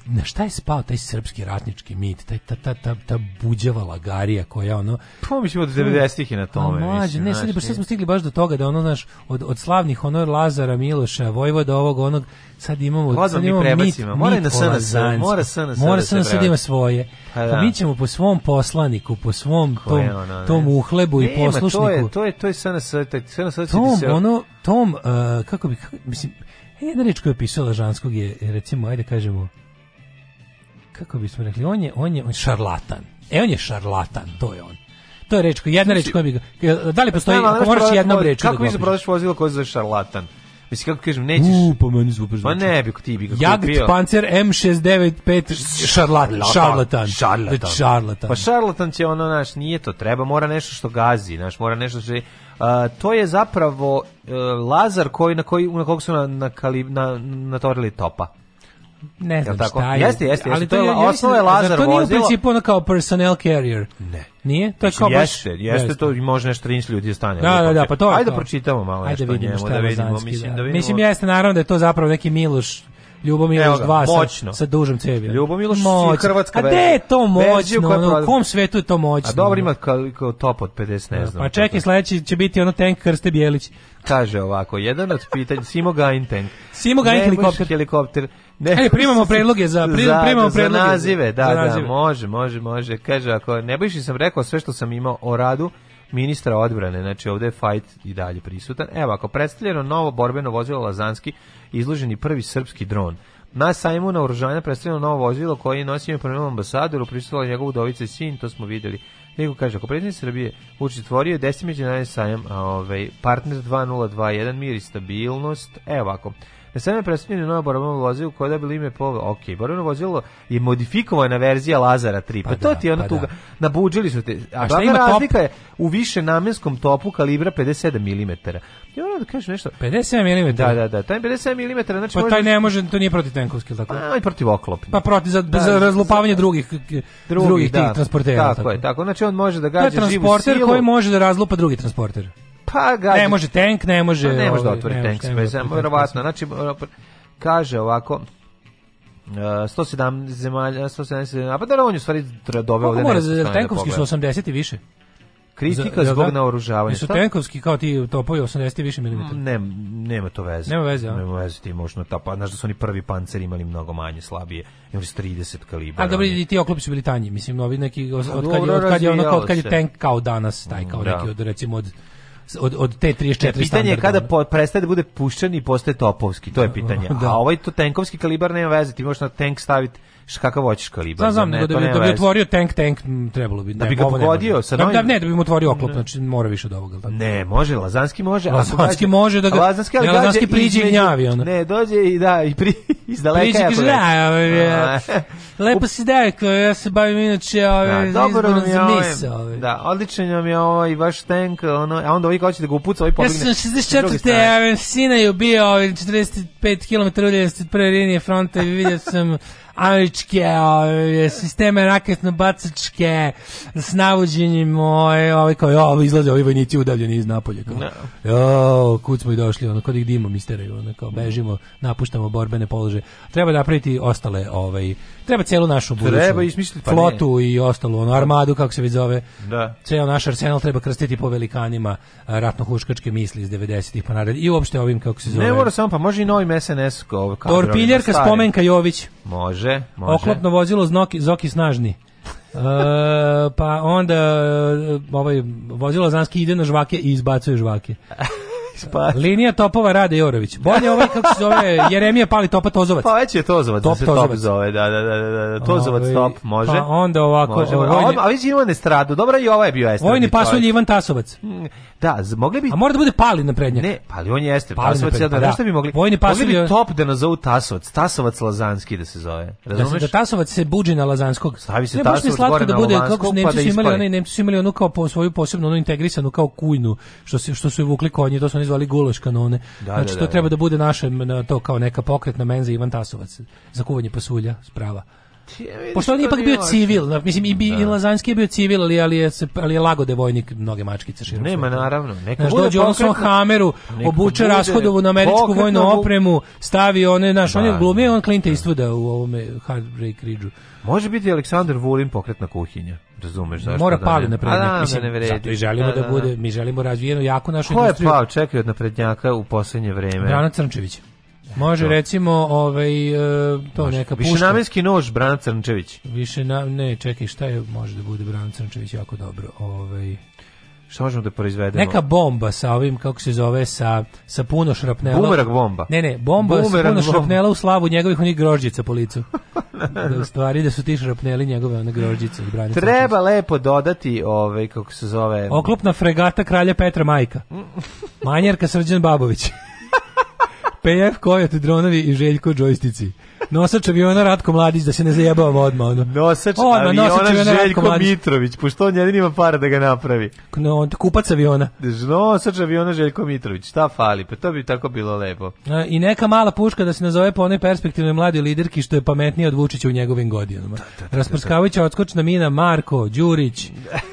na šta je spao taj srpski ratnički mit, taj, ta, ta, ta, ta buđava lagarija koja ono... Pa mi od 90-ih i na tome. A, mlađe, ne, sad, baš, sad smo stigli baš do toga da ono, znaš, od, od slavnih ono Lazara, Miloša, Vojvoda, ovog, onog, sad imamo... Lazar mi prebacimo, mit, mora na SNS, mora SNS mora SNS da ima svoje. Pa, pa, da. mi ćemo po svom poslaniku, po svom tom, ono, tom uhlebu ne, i poslušniku. To je, to je, to je SNS, taj, SNS da tom, se... ono, tom, uh, kako bi, kako, mislim, e, jedna reč koju je pisala Žanskog je, recimo, ajde da kažemo, kako bismo rekli, on je, on je, on je šarlatan. E, on je šarlatan, to je on. To je reč, jedna reč koja bi... E, da li pa postoji, Znam, ako moraš jednom reč... Da kako mi se da prodaš vozilo koje zove šarlatan? Mislim, kako kažem, nećeš... U, pa meni super znači. Pa ne bi ti bi ga kupio. Jagd Pancer M695 šarlatan. Šarlatan. Šarlatan. Šarlatan. Pa šarlatan će ono, naš, nije to treba, mora nešto što gazi, naš, mora nešto što... Uh, to je zapravo uh, Lazar koji na koji na kog su na na, kali, na torili topa ne znam tako? šta je. Jeste, jeste, ali to je, ja, osnova je da Lazar to nije u principu ono kao personnel carrier? Ne. Nije? To je kao baš, jeste, jeste to može nešto 13 ljudi stane. Da, da, da, pa to. Ajde to. pročitamo malo Ajde nešto vidimo njemu, da vidimo, mislim da. da vidimo. Mislim jeste naravno da je to zapravo neki Miloš Ljubomir Miloš 2 sa, sa dužom cevi. Ljubomir Miloš i Hrvatska. A gde je to moćno? Ono, u kom svetu je to moćno? A dobro ima kao, kao top od 50, ne da, znam. Pa čekaj, sledeći će biti ono tank Krste Bijelić. Kaže ovako, jedan od pitanja, Simo Gajin tank. Simo Gajin helikopter. helikopter Ne, Ajde, primamo predloge za, pri, primamo da, predloge. Za nazive, da, za da, nazive. da, može, može, može. Kaže, ako ne biš sam rekao sve što sam imao o radu ministra odbrane, znači ovde je fight i dalje prisutan. Evo, ako predstavljeno novo borbeno vozilo Lazanski, izloženi prvi srpski dron. Na sajmu na oružanja predstavljeno novo vozilo koje nosi ime prvom ambasadoru, prisutila njegovu dovice sin, to smo videli. Nego kaže, ako predsjednik Srbije uči tvorio 10 međunarodni sajam, a ovaj, partner 2021, mir i stabilnost, evo ako, E, Na sebe da je predstavljeno novo borbeno vozilo koje je dobilo ime po... Ok, borbeno vozilo je modifikovana verzija Lazara 3. Pa, pa to da, ti je ona pa tuga. Da. Nabuđili su te. A, A šta ima razlika top? je u više namenskom topu kalibra 57 mm. Ja moram da kažem nešto. 57 mm? Da, da, da. Taj 57 mm, znači... Pa taj da- ne može, to nije protivtenkovski, tako? Pa, i protiv oklopni. Pa protiv, za, da, za razlupavanje za, drugih, drugih, drugih da, tih transportera. Tako, tako je, tako. Znači on može da gađa živu silu. To je transporter koji može da razlupa drugi transporter. Pa gađa. Ne može tank, ne može. Pa ne može da ovaj, otvori tank, verovatno. Znači kaže ovako Uh, e, 107 zemalja, 170, a pa da on je u stvari doveo ovde. Mora, tenkovski su 80 i više. Kritika za, zbog da, naoružavanja. Su tenkovski kao ti topovi 80 i više milimetara. Mm, ne, nema to veze. Nema veze, ja. Nema veze, ti možno ta, pa, znaš da su oni prvi pancer imali mnogo manje, slabije, imali su 30 kalibra. A dobro, i ti oklopi su bili tanji, mislim, novi neki, od kad je, od kad je, ono, od kad je tank kao danas, taj kao mm, neki, da. od, recimo, od od, od te 34 ne, Pitanje je kada po, prestaje da bude puščan i postaje topovski, to je da, pitanje. Da. A ovaj to tenkovski kalibar nema veze, ti možeš na tank staviti kakav hoćeš kalibar. Znam, znam, ne, da, da, bi, da bi otvorio tank, tank trebalo bi. Da ne, da bi ga pogodio sa novim... Da, ne, da bi mu otvorio oklop, znači mora više od ovoga. Ne, može, Lazanski može. Lazanski može da ga... Lazanski, ali Lazanski priđe i gnjavi, ono. Ne, dođe i da, i pri, iz daleka priđe, kaže, da, ovaj, lepo si dajko, ja se bavim inače ove, da, izborom ovaj, za ovaj- misa. Ove. Da, odličan vam je ovaj vaš tank, ono, a onda ovaj hoće da ga upuca, ovaj pobegne. Ja sam 64. Sina je bio 45 km udaljenosti od prve linije fronta i vidio sam američke ove, sisteme raketno-bacačke s navođenjem ove, ove kao, ja izlaze ovi vojnici udavljeni iz Napolja Kao, da. Jo, kud smo i došli, ono, kod ih dimo isteraju, ono, kao, bežimo, napuštamo borbene položaje Treba napraviti ostale ovaj Treba celu našu budućnost. Treba ismisliti pa flotu ne. i ostalo, ono armadu kako se već zove. Da. Ceo naš arsenal treba krstiti po velikanima ratno-huškačke misli iz 90-ih pa nadalje. I uopšte ovim kako se zove. Ne mora samo, pa može i novi SNS kao da Torpiljerka spomenka Jović. Može, može. Oklopno vozilo Zoki, Zoki snažni. [LAUGHS] e, pa onda e, ovaj vozilo zanski ide na žvake i izbacuje žvake. [LAUGHS] Spasi. Linija topova Rade Jorović. Bolje ovaj kako se zove Jeremija Pali Topa Tozovac. Pa već je Tozovac, top, da se tozovac. top zove, da, da, da, da, Tozovac Ove, top može. Pa onda ovako, može. Vojni, a, on, a Ivan Estradu, dobro i ovaj je bio Estradu. Vojni pasulj Ivan Tasovac. Da, mogli bi... A mora da bude Pali na prednjak. Ne, Pali on jeste, pali Tasovac, prednjak, da, bi mogli... Vojni pasulj... Mogli bi top da nazovu Tasovac, Tasovac Lazanski da se zove, razumeš? Da, se, da Tasovac se buđi na Lazanskog. Stavi se ne, Tasovac gore da bude, na Lazanskog, kako, pa imali, onaj, Nemci su imali onu kao po svoju posebnu, onu integrisanu kao kujnu, što, se, što su je vukli konje, to su oni zvali gulaš kanone. Da, znači da, to da. treba da bude naše to kao neka pokretna menza Ivan Tasovac za kuvanje pasulja, sprava. Pošto on ipak bio civil, da, mislim i, bi, da. i Lazanski je bio civil, ali, ali, je, ali je lagode da vojnik mnoge mačkice širom. Nema, naravno. Neko znaš, dođe on svom hameru, obuče rashodovu na američku vojnu opremu, stavi one, znaš, on je glumio, on Clint da. u ovome Heartbreak Ridge-u. Može biti Aleksandar Vulin pokretna kuhinja. Razumeš zašto? Mora pali na prednjak. Mislim, da ne zato i želimo da, da, da, bude, mi želimo razvijenu jako našu Ko industriju. Ko je pao, čekaj od naprednjaka u poslednje vreme? Brana Crnčević. Može recimo ovaj e, to može. neka puška. Višenamenski nož Bran Crnčević. Više na, ne, čekaj, šta je može da bude Bran Crnčević jako dobro. Ovaj Šta možemo da proizvedemo? Neka bomba sa ovim, kako se zove, sa, sa puno šrapnela. Bumerang bomba. Ne, ne, bomba Bumerang sa puno šrapnela u slavu njegovih onih grožđica po licu. [LAUGHS] da u stvari da su ti šrapneli njegove one grožđice. Branice. Treba lepo dodati, ovaj, kako se zove... Oklopna fregata kralja Petra Majka. Mm. Manjerka Srđan Babović. PF Kojot dronovi i Željko džojstici. Nosač aviona Ratko Mladić, da se ne zajebavamo odmah. Ono. Nosač odmah, aviona, nosač aviona Željko Mitrović, pošto on jedin ima para da ga napravi. No, kupac aviona. Nosač aviona Željko Mitrović, šta fali, pa to bi tako bilo lepo. A, I neka mala puška da se nazove po onoj perspektivnoj mladi liderki što je pametnija od Vučića u njegovim godinama. Da, da, da, Rasprskavajuća odskočna mina Marko, Đurić, [LAUGHS]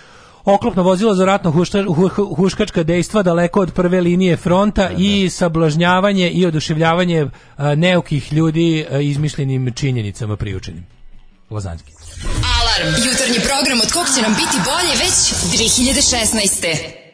oklopno vozilo za ratno hušta, hu, huškačka dejstva daleko od prve linije fronta ne, ne. i sablažnjavanje i oduševljavanje a, e, neukih ljudi e, izmišljenim činjenicama priučenim. Lozanski. Alarm! Jutarnji program od kog će nam biti bolje već 2016.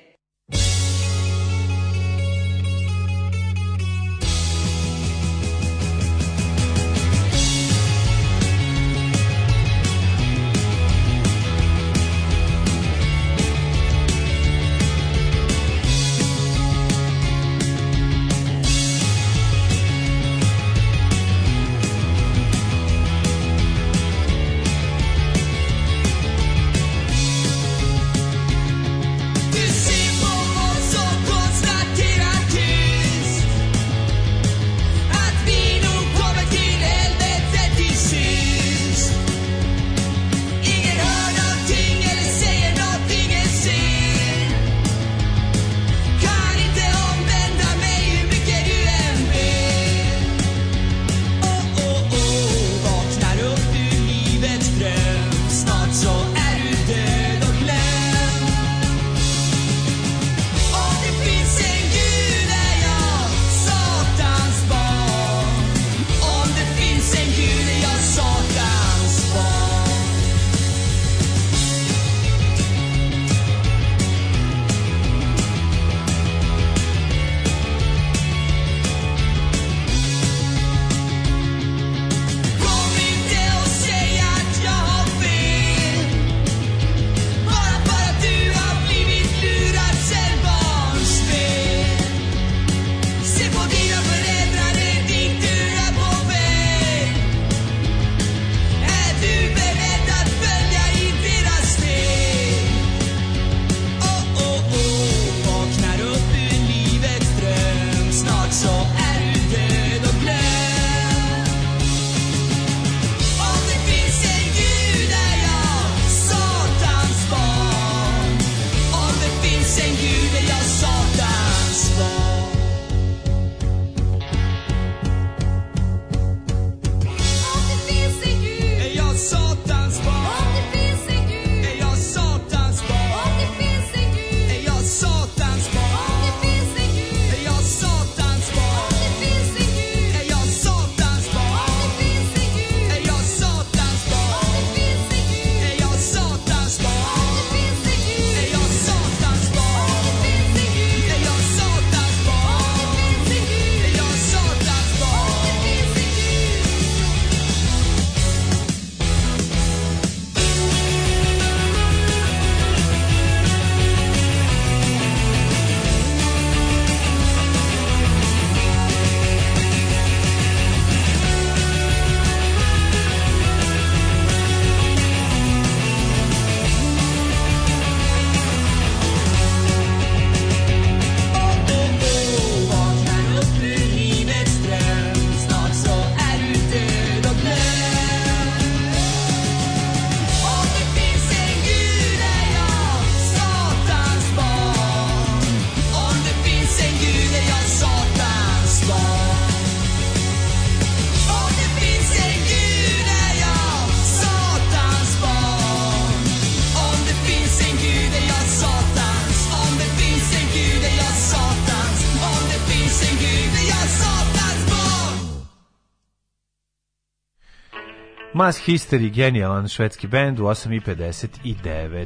Mass History, genijalan švedski bend u 8.59.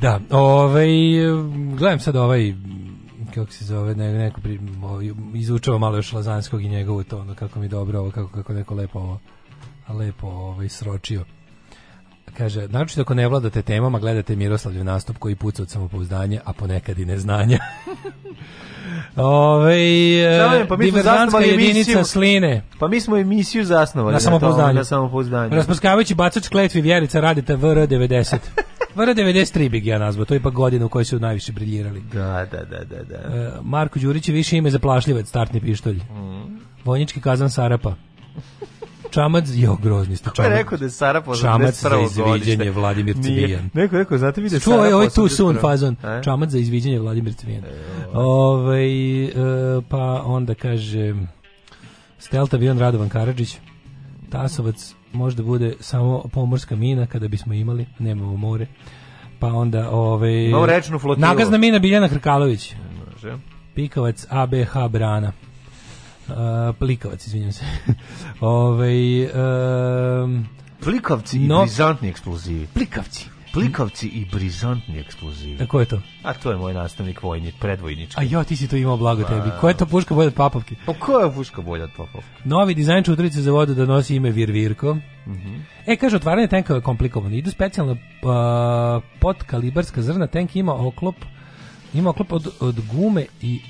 Da, ovaj, gledam sad ovaj kako se zove, ne, neko pri, ovaj, izučava malo još Lazanskog i njegovu to, ono, kako mi dobro ovo, kako, kako neko lepo ovo, lepo ovaj, sročio. Kaže, naročito ako ne vladate temama, gledate Miroslavljev nastup koji puca od samopouzdanja, a ponekad i neznanja. [LAUGHS] Ove, Zavljamo, e, pa mi smo jedinica emisiju, sline. Pa mi smo emisiju zasnovali na samopouzdanje. Na samopouzdanje. Rasprskavajući bacač kletvi vjerica radite VR90. [LAUGHS] VR93 bih ja nazvao, to je ipak godina u kojoj su najviše briljirali. Da, da, da, da. da. E, Marko Đurić je više ime za plašljivac, startni pištolj. Mm. Vojnički kazan Sarapa. Čamac je grozni ste. Čamac. rekao da je Sara po Čamac za izviđanje Vladimir Cvijan. Neko rekao, znate vidite da Čuo je ovaj tu sun fazon. E? Čamac za izviđanje Vladimir Cvijan. E, ovaj e, pa onda kaže Stelta avion Radovan Karadžić. Tasovac možda bude samo pomorska mina kada bismo imali, nemamo more. Pa onda ovaj Imamo rečnu flotilu. Nagazna mina Biljana Hrkalović. E, može. Pikovac ABH Brana. Uh, plikavac, izvinjam se. [LAUGHS] ovaj um, Plikavci no, i brizantni eksplozivi. Plikavci. Plikavci i brizantni eksplozivi. A ko je to? A to je moj nastavnik vojnik, predvojnički. A jo, ti si to imao blago pa. tebi. Koja je to puška bolja od papavke? Pa koja je puška bolja od papavke? Novi dizajn čutrice za vodu da nosi ime Virvirko. Mm -hmm. E, kaže, otvaranje tenka je komplikovano. Idu specijalno uh, podkalibarska zrna. Tenk ima oklop, ima oklop od, od gume i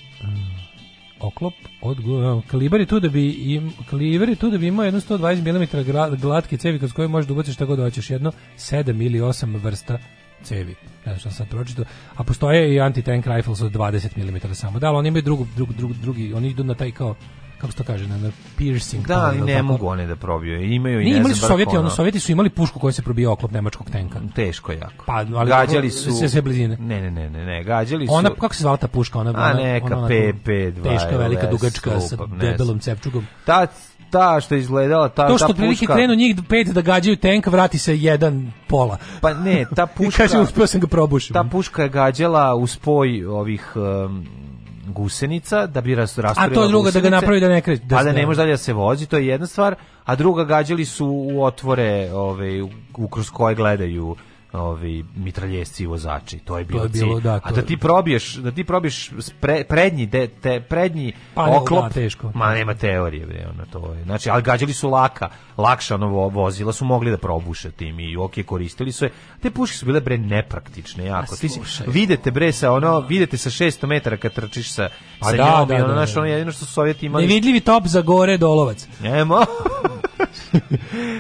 oklop od kalibar je tu da bi im, kalibar je tu da bi imao jedno 120 mm glatke cevi kroz koje možeš da ubaciš šta god hoćeš jedno 7 ili 8 vrsta cevi. Ne znam šta sam pročitao. A postoje i anti-tank rifles od 20 mm samo. Da, ali oni imaju drugu, drugu, drugu, drugi, oni idu na taj kao kako se to kaže, na, na piercing. Da, ali ne tako. mogu one da probiju. Imaju i ne, ne imali su Sovjeti, ono, Sovjeti su imali pušku koja se probija oklop nemačkog tenka. Teško jako. Pa, ali gađali su se se blizine. Ne, ne, ne, ne, ne, gađali su. Ona kako se zvala ta puška, ona, ona A neka PP2. Teška velika dugačka sa debelom cepčugom. Ta ta što je izgledala ta to što prilike krenu njih pet da gađaju tank vrati se jedan pola pa ne ta [LAUGHS] puška kaže uspeo sam ga probušim. ta puška je gađala u spoj ovih um, gusenica da bi ras, rasturila A to druga gusenice, da ga napravi da ne kreće. Da, pa da ne može dalje da se vozi, to je jedna stvar, a druga gađali su u otvore, ovaj, u kroz koje gledaju ovi mitraljesci i vozači. To je bilo, to je bilo da, to... A da ti probiješ, da ti probiješ pre, prednji de, te prednji pa oklop. Da, teško. Ma nema teorije bre, ona to je. Znači, al gađali su laka, lakša novo vozila su mogli da probuše tim i ok koristili su je. Te puške su bile bre nepraktične jako. Ti si, vidite bre sa ono, vidite sa 600 metara kad trčiš sa pa sa da, njom, da, da, ono, da, naš, da, ono da. jedino što su Sovjeti imali. Nevidljivi top za gore dolovac. Nemo.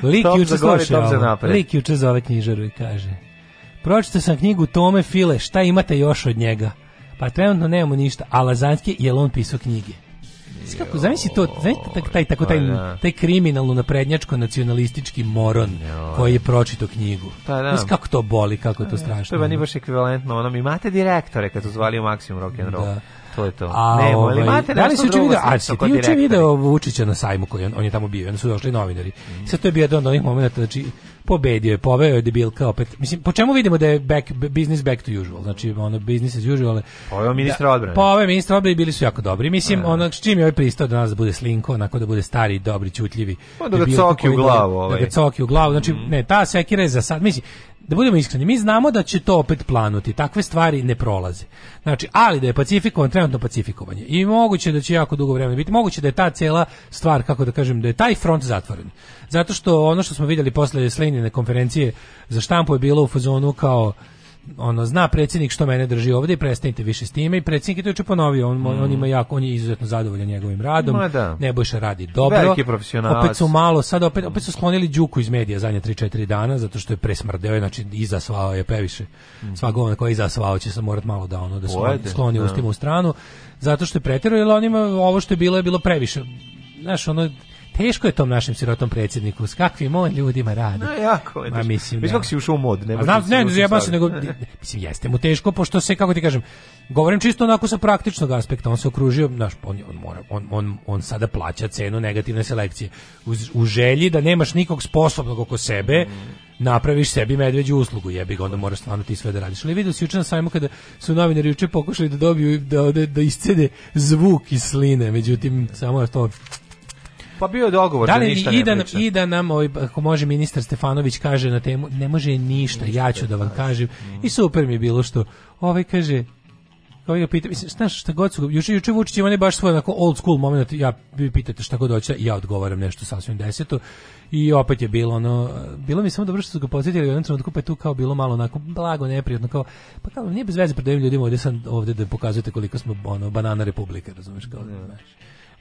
Lik [LAUGHS] juče slušao. Lik juče zove knjižaru i kaže Pročitao sam knjigu Tome File, šta imate još od njega? Pa trenutno nemamo ništa, a Lazanski je on pisao knjige. Znači, kako zamisli to, znači taj tako taj pa da. taj kriminalno naprednjačko nacionalistički moron koji je pročitao knjigu. Pa da. Znači, kako to boli, kako je to e, strašno. To je baš ekvivalentno onom imate direktore kad su zvali u Maximum rock and roll. Da. To je to. A, ne, ovaj, imate da li si učin video, a si ti učin video da Vučića na sajmu koji on, on je tamo bio, onda su došli novinari. Mm. Sad to je bio jedan od onih momenta, znači, pobedio je, poveo je debilka opet. Mislim, po čemu vidimo da je back, business back to usual? Znači, ono, business as usual, ali... Poveo da, ministra odbrane. Poveo ministra odbrane bili su jako dobri. Mislim, ne. Da. ono, čim je ovaj pristao da nas bude slinko, onako da bude stari, dobri, čutljivi. Pa da ga coki u glavu. Ovaj. Da ga ovaj. coki u glavu. Znači, mm. ne, ta sekira je za sad. Mislim, da budemo iskreni, mi znamo da će to opet planuti, takve stvari ne prolaze. Znači, ali da je pacifikovan, trenutno pacifikovanje. I moguće da će jako dugo vremena biti, moguće da je ta cela stvar, kako da kažem, da je taj front zatvoren. Zato što ono što smo videli posle Slenine konferencije za štampu je bilo u fazonu kao ono zna predsjednik što mene drži ovdje i prestanite više s time i predsjednik je to juče ponovio on mm. on ima jako on je izuzetno zadovoljan njegovim radom Ma da. Nebojša radi dobro veliki profesionalac opet su malo sad opet opet su sklonili Đuku iz medija zadnje 3 4 dana zato što je presmrdeo znači izasvao je previše mm. sva govna koja je izasvao će se morat malo da ono da skloni, skloni da. ustima u stranu zato što je preterao jer on ima ovo što je bilo je bilo previše znaš ono Teško je tom našem sirotom predsjedniku, s kakvim on ljudima radi. No, jako je. Ma, mislim, Već kako da. si ušao u mod, Ne, znam, ne, ne, jebam se, nego, mislim, jeste mu teško, pošto se, kako ti kažem, govorim čisto onako sa praktičnog aspekta, on se okružio, znaš, on, on, mora, on, on, on sada plaća cenu negativne selekcije. U, u želji da nemaš nikog sposobnog oko sebe, mm napraviš sebi medveđu uslugu, jebi ga, onda moraš stvarno ti sve da radiš. Ali vidio si juče na sajmu kada su novinari juče pokušali da dobiju, da, da, da iscede zvuk iz sline, međutim, samo je to Pa bio je dogovor da, li, da ništa i da, ne priča. I da nam, ovaj, ako može ministar Stefanović kaže na temu, ne može ništa, ništa ja ću da vam kažem. Mm. I super mi je bilo što ovaj kaže, ovaj ga pita, mislim, znaš šta god su, juče, juče Vučić ima ne baš svoj onako old school moment, ja vi pitate šta god hoće, ja odgovaram nešto sasvim deseto i opet je bilo ono, bilo mi samo dobro što su ga podsjetili u jednom trenutku, pa je tu kao bilo malo onako blago, neprijatno, kao, pa kao, nije bez veze pred ljudima ovdje sam ovde da pokazujete koliko smo ono, banana republika, razumeš, kao, da. znaš.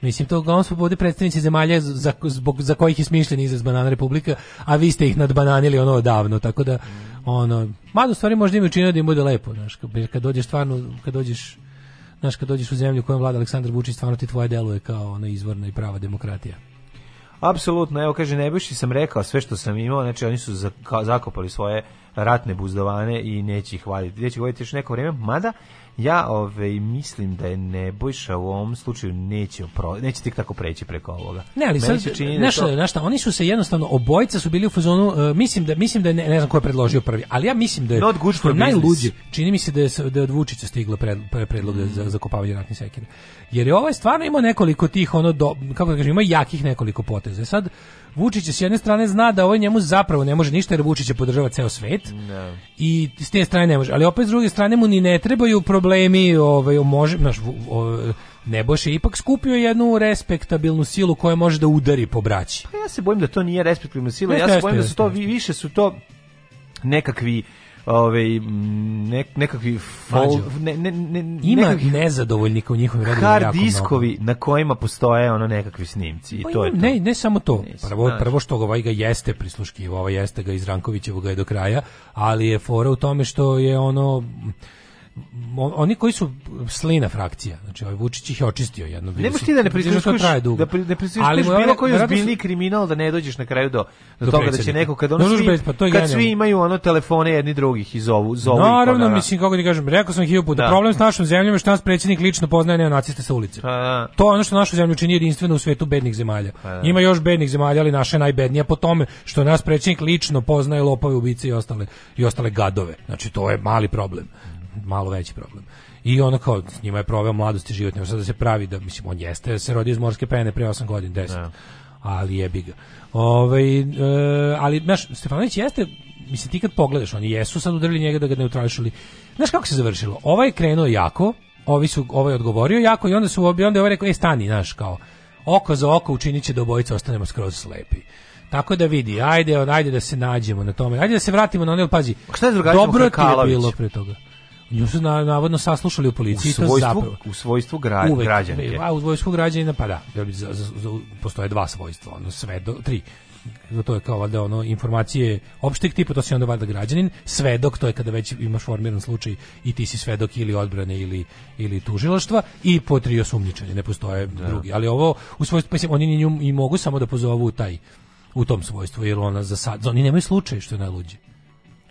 Mislim, to uglavnom su ovdje predstavnici zemalja za, zbog, za kojih je smišljen izraz Banana Republika, a vi ste ih nadbananili ono davno, tako da, ono, mada stvari možda im učinio da im bude lepo, znaš, kad dođeš stvarno, kad dođeš, znaš, kad dođeš u zemlju kojom vlada Aleksandar Vučić, stvarno ti tvoje deluje kao ona izvorna i prava demokratija. Apsolutno, evo kaže Nebojši sam rekao sve što sam imao, znači oni su zakopali svoje ratne buzdovane i neće ih vaditi. Neće ih vaditi još neko vreme, mada Ja ovaj, mislim da je Nebojša u ovom slučaju neće, pro, neće tek tako preći preko ovoga. Ne, ali Meni sad, da znaš, to... znaš šta, oni su se jednostavno, obojica su bili u fazonu, uh, mislim da, mislim da je, ne, ne znam ko je predložio prvi, ali ja mislim da je, Not good što je čini mi se da je, da je od Vučića stigla pred, predlog mm. za zakopavanje ratnih sekira. Jer je ovaj stvarno imao nekoliko tih, ono, do, kako da kažem, ima jakih nekoliko poteza. E sad, Vučić s jedne strane zna da ovaj njemu zapravo ne može ništa jer Vučić Vučića podržava ceo svet. No. Da. I s te strane ne može, ali opet s druge strane mu ni ne trebaju problemi, ovaj može, naš ovaj, Neboš je ipak skupio jednu respektabilnu silu koja može da udari po braći. Pa ja se bojim da to nije respektabilna sila, ne ja se bojim da su to više su to nekakvi ove, ne, nekakvi fol, ne, ne, ne, ima nezadovoljnika u njihovim redovima hard diskovi na kojima postoje ono nekakvi snimci pa i to je to. ne ne samo to prvo prvo što ovaj ga jeste prisluškivao ovaj jeste ga iz Rankovićevog do kraja ali je fora u tome što je ono oni koji su slina frakcija, znači ovaj Vučić ih je očistio jedno bilo. Ne možeš ti da ne znači, prisluškuješ da pri, ne da prisluškuješ bilo koji ozbiljni kriminal da ne dođeš na kraju do, do, do toga da će neko kad ono svi, bez, pa to kad svi imaju ono telefone jedni drugih iz ovu zovu. Naravno, pa da. mislim kako ti kažem, rekao sam hiljadu da. problem s našom zemljom je što nas predsjednik lično poznaje neonaciste sa ulice. A, pa da. To je ono što našu zemlju čini jedinstvenu u svetu bednih zemalja. A, pa da. Ima još bednih zemalja, ali naše najbednije najbednija po tome što nas predsjednik lično poznaje lopove, ubice i ostale i ostale gadove. Znači to je mali problem malo veći problem. I ono kao, s njima je proveo mladosti i život, nema sad da se pravi da, mislim, on jeste, se rodi iz morske pene pre 8 godina, 10, ja. Da. ali je ga. Ove, ovaj, e, ali, znaš, Stefanović jeste, mislim, ti kad pogledaš, oni jesu sad udarili njega da ga neutrališuli. Znaš kako se završilo? Ovaj je krenuo jako, ovi su, ovaj odgovorio jako i onda su obi, onda je ovaj rekao, e, stani, znaš, kao, oko za oko učinit će da obojica ostanemo skroz slepi. Tako da vidi, ajde, ajde da se nađemo na tome. Ajde da se vratimo na ono, pazi. Šta je drugačije Dobro ti je bilo pre toga. Nju su na, navodno saslušali u policiji. U svojstvu, zapravo, u svojstvu gra, uvek, građanke. A u svojstvu građanina, pa da. Za, za, za, postoje dva svojstva, ono sve do tri to je kao valjda ono informacije opšteg tipa, to si onda valjda građanin, svedok, to je kada već imaš formiran slučaj i ti si svedok ili odbrane ili, ili tužilaštva i po tri osumnjičenje, ne postoje da. drugi. Ali ovo, u svojstvu, mislim, oni nju i mogu samo da pozovu taj u tom svojstvu, jer ona za sad, oni nemaju slučaj što je najluđe.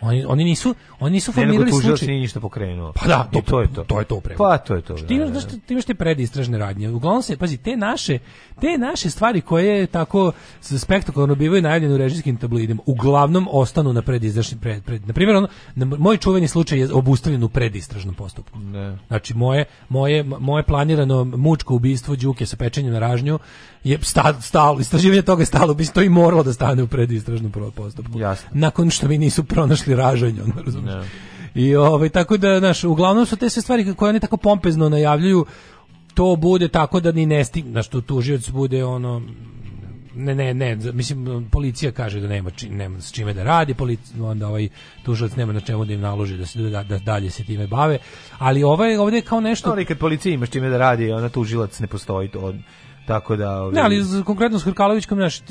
Oni, oni nisu oni nisu formirali slučaj. Ne, nego ništa pokrenuo. Pa da, to, to je to. To je to upravo. Pa to je to. Znači, ti imaš, da, da, da. ti imaš te predistražne radnje. Uglavnom se, pazi, te naše, te naše stvari koje tako spektakularno bivaju najavljene u režijskim tabloidima, uglavnom ostanu na predistražnim pred, pred na primjer, moj čuveni slučaj je obustavljen u predistražnom postupku. Ne. Da. Znači moje, moje, moje planirano mučko ubistvo Đuke sa pečenjem na ražnju je sta, stalo, istraživanje toga je stalo, bi to i moralo da stane u predistražnom postupku. Jasno. Nakon što mi nisu pronašli ražanje, on razumiješ. No. I ovaj tako da naš uglavnom su te sve stvari koje oni tako pompezno najavljuju to bude tako da ni ne stigne, znači tu tužioc bude ono ne, ne, ne, mislim, policija kaže da nema, či, nema s čime da radi, policija, onda ovaj tužilac nema na čemu da im naloži da se da, da, da dalje se time bave, ali ovaj ovde je kao nešto... Ali kad policija ima s čime da radi, ona tužilac ne postoji, to, Tako da, ovaj... Ne, ali konkretno s Hrkalovićkom, znači,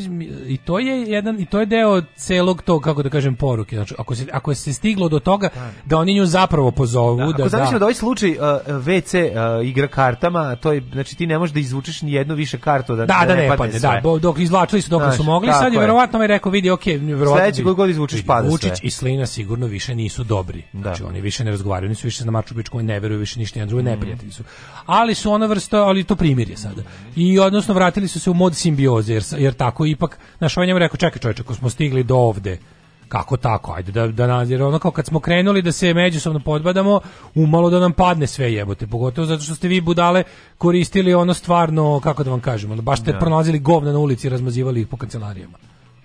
i to je jedan i to je deo celog tog kako da kažem poruke. Znači, ako se ako se stiglo do toga da, da oni nju zapravo pozovu da da. Ako da, da ovaj slučaj uh, WC uh, igra kartama, to je znači ti ne možeš da izvučeš ni jednu više kartu da da, da ne, ne padne, sve. da, dok izvlačili su dok znači, su mogli, sad je verovatno mi ovaj rekao vidi, okej, okay, verovatno. Sledeći god izvučeš pada Vučić i Slina sigurno više nisu dobri. Da. Znači oni više ne razgovaraju, nisu više na maču ne veruju više ništa, ni drugi mm. neprijatelji su. Ali su ona vrsta, ali to primirje je sada. I odnosno vratili su se u mod simbioze, jer, jer tako ipak, znaš, ovaj njemu rekao, čekaj čovječe, ako smo stigli do ovde, kako tako, ajde da, da nas, jer ono kao kad smo krenuli da se međusobno podbadamo, umalo da nam padne sve jebote, pogotovo zato što ste vi budale koristili ono stvarno, kako da vam kažemo, ono, baš ste da. pronalazili govna na ulici i razmazivali ih po kancelarijama.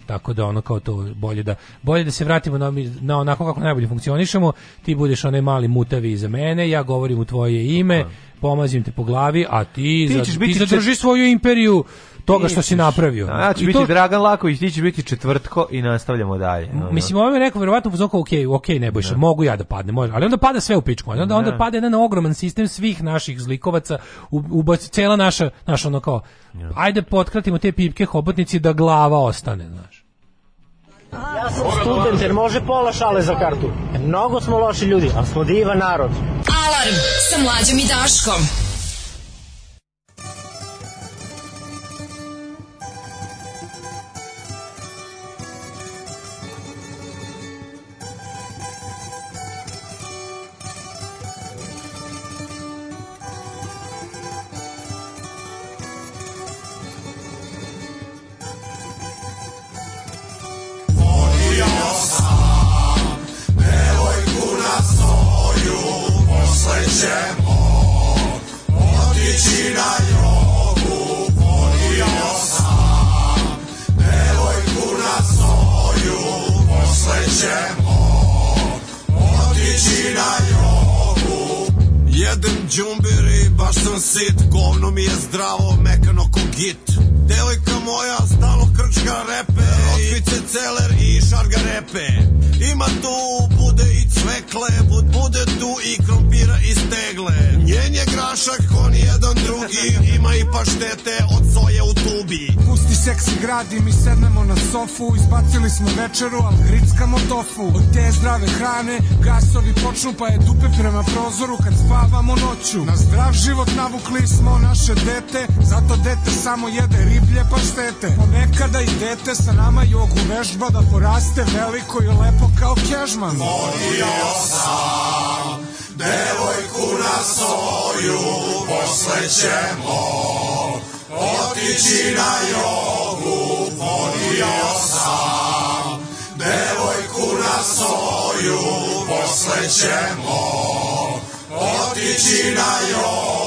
Tako da ono kao to bolje da bolje da se vratimo na, na onako kako najbolje funkcionišemo. Ti budeš onaj mali mutavi za mene, ja govorim u tvoje ime, Aha pomazim te po glavi, a ti, ti ćeš biti ti zadrži svoju imperiju toga što si napravio. A, će biti to... Dragan Laković, ti ćeš biti četvrtko i nastavljamo dalje. Ono. Mislim, ovo ovaj je rekao, verovatno, uzoko, ok, ok, ne bojša, da. ne. mogu ja da padne, može. Ali onda pada sve u pičku, onda, ne. onda da. pada jedan ogroman sistem svih naših zlikovaca, u, u cela naša, naša ono kao, ne. ajde potkratimo te pipke hobotnici da glava ostane, znaš. Ja sam student jer može pola šale za kartu. Mnogo smo loši ljudi, a smo divan narod. Alarm sa mlađom i Daškom. i paštete od soje u tubi Pusti seksi grad i mi sednemo na sofu Izbacili smo večeru, al grickamo tofu Od te zdrave hrane gasovi počnu pa je dupe prema prozoru kad spavamo noću Na zdrav život navukli smo naše dete Zato dete samo jede riblje paštete Ponekada pa i dete sa nama jogu vežba Da poraste veliko i lepo kao kežman Moji osam devojku na soju, posle otići na jogu, ponio sam. Devojku na soju, posle otići na jogu,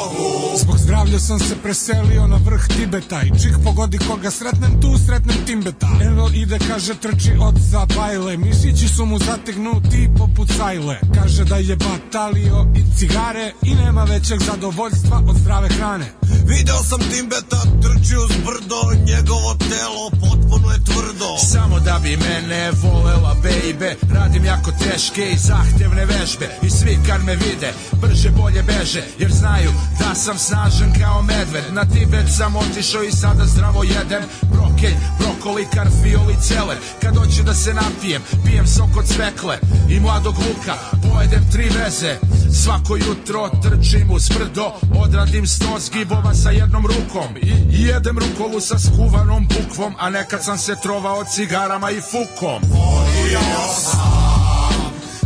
Zbog zdravlja sam se preselio na vrh Tibeta I čik pogodi koga sretnem tu, sretnem Timbeta Evo ide, kaže, trči od zabajle Mišići su mu zategnuti poput sajle Kaže da je batalio i cigare I nema većeg zadovoljstva od zdrave hrane Video sam Timbeta trči uz brdo Njegovo telo potpuno je tvrdo Samo da bi mene volela baby Radim jako teške i zahtevne vežbe I svi kad me vide brže bolje beže Jer znaju da sam snažan kao medved Na Tibet sam otišao i sada zdravo jedem Brokelj, brokoli, karfiol i celer Kad hoću da se napijem, pijem sok od svekle I mladog luka, pojedem tri veze Svako jutro trčim uz brdo Odradim sto zgibova sa jednom rukom I jedem rukovu sa skuvanom bukvom A nekad sam se trovao cigarama i fukom Volio sam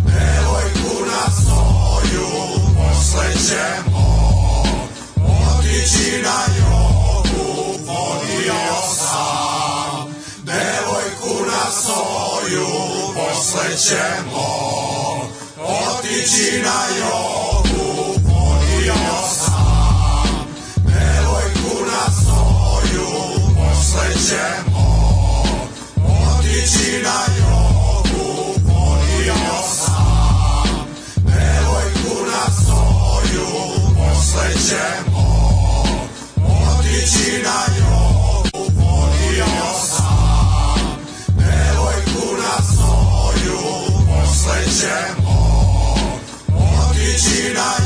devojku na svoju Posle ćemo otići na jogu Volio sam devojku na svoju Posle ćemo otići na jogu plećemo, otići na jogu, volio sam, devojku na soju, posle ćemo, otići na jogu, volio sam, devojku na soju, posle ćemo, otići na jogu,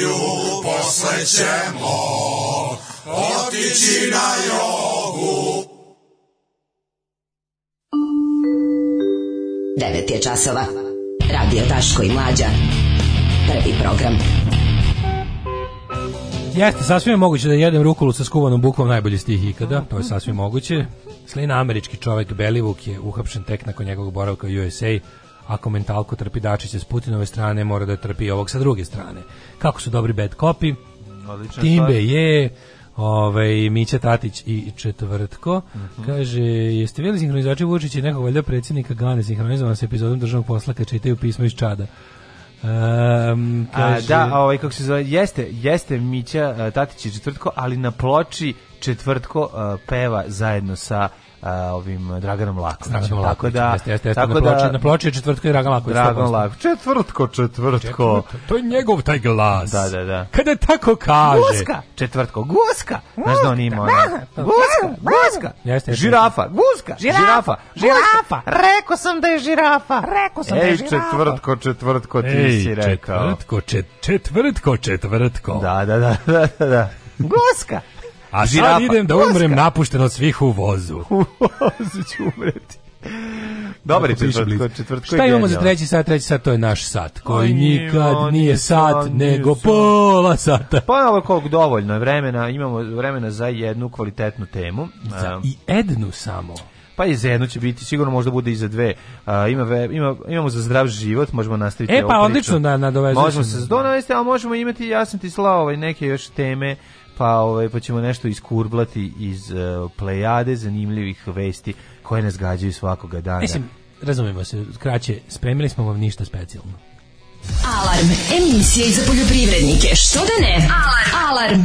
joguju, posle ćemo otići na jogu. 9 je časova. Radio Taško i Mlađa. Prvi program. Jeste, sasvim je moguće da jedem rukolu sa skuvanom bukvom najbolji stih ikada, to je sasvim moguće. Slina američki čovek Belivuk je uhapšen tek nakon njegovog boravka u USA ako mentalko trpi Dačića s Putinove strane, mora da trpi ovog sa druge strane. Kako su dobri bad copy, Odlična Timbe stvar. je, ovaj, Mića Tatić i Četvrtko. Uh mhm. -huh. Kaže, jeste vidjeli sinhronizači Vučić i nekog valjda predsjednika Gane sinhronizovan sa epizodom državnog poslaka čitaju pismo iz Čada. Um, kaže... A, da, ovaj, kako se zove, jeste, jeste Mića e, Tatić i Četvrtko, ali na ploči Četvrtko uh, peva zajedno sa a, ovim Draganom Lakovićem. Tako da jeste, jeste, jeste, tako na da ploči, da na ploči četvrtka je Dragan Laković. Dragan Laković. Četvrtko, četvrtko, četvrtko. To je njegov taj glas. Da, da, da. Kada tako kaže. Guska, četvrtko, guska. Znaš da on ima. Ona. Guska, guska. Jeste, žirafa, guska, žirafa, žirafa. Rekao sam da je žirafa. Rekao sam Ej, da je žirafa. Ej, četvrtko, četvrtko, ti Ej, si rekao. Četvrtko, četvrtko, četvrtko. Da, da, da, da, da. da. Guska, A žirafa. sad idem da umrem Koska. napušten od svih u vozu. U vozu ću umreti. Dobar je četvrtko, četvrtko Šta je imamo za treći sat? Treći sat to je naš sat, koji on nikad on nije sat, nego su. pola sata. Pa ovo koliko dovoljno je vremena, imamo vremena za jednu kvalitetnu temu. Za i jednu samo. Pa i za jednu će biti, sigurno možda bude i za dve. A, ima, ima, imamo za zdrav život, možemo nastaviti E pa odlično da na, Možemo se zadonavesti, ali možemo imati, ja sam ti slao ovaj, neke još teme pa, ovaj, pa ćemo nešto iskurblati iz uh, plejade zanimljivih vesti koje nas gađaju svakoga dana. Mislim, razumemo se, kraće, spremili smo vam ništa specijalno. Alarm, emisija i za poljoprivrednike, što da ne? Alarm! Alarm!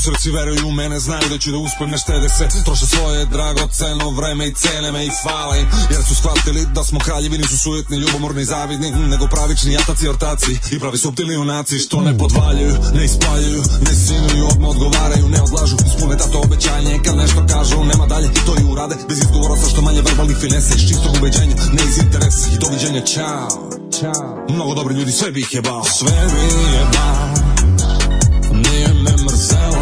su u srci, veruju u mene, znaju da ću da uspem, ne štede se Troše svoje dragoceno vreme i cene me i fale Jer su shvatili da smo kraljevi, nisu sujetni, ljubomorni, zavidni hm, Nego pravični jataci, ortaci i pravi subtilni junaci Što ne podvaljaju, ne ispaljaju, ne sinuju, odmah odgovaraju, ne odlažu Ispune dato obećanje, kad nešto kažu, nema dalje, to i urade Bez izgovora sa što manje verbalnih finese, iz čistog ubeđenja, ne iz interesa I doviđenja, čao, čao Mnogo dobri ljudi, sve bih jebao, sve bih jebao Merzel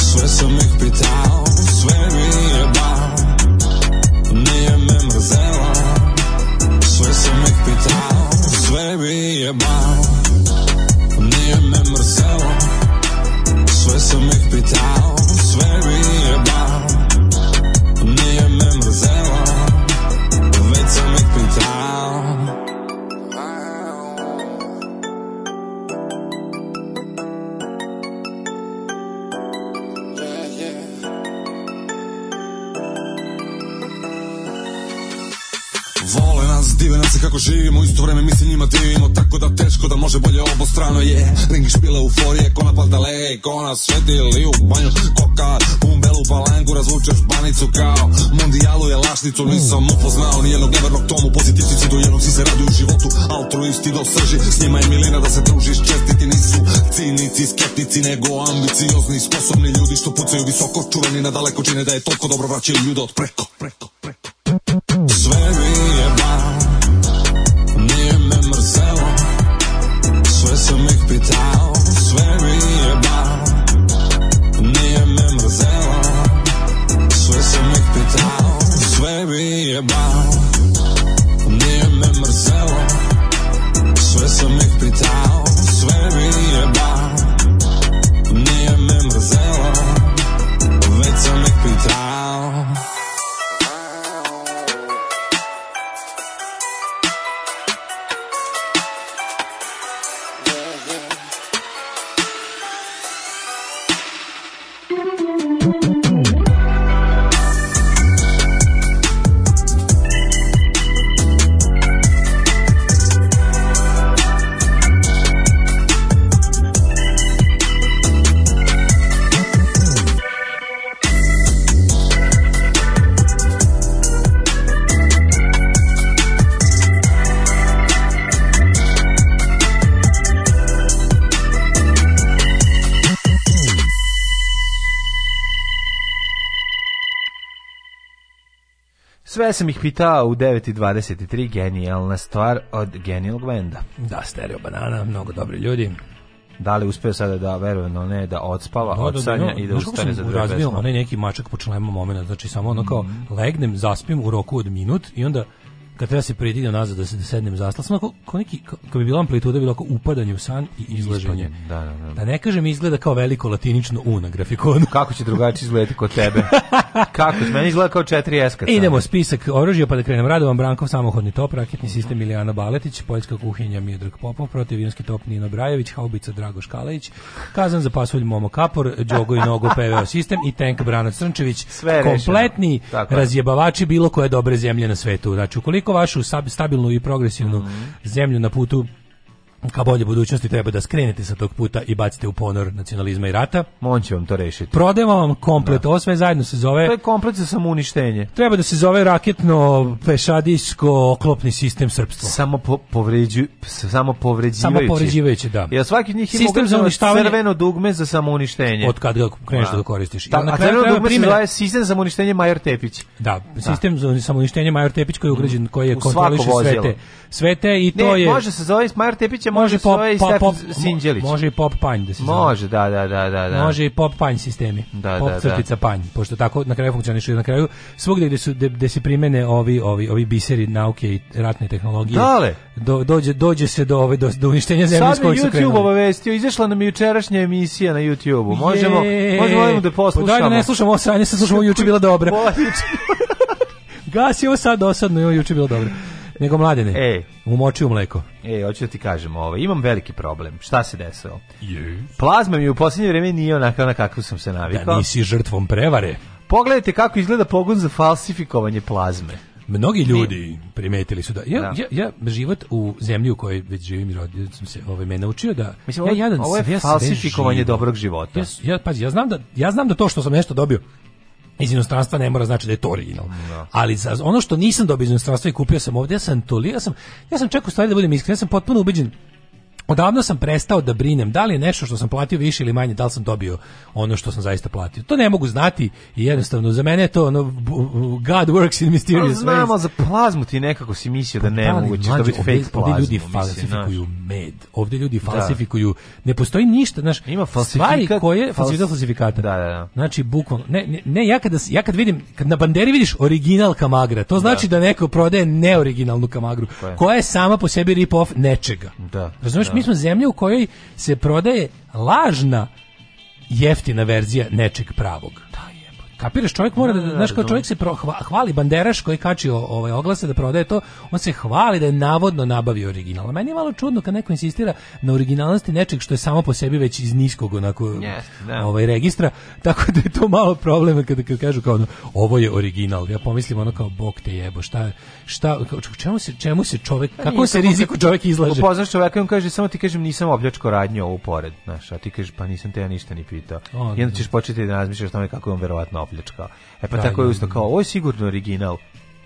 Sve sam ih pitao, sve mi je dao Nije me mrzela, sve sam ih pitao, sve mi je dao Nije me mrzela, sve sam ih pitao, sve mi je dao Nije me mrzela kako živimo, isto vreme mi se njima divimo Tako da teško da može bolje obostrano je Ring špile euforije, kona paldale, kona svetili u banju Koka, umbelu palangu, razvučeš banicu kao Mundijalu je lašnicu, nisam upoznao nijednog nevernog tomu Pozitivci do jednog si se u životu, altruisti do srži S njima je milina da se družiš, čestiti nisu Cinici, skeptici, nego ambiciozni, sposobni ljudi Što pucaju visoko, čuveni na daleko čine da je toliko dobro vraćaju ljuda od preko, preko, preko jebao Nije me mrzelo Sve sam ih pitao Sve sam ih pitao u 9.23, genijalna stvar od genijalnog Gwenda. Da, stereo banana, mnogo dobri ljudi. Da li uspeo sada da verujem ne da odspava, no, da, da, da, odsanja da, no, i da ustane za dve pesme. onaj neki mačak po člemu momenat, znači samo ono kao mm legnem, zaspim u roku od minut i onda kad treba da se predignem nazad da se da sednem za stan, onako kao neki kako bi bila amplituda bilo kao upadanje u san i izlaženje. da, da, da. da ne kažem izgleda kao veliko latinično u na grafikonu. [LAUGHS] Kako će drugačije izgledati kod tebe? kako? Meni izgleda kao 4S e, Idemo spisak oružja pa da krenem. Radovan Brankov samohodni top, raketni mhm. sistem Ilijana Baletić, poljska kuhinja Miodrag Popov, protivinski top Nino Brajević, haubica Drago Škalajić, kazan za pasulj Momo Kapor, Đogo i Nogo PVO sistem i tank Brana Crnčević. Sve kompletni razjebavači bilo koje dobre zemlje na svetu. Znači ukoliko vašu stabilnu i progresivnu mm -hmm. zemlju na putu ka bolje budućnosti treba da skrenete sa tog puta i bacite u ponor nacionalizma i rata. On će vam to rešiti. Prodajemo vam komplet, da. ovo sve zajedno se zove... To je komplet za samouništenje. Treba da se zove raketno pešadijsko oklopni sistem srpstva. Samo po, povređu, samo povređivajući. Samo povređivajući, da. Jer svaki njih ima sistem za uništavanje... crveno dugme za samouništenje. Od kad ga kreneš da, da koristiš. Da, na a crveno dugme primjer... se zove sistem za samouništenje Major Tepić. Da, da. sistem da. za samouništenje Major Tepić koji je ugrađen, mm. koji je kontroliše svete. Svete i to ne, je... može se zove Major Tepić se može, može pop, pop, pop, Sinđelić. Može i pop panj da se Može, da, da, da, da, da. Može i pop panj sistemi. Da, da pop da, crtica da. panj, pošto tako na kraju funkcioniše na kraju svugde gde su gde, se primene ovi ovi ovi biseri nauke i ratne tehnologije. Dale. Do, dođe dođe se do ove do, do uništenja zemlje s kojom su krenuli. YouTube obavestio, izašla nam jučerašnja emisija na YouTubeu. Možemo možemo da poslušamo. Daj da ne slušamo sranje, se slušamo juče bila dobra. [LAUGHS] Gasi ovo sad dosadno, juče bilo dobro. Nego mladene. E, umočio mleko. E, hoću da ti kažem, ovo, imam veliki problem. Šta se desilo? Yes. Plazma mi u poslednje vreme nije onako na kakvu sam se navikao. Da nisi žrtvom prevare. Pogledajte kako izgleda pogon za falsifikovanje plazme. Mnogi ljudi primetili su da ja, da. ja, ja život u zemlji u kojoj već živim i rodio sam se ovaj me naučio da Mislim, ovo, ja jadan ovo je sve, falsifikovanje sve dobrog života. Ja, ja, pazi, ja znam da ja znam da to što sam nešto dobio iz inostranstva ne mora znači da je to original. Da. Ali za, ono što nisam dobio iz inostranstva i kupio sam ovdje, ja sam toliko, sam, ja sam čekao stvari da budem iskren, ja sam potpuno ubeđen Odavno sam prestao da brinem da li je nešto što sam platio više ili manje, da li sam dobio ono što sam zaista platio. To ne mogu znati i jednostavno za mene je to ono God works in mysterious no, pa, znamo, ways. za plazmu ti nekako si mislio da pa ne mogu da, da biti fake plazmu. Ovdje ljudi da. falsifikuju naš. med, ovdje ljudi falsifikuju, da. ne postoji ništa, znaš, Ima stvari koje falsifikat falsifikata. Da, da, da. Znači, bukvalno, ne, ne, ne, ja, kada, ja kad vidim, kad na banderi vidiš original kamagra, to znači da, da neko prodaje neoriginalnu kamagru, pa koja je sama po sebi rip-off nečega. Da, Razumiješ, da mi smo zemlja u kojoj se prodaje lažna jeftina verzija nečeg pravog Kapiraš, čovjek mora da, da, da, da znaš, kao čovjek se pro, hvali banderaš koji kači ovaj oglase da prodaje to, on se hvali da je navodno nabavio original. A meni je malo čudno kad neko insistira na originalnosti nečeg što je samo po sebi već iz niskog onako yes, ovaj registra, [LAUGHS] tako da je to malo problem kada kad kažu kao ono, ovo je original. Ja pomislim ono kao bog te jebo, šta šta čemu se čemu se čovjek pa kako se riziku čovjek izlaže? Upoznaš čovjeka i on kaže samo ti kažem nisam obljačko radnju ovu pored, znaš, a ti kažeš pa nisam te ja ništa ni pitao. I onda ćeš početi da razmišljaš o tome kako je on verovatno opljačkao. E pa da, tako je da. isto kao, ovo je sigurno original.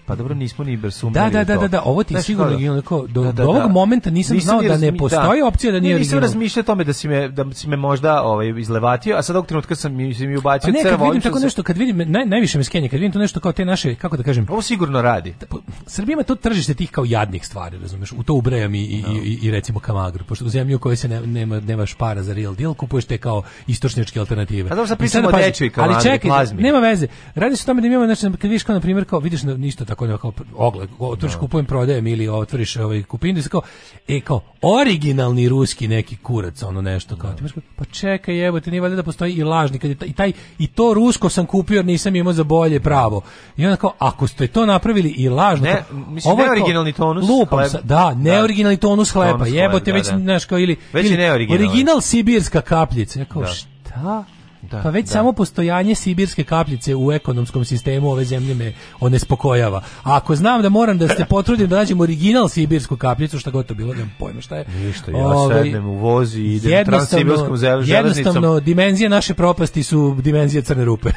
Pa dobro, nismo ni bersumljali. Da, da, da, da, da, ovo ti sigurno je da, da. onako, do, ovog momenta nisam, znao da ne postoji opcija da nije originalno. Nisam razmišljao o tome da si me, da si me možda ovaj, izlevatio, a sad ovog trenutka sam mi, mi ubacio crvo. Pa ne, kad vidim tako nešto, kad vidim, naj, najviše me skenje, kad vidim to nešto kao te naše, kako da kažem. Ovo sigurno radi. Srbija Srbima to tržište tih kao jadnih stvari, razumeš, u to ubrajam i, i, i, i, recimo kamagru, pošto u zemlji kojoj se nema, nemaš para za real deal, kupuješ te kao istočnjačke alternative. A dobro, sad pričamo o dečju i Ali čekaj, nema veze. Radi se o tome da mi imamo nešto, kad vidiš kao, na primjer, kao, vidiš ništa tako ono da kao ogled, otvoriš da. kupujem, prodajem ili otvoriš ovaj kupinu i da kao, e kao, originalni ruski neki kurac, ono nešto kao, ti baš kao, pa čekaj, evo, ti nije valjda da postoji i lažni, kad je taj, i, taj, i to rusko sam kupio, jer nisam imao za bolje pravo. I onda kao, ako ste to napravili i lažno, ne, mislim, ovo je neoriginalni tonus lupam sa, da, neoriginalni tonus hleba, tonus jebote, već, da, Neš, kao, ili, već ili, original sibirska kapljica, ja kao, šta? Da, pa već da. samo postojanje sibirske kapljice u ekonomskom sistemu ove zemlje me onespokojava. A ako znam da moram da se potrudim da nađem original sibirsku kapljicu, šta god to bilo, nemam pojma šta je. Ništa, ja Ove, ovaj, sednem u vozi i idem transsibirskom železnicom. Jednostavno, dimenzije naše propasti su dimenzije crne rupe.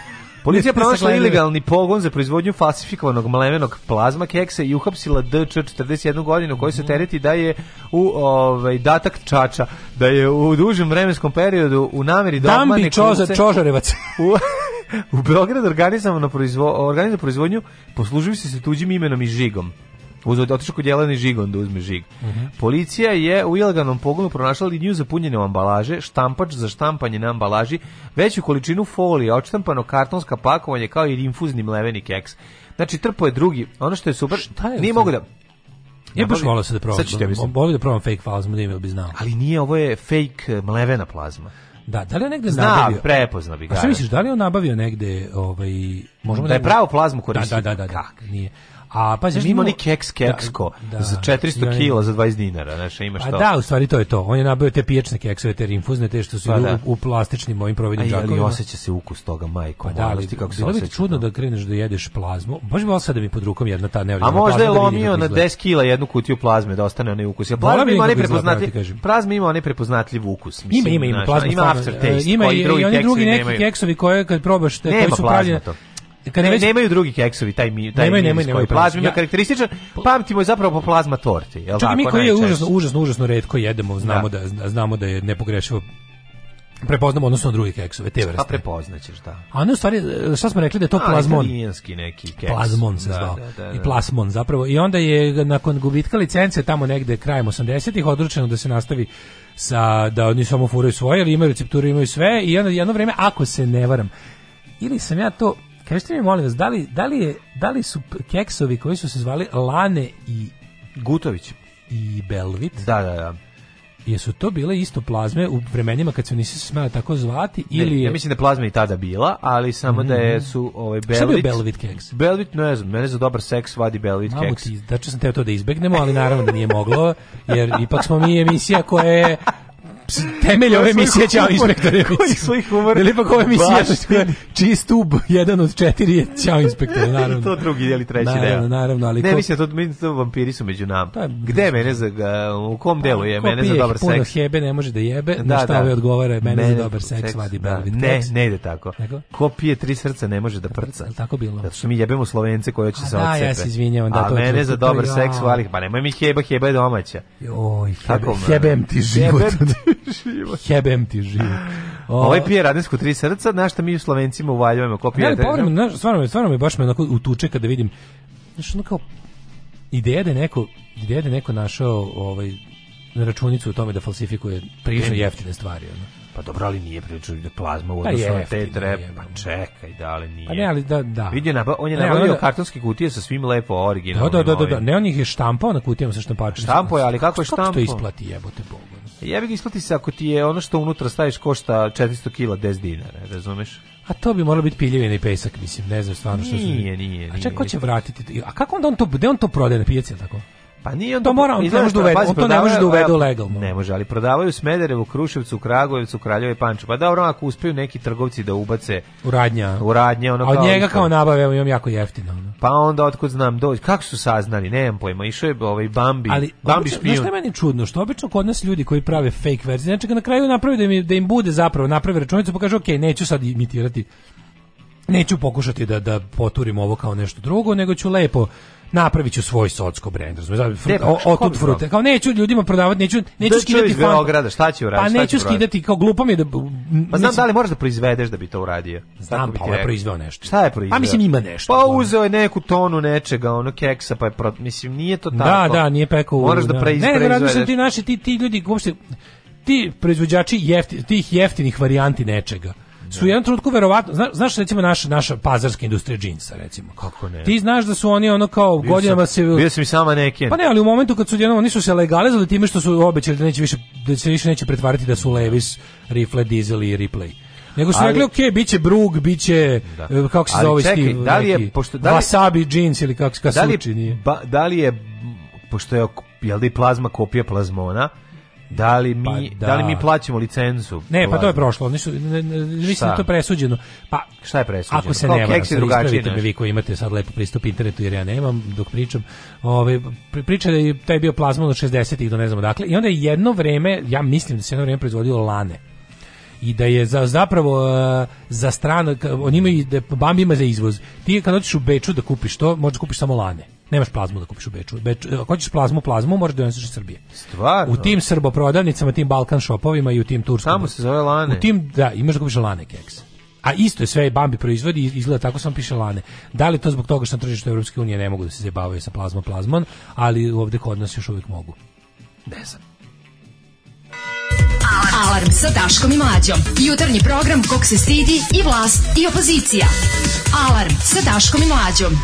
Policija pronašla ilegalni pogon za proizvodnju falsifikovanog mlevenog plazma keksa i uhapsila DČ 41 godinu koji se mhm. tereti da je u ovaj datak čača, da je u dužem vremenskom periodu u nameri da obmane čoza čožarevac. U, [LAUGHS] u Beogradu organizovano proizvo, organizovano proizvodnju poslužuju se tuđim imenom i žigom uzeo otišao kod Jelene Žigon da uzme žig. Uh mhm. -huh. Policija je u ilegalnom pogonu pronašla liniju za punjenje ambalaže, štampač za štampanje na ambalaži, veću količinu folije, odštampano kartonska pakovanje kao i infuzni mleveni keks. Znači trpo je drugi. Ono što je super, Šta je nije mogu da ja baš volao se da probam. Sad ću te Ovo da probam fake plazma, da imel bi znao. Ali nije, ovo je fake e, mlevena plazma. Da, da li je negde Zna, nabavio? prepozna bi ga. A šta da. misliš, da li je on nabavio negde, ovaj, možemo da je pravo plazmu koristio? Da, da, da, da, da. Kak? Nije. A pa znači ima neki keks keksko da, za 400 da, ja, kila za 20 dinara, znači imaš to. A da, u stvari to je to. On je nabavio te pijačne keksove, te rinfuzne, te što su pa, da. u, u plastičnim ovim providnim džakovima. Ali oseća se ukus toga, majko. Pa da, ali ti kako se osjeća. čudno da kreneš da jedeš plazmu. Baš bi sad da mi pod rukom jedna ta neoriginalna. A možda je da lomio na 10 kg jednu kutiju plazme da ostane onaj ukus. Ja plazma ima neprepoznatljiv, plazma ima neprepoznatljiv ukus. Mislim, ima, ima, ima plazma. Ima aftertaste. E, ima i drugi neki keksovi koje kad probaš, koji su pravljeni kad ne, već... nemaju drugi keksovi taj mi taj nemaju, nemaju, nemaju plazma ja. karakterističan pamtimo je zapravo po plazma torti je l' Čak mi koji je užasno užasno užasno retko jedemo znamo da, da znamo da je nepogrešivo prepoznamo odnosno drugi keksove te pa vrste. Pa prepoznaćeš, da. A ne u stvari šta smo rekli da je to A, plazmon. Italijanski neki keks. Plazmon se da, zvao. Da, da, I da. plasmon zapravo. I onda je nakon gubitka licence tamo negde krajem 80-ih odručeno da se nastavi sa da oni samo furaju svoje, jer imaju recepturu, imaju sve i onda jedno vreme ako se ne varam ili sam ja to Kažite mi, molim vas, da li, da, li je, da li su keksovi koji su se zvali Lane i... Gutović. I Belvit? Da, da, da. Jesu to bile isto plazme u vremenima kad se nisi smela tako zvati ili ne, ja mislim da plazma i tada bila, ali samo mm. da je mhm. su ovaj Belvit. Šta bio Belvit keks? Belvit, ne znam, mene za dobar seks vadi Belvit Mamu keks. Ti, da ću sam teo to da izbegnemo, ali naravno da nije moglo, jer ipak smo mi emisija koja je temelj ove misije Ćao inspektore. [LAUGHS] Koji svojih humor? Ili pa ove misije čist ub, jedan od četiri je Ćao inspektore, [LAUGHS] naravno. I to drugi ili treći da. naravno, deo. Naravno, ali ne, ko... mislim, to, mi to vampiri su među nama. Da, Gde mene za, u kom delu je mene za dobar seks? Ko pije hebe, ne može da jebe, da, na šta da. ove odgovara, mene, mene za dobar seks, vadi da. Belvin Ne, ne ide tako. Ko pije tri srca, ne može da prca. Tako bilo. Zato što mi jebemo Slovence koji hoće se da, odcepe. Da, ja se izvinjavam. Da, A mene za dobar seks vali, pa nemoj mi heba, heba je domaća. Joj, hebem jebem ti život. [LAUGHS] život. Jebem ti život. O, ovaj pije radensku tri srca, na šta mi u Slovencima uvaljujemo ko pije. Ne, povrem, znaš, stvarno, stvarno me baš me onako utuče kada vidim, znaš, ono kao, ideja da je neko, ideja da je neko našao ovaj, računicu u tome da falsifikuje prilično jeftine stvari. Ono. Pa dobro, ali nije pričao da plazma u pa odnosu na te trebe. Pa čekaj, da ali nije. Pa ne, ali da, da. Vidio, na, on je nabavio da, kartonske kutije sa svim lepo originalnim. Da, da, da, da, da. Ne, on ih je štampao na kutijama sa štampačima. Štampao je, ali kako je štampao? Kako to isplati, jebote Bog? Jebi ga isplati se ako ti je ono što unutra staviš košta 400 kg 10 dinara, razumeš? A to bi moralo biti piljevina i pesak, mislim, ne znam stvarno što su. Nije, nije, nije. A čekaj, ko će vratiti? A kako onda on to, gde on to prodaje na pijaci, tako? Pa nije on to mora, ne može da uvede, on to ne može da uvede legalno. Ne može, ali prodavaju Smederevu, Kruševcu, Kragujevcu, Kraljevu i Panču. Pa dobro, da, ako uspeju neki trgovci da ubace u radnja. U radnje, ono A od njega kao nabave, evo, imam jako jeftino. Ono. Pa onda otkud znam doći, kako su saznali, nemam pojma, išao je ovaj Bambi, ali, Bambi obično, špijun. Ali, meni čudno, što obično kod nas ljudi koji prave fake verzije, znači na kraju napravi da im, da im bude zapravo, napravi računicu, pa kaže, ok, neću sad imitirati neću pokušati da da poturim ovo kao nešto drugo, nego ću lepo napravit ću svoj socsko brend, razumiješ? Pa otud frute. Kao neću ljudima prodavati, neću, neću da skidati fan. Beograda, šta će uraditi? Pa neću skidati, kao glupo mi je da... Pa znam da li moraš da proizvedeš da bi to uradio. Znam, pa ovo je proizveo nešto. Šta je proizveo? Pa mislim ima nešto. Pa uzeo je neku tonu nečega, ono keksa, pa je pro... Mislim, nije to da, tako. Da, da, nije pekao. Moraš da, da proizvedeš. Ne, ne, da ti naši, ti, ti ljudi, uopšte, ti proizvođači jefti, tih jeftinih varijanti nečega su u jednom trenutku verovatno zna, znaš recimo naša naša pazarska industrija džinsa recimo kako ne ti znaš da su oni ono kao bio godinama sam, se bio sam i sama neke pa ne ali u momentu kad su jednom nisu se legalizovali time što su obećali da neće više da se više neće pretvarati da su Levis, Rifle, Diesel i Ripley nego su ali, rekli, ok, bit će brug, bit će, da. E, kako se ali zove čekaj, stiv, da li je, neki, pošto, da li, wasabi džins ili kako se kasuči, da li, nije. Ba, da li je, pošto je, jel da je plazma kopija plazmona, Da li mi pa da. da. li mi da. plaćamo licencu? Ne, pa to je prošlo. Oni su ne, ne, mislim da to presuđeno. Pa šta je presuđeno? Ako se Kao ne drugačije ne. vi koji imate sad lepo pristup internetu jer ja nemam dok pričam. Ovaj priča da je taj bio plazmon od 60-ih do ne znam dakle i onda je jedno vreme, ja mislim da se jedno vreme proizvodilo lane i da je za, zapravo e, za strano, oni imaju da Bambi ima za izvoz. Ti kad hoćeš u Beču da kupiš to, možeš da kupiš samo lane nemaš plazmu da kupiš u Beču. Beč, e, ako hoćeš plazmu, plazmu moraš da doneseš iz Srbije. Stvarno? U tim srboprodavnicama, tim Balkan shopovima i u tim turskim. Samo se zove lane. U tim, da, imaš da kupiš lane keks. A isto je sve Bambi proizvodi izgleda tako samo piše lane. Da li to zbog toga što na tržištu Evropske unije ne mogu da se zabavaju sa plazmom plazmon, ali ovde kod nas još uvijek mogu. Ne znam. Alarm. sa Daškom i Mlađom. Jutarnji program kog se stidi i vlast i opozicija. Alarm sa Daškom i Mlađom.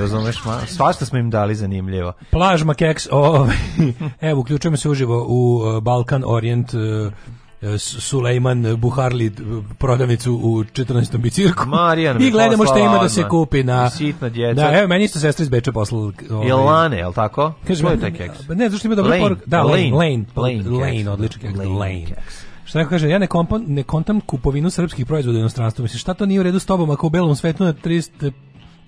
razumeš, ma, svašta smo im dali zanimljivo. Plažma keks, ovaj, [LAUGHS] evo, uključujemo se uživo u e, Balkan Orient e, e, Sulejman Buharli prodavnicu u 14. bicirku. Marijan I gledamo šta ima da se kupi na... Sitna djeca. Da, evo, meni isto sestra iz Beča poslala... Ovaj, Jelane, je li tako? Kaže, Koji taj keks? Ne, zašto ima dobro poruka. Da, Lane. Lane, Lane, pa, Lane, odličan keks. Lane. Lane. Šta neko kaže, ja ne, kompon, ne kontam kupovinu srpskih proizvoda u inostranstvu. Mislim, šta to nije u redu s tobom ako u belom svetu na 300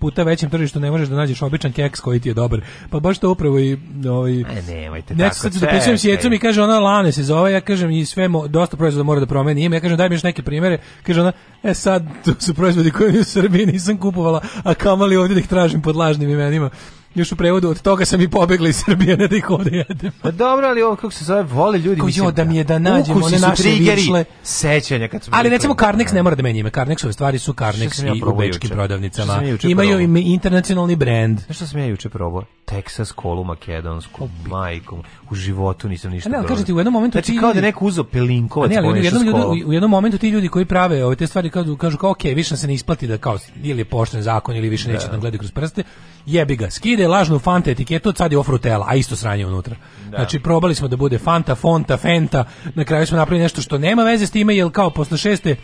puta većem tržištu ne možeš da nađeš običan keks koji ti je dobar. Pa baš to upravo i ovaj e, nemojte tako. Sad da dopisam s jecom i kaže ona Lane se zove, ja kažem i sve mo, dosta proizvoda mora da promeni ime. Ja kažem daj mi još neke primere. Kaže ona e sad to su proizvodi koje u Srbiji nisam kupovala, a kamali ovdje da ih tražim pod lažnim imenima još u prevodu od toga sam i pobegla iz Srbije ne da ih ovde jedem. Pa dobro, ali ovo kako se zove, vole ljudi. Kao jo, da mi je da, da. nađem one naše višle. Sećanja kad su Ali recimo Karnex ne mora da menja ime. Karnexove stvari su Karnex ja i u bečkim prodavnicama. Imaju im internacionalni brand. Znaš što sam ja juče probao? Texas kolu makedonsku, majkom. U životu nisam ništa probao. Ne, kažete, u jednom momentu znači, ti... kao da neko uzeo pelinkovac. Ne, ali u jednom, ljudi, u jednom momentu ti ljudi koji prave ove te stvari kažu, kažu kao, ok, više se ne isplati da kao, ili je pošten zakon, ili više neće da, da gledaju kroz prste, jebi ga, skide je lažnu fanta etiketu, sad je ofrutela, a isto sranje unutra. Da. Znači, probali smo da bude fanta, fonta, fenta, na kraju smo napravili nešto što nema veze s time, jer kao posle šeste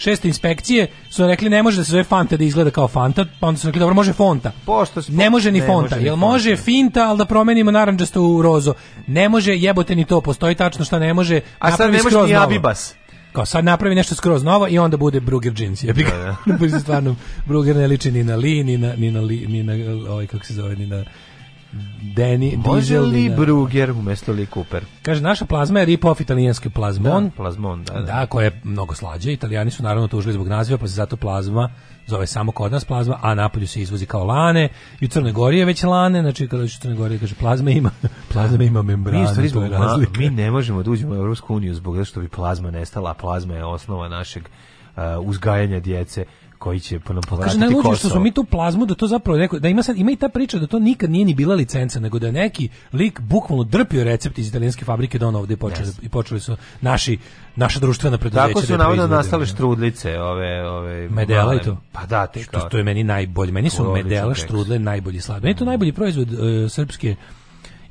šeste inspekcije su rekli ne može da se zove Fanta da izgleda kao Fanta, pa onda su rekli dobro može Fonta. Pošto spod... ne može ni ne Fonta, može jel fonta. može Finta, ali da promenimo narandžasto u rozo. Ne može jebote ni to, postoji tačno što ne može. A sad ne može ni Abibas. Novo kao sad napravi nešto skroz novo i onda bude Bruger jeans. je bih da, da. [LAUGHS] da stvarno Bruger ne liči ni na Lee, ni na ni na Lee, ni na ovaj kako se zove, ni na Deni, Može li Bruger umesto li Cooper? Kaže, naša plazma je rip-off italijanske plazmon. Da, plazmon, da, da. Da, koja je mnogo slađa. Italijani su naravno tužili zbog naziva, pa se zato plazma zove samo kod nas plazma, a napolju se izvozi kao lane, i u Crnoj Gori je već lane, znači kada u Crnoj Gori kaže plazma ima, da. plazma ima membrana, mi, zbog, ma, mi ne možemo da uđemo u Evropsku uniju zbog toga što bi plazma nestala, a plazma je osnova našeg uh, uzgajanja djece koji će nam povratiti Kaže, Kosovo. što smo mi tu plazmu, da to zapravo neko, da ima, sad, ima i ta priča da to nikad nije ni bila licenca, nego da neki lik bukvalno drpio recept iz italijanske fabrike da on ovde počeli, yes. i počeli su naši, naša društvena preduzeća. Tako da su da navodno nastale štrudlice, ove, ove medela i to. Pa da, te što, to, je meni najbolje. Meni su medela, štrudle najbolji slabi. Meni je to najbolji proizvod uh, srpske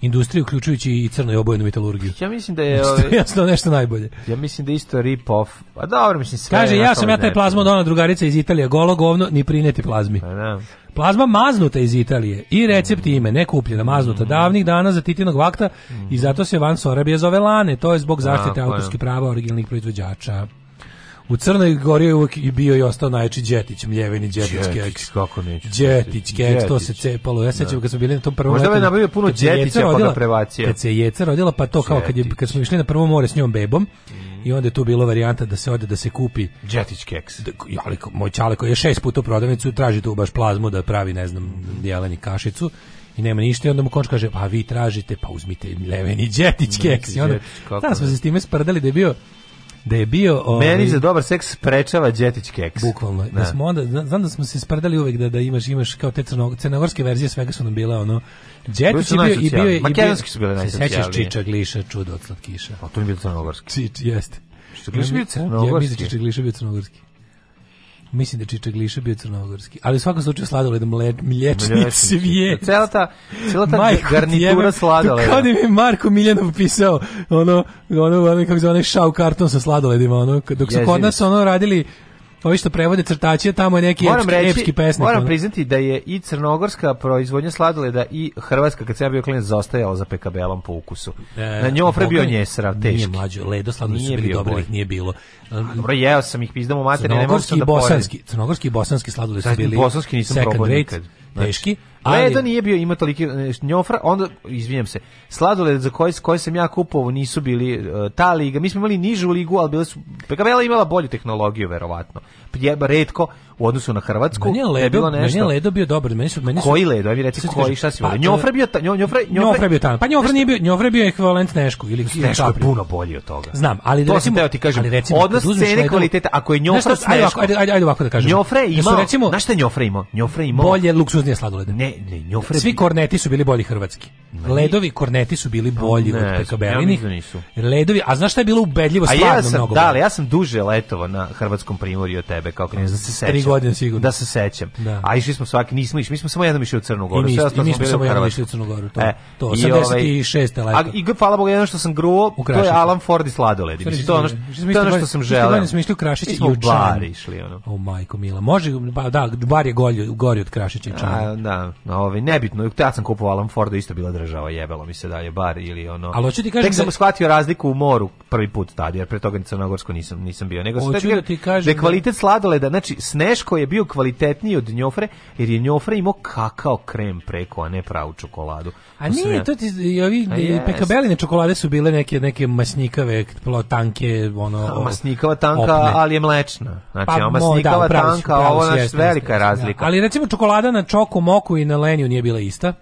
industriju uključujući i crnu i obojenu metalurgiju. Ja mislim da je znači, ove, ovaj, jasno nešto najbolje. Ja mislim da isto rip off. A pa dobro, mislim sve. Kaže ja sam ja taj plazmo dona drugarica iz Italije, golo govno, ni prineti plazmi. A, pa da. Plazma maznuta iz Italije i recept mm. ime, ne kupljena, maznuta mm. davnih dana za titinog vakta mm. i zato se van Sorabije zove Lane, to je zbog zaštite autorskih prava originalnih proizvođača. U Crnoj Gori je uvijek i bio i ostao najjači Đetić, mljeveni Đetić, Đetić keks. kako neću. Đetić, keks, to se cepalo. Ja da. sećam kad smo bili na tom prvom Možda letu. Možda nabavio puno Đetića pa ga prevacio. Kad se Jeca rodila, pa to kao kad, je, kad smo išli na prvo more s njom bebom, mhm. i onda je tu bilo varijanta da se ode da se kupi Jetić keks. Da, ali moj čale koji je šest puta u prodavnicu traži tu baš plazmu da pravi, ne znam, mhm. jeleni kašicu i nema ništa i onda mu konč kaže pa vi tražite pa uzmite leveni Đetić keks i onda tada smo se s time sprdali da je bio da je bio ovaj, Meni za dobar seks sprečava Đetić keks. Bukvalno. Da. da smo onda znam da smo se sprdali uvek da da imaš imaš kao te crno, crnogorske verzije svega su nam bile ono Đetić je bio i bio i makedonski su bile najsocijalnije. Se sećaš Čiča Gliša čudo od slatkiša. A pa to je bilo crnogorski. Čič jeste. Čiča Gliša bio crnogorski. Ja, ja mislim da Čiča Gliša bio crnogorski. Mislim da Čiča Gliša bio crnogorski. Ali u svakom slučaju sladoled mlečni, mlječni svijet. Cela ta, cela ta Majko, garnitura sladoleda. Kao da mi Marko Miljanov pisao ono, ono, ono, kako zove, onaj šau karton sa sladoledima, ono, dok su Jezivis. kod nas ono radili Pa ovi što prevode crtače, tamo je neki moram epski, epski pesnik. Moram priznati da je i crnogorska proizvodnja sladoleda i hrvatska, kad sam ja bio klinac, zastajala za pekabelom po ukusu. E, Na njoj ofre bio njesra, teški. Nije mlađo, ledo sladoled su bili dobri, ih nije bilo. Dobro, jeo sam ih pizdamo mater, ne mogu sam da bosanski, Crnogorski i bosanski sladoled su bili bosanski nisam probao nikad. Znači, teški, Ali, Ledo nije bio ima toliki e, njofra, onda izvinjam se. Sladoled za koji koji sam ja kupovao nisu bili uh, ta liga. Mi smo imali nižu ligu, al bile su Pekavela imala bolju tehnologiju verovatno. Jeba retko u odnosu na Hrvatsku. Meni je Ledo, bilo nešto. Meni je Ledo bio dobar, meni su meni su Koji Ledo? Ajde reci koji šta si pa, Njofra bio ta, njofra, njofra, bio tamo. Pa njofra nije bio, njofra bio ekvivalent Nešku ili Neško je puno bolji od toga. Znam, ali da recimo, to ti kažem, ali recimo, odnos cene kvaliteta, ako je Njofra, ajde, ajde, ajde ovako da kažem. Njofra ima, znaš šta Njofra ima? Njofra ima bolje luksuznije sladolede. Ne, ne, Njofre... Svi korneti su bili bolji hrvatski. Ne. Ledovi korneti su bili pa bolji ne, od pekabelinih. Ja da Ledovi, a znaš šta je bilo ubedljivo a stvarno ja sam, mnogo? Da, ali ja sam duže letovo na hrvatskom primorju od tebe, kao knjez, da se sećam. Tri godine sigurno. Da se sećam. Da. A išli smo svaki, nismo išli, mi smo samo jednom išli u Crnu Goru. I mi, i mi smo, mi smo samo jednom išli u Crnu Goru, to, e, to 86. Ovaj, leto. A, I hvala Bogu, jedno što sam gruo, to je Alan Ford i sladoledi. Mislim, to je ono što sam želeo. Mi smo išli u Krašić i u Čan. bar išli, ono. O majko mila, može, da, bar je gori od Krašića i Čana. Da, Ovaj nebitno, ja sam kupovao Alan Forda, isto bila država, jebelo mi se dalje bar ili ono. Ali hoću ti kažem tek sam da... shvatio razliku u moru prvi put tad, jer pre toga ni Crnogorsko nisam nisam bio. Nego hoću da ti kažem da je da- kvalitet da... sladoleda, znači Sneško je bio kvalitetniji od Njofre, jer je Njofre imao kakao krem preko, a ne pravu čokoladu. A nije, ja... to ti i ovi yes. pekabeline čokolade su bile neke neke masnikave, plo tanke, ono. A, masnikava tanka, opne. ali je mlečna. Znači, pa, masnikava da, tanka, ovo je velika da. razlika. Da. Ali recimo čokolada na čoku moku i na Leniju nije bila ista.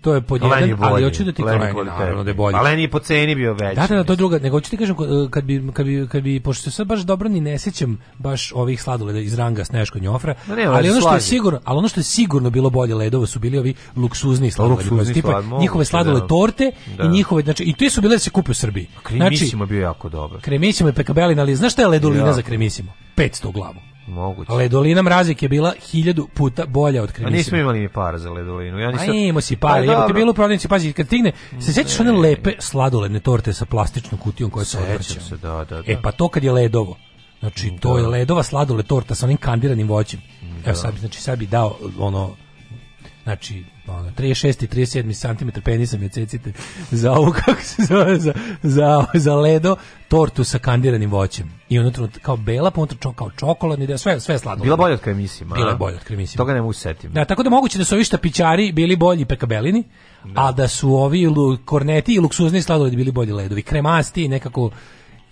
To je pod jedan, ali hoću da ti kažem naravno da je bolji. A Leni po ceni bio veći. Da, da, da, to je druga, nego hoću ti kažem, e, kad bi, kad bi, kad bi, pošto se baš dobro ni ne sećam baš ovih sladoleda iz ranga Sneško Njofra, ne, ali ono što je sigurno, al ono što je sigurno bilo bolje ledova su bili ovi luksuzni sladoledi, luksuzni tipa slad, njihove sladolede da. torte da. i njihove, znači, i te su bile da se kupe u Srbiji. Kremisimo znači, bio jako dobar. Kremisimo i pekabelin, ali znaš šta je ledolina ja. za kremisimo? 500 glavu. Moguće. Ledolina mrazik je bila 1000 puta bolja od krimisima. A nismo imali ni para za ledolinu. Ja nisam... A imamo si para. Pa Evo ti bilo u prodavnici, pazi, kad tigne, se sećaš one lepe sladoledne torte sa plastičnom kutijom koja se odvraća. se, da, da, e, da. E pa to kad je ledovo. Znači, da. to je ledova sladole torta sa onim kandiranim voćem. Da. Evo sad, znači, sad bi dao ono, znači, ono, 36 i 37 cm penisa me cecite za ovu, [LAUGHS] kako se zove, za, za, za ledo tortu sa kandiranim voćem. I unutra kao bela, pa unutra kao čokoladni, da sve sve slatko. Bila bolja od kremisima. Bila bolja od kremisima. Toga ne mogu setim. Da, tako da moguće da su ovi štapićari bili bolji pekabelini, da. a da su ovi korneti i luksuzni sladoledi bili bolji ledovi. Kremasti nekako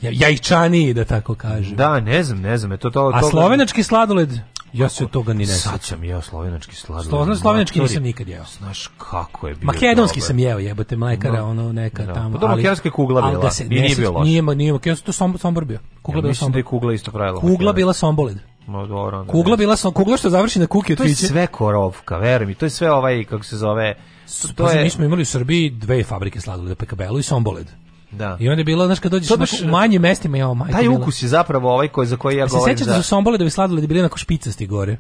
ja, jajčaniji, da tako kažem. Da, ne znam, ne znam. Je to, to, to, a slovenački sladoled? Ja se toga ni ne sjećam. Sad sam jeo slovenački sladoled. Slovenački, slovenački nisam nikad jeo. Znaš kako je bio. Makedonski sam jeo, jebote, majkara, da. ono neka da. tamo. Pa do makedonske kugla bila. Da nije bilo. Nije, nije makedonski, to sam sam borbio. Kugla ja, bila mislim da kugla isto pravila. Kugla makedonski. bila somboled. Ma dobro. Kugla bila sam, kugla što završi na kuki To je sve korovka, veruj mi. To je sve ovaj, kako se zove, to, to je... Mi smo imali u Srbiji dve fabrike sladoleda, Pekabelu i Sombolid. Da. I onda je bilo, znaš, kad dođeš baš, u manjim mestima, jao, majko. Taj ukus je zapravo ovaj koji, za koji ja e, govorim. Se sećaš da su sombole da bi sladoledi da bili onako špicasti gore?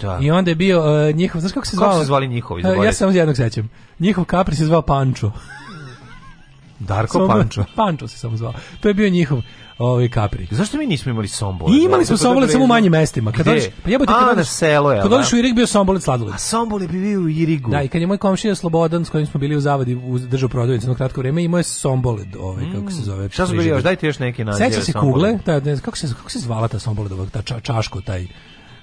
Da. I onda je bio uh, njihov, znaš kako se zvao? Kako se zvali njihovi? Uh, ja se samo jednog sećam. Njihov kapri se zvao Pančo. Darko Sombor, Pančo. [LAUGHS] Pančo se samo zvao. To je bio njihov ovaj kapri. Zašto mi nismo imali sombole? I imali smo da sombole samo u manjim mestima. Kad dođeš, pa jebote kad na selo je. Kad dođeš u da. Irig bio sombolet sladoled. A sombole bi bio u Irigu. Da, i kad je moj komšija Slobodan s kojim smo bili u zavadi u držao prodavnicu na kratko vreme, imao je sombolet, ovaj kako se mm. zove. Šta su bili još? Dajte još neki naziv. Sećaš se kugle? Ta kako se kako se zvala ta somboledova ta čaško taj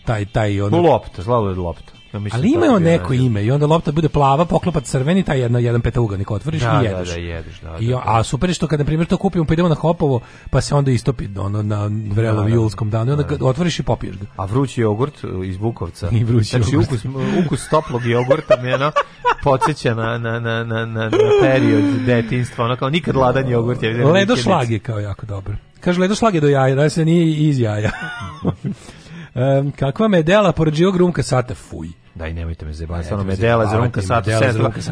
taj taj on. Lopta, sladoled lopta. Ja mislim Ali imaju neko ne ime i onda lopta bude plava, poklopac crveni, taj jedan, jedan petauganik otvoriš da, i jedeš. Da, da, jedeš da, da I, da, da. a super je što kad, na primjer, to kupimo pa idemo na hopovo, pa se onda istopi ono, na vrelom da, julskom danu i onda ga otvoriš i popiješ ga. A vrući jogurt iz Bukovca. I vrući znači, Ukus, ukus toplog jogurta mi ono, podsjeća na, na, na, na, na, period detinstva, ono kao nikad ladan jogurt. Ja Ledošlag je kao jako dobro. Kaže, ledošlag je do jaja, da se nije iz jaja. [LAUGHS] Um, kakva medela pored živog rumka sata, fuj. Daj, nemojte me zebati, stvarno medela za Rumka Sato.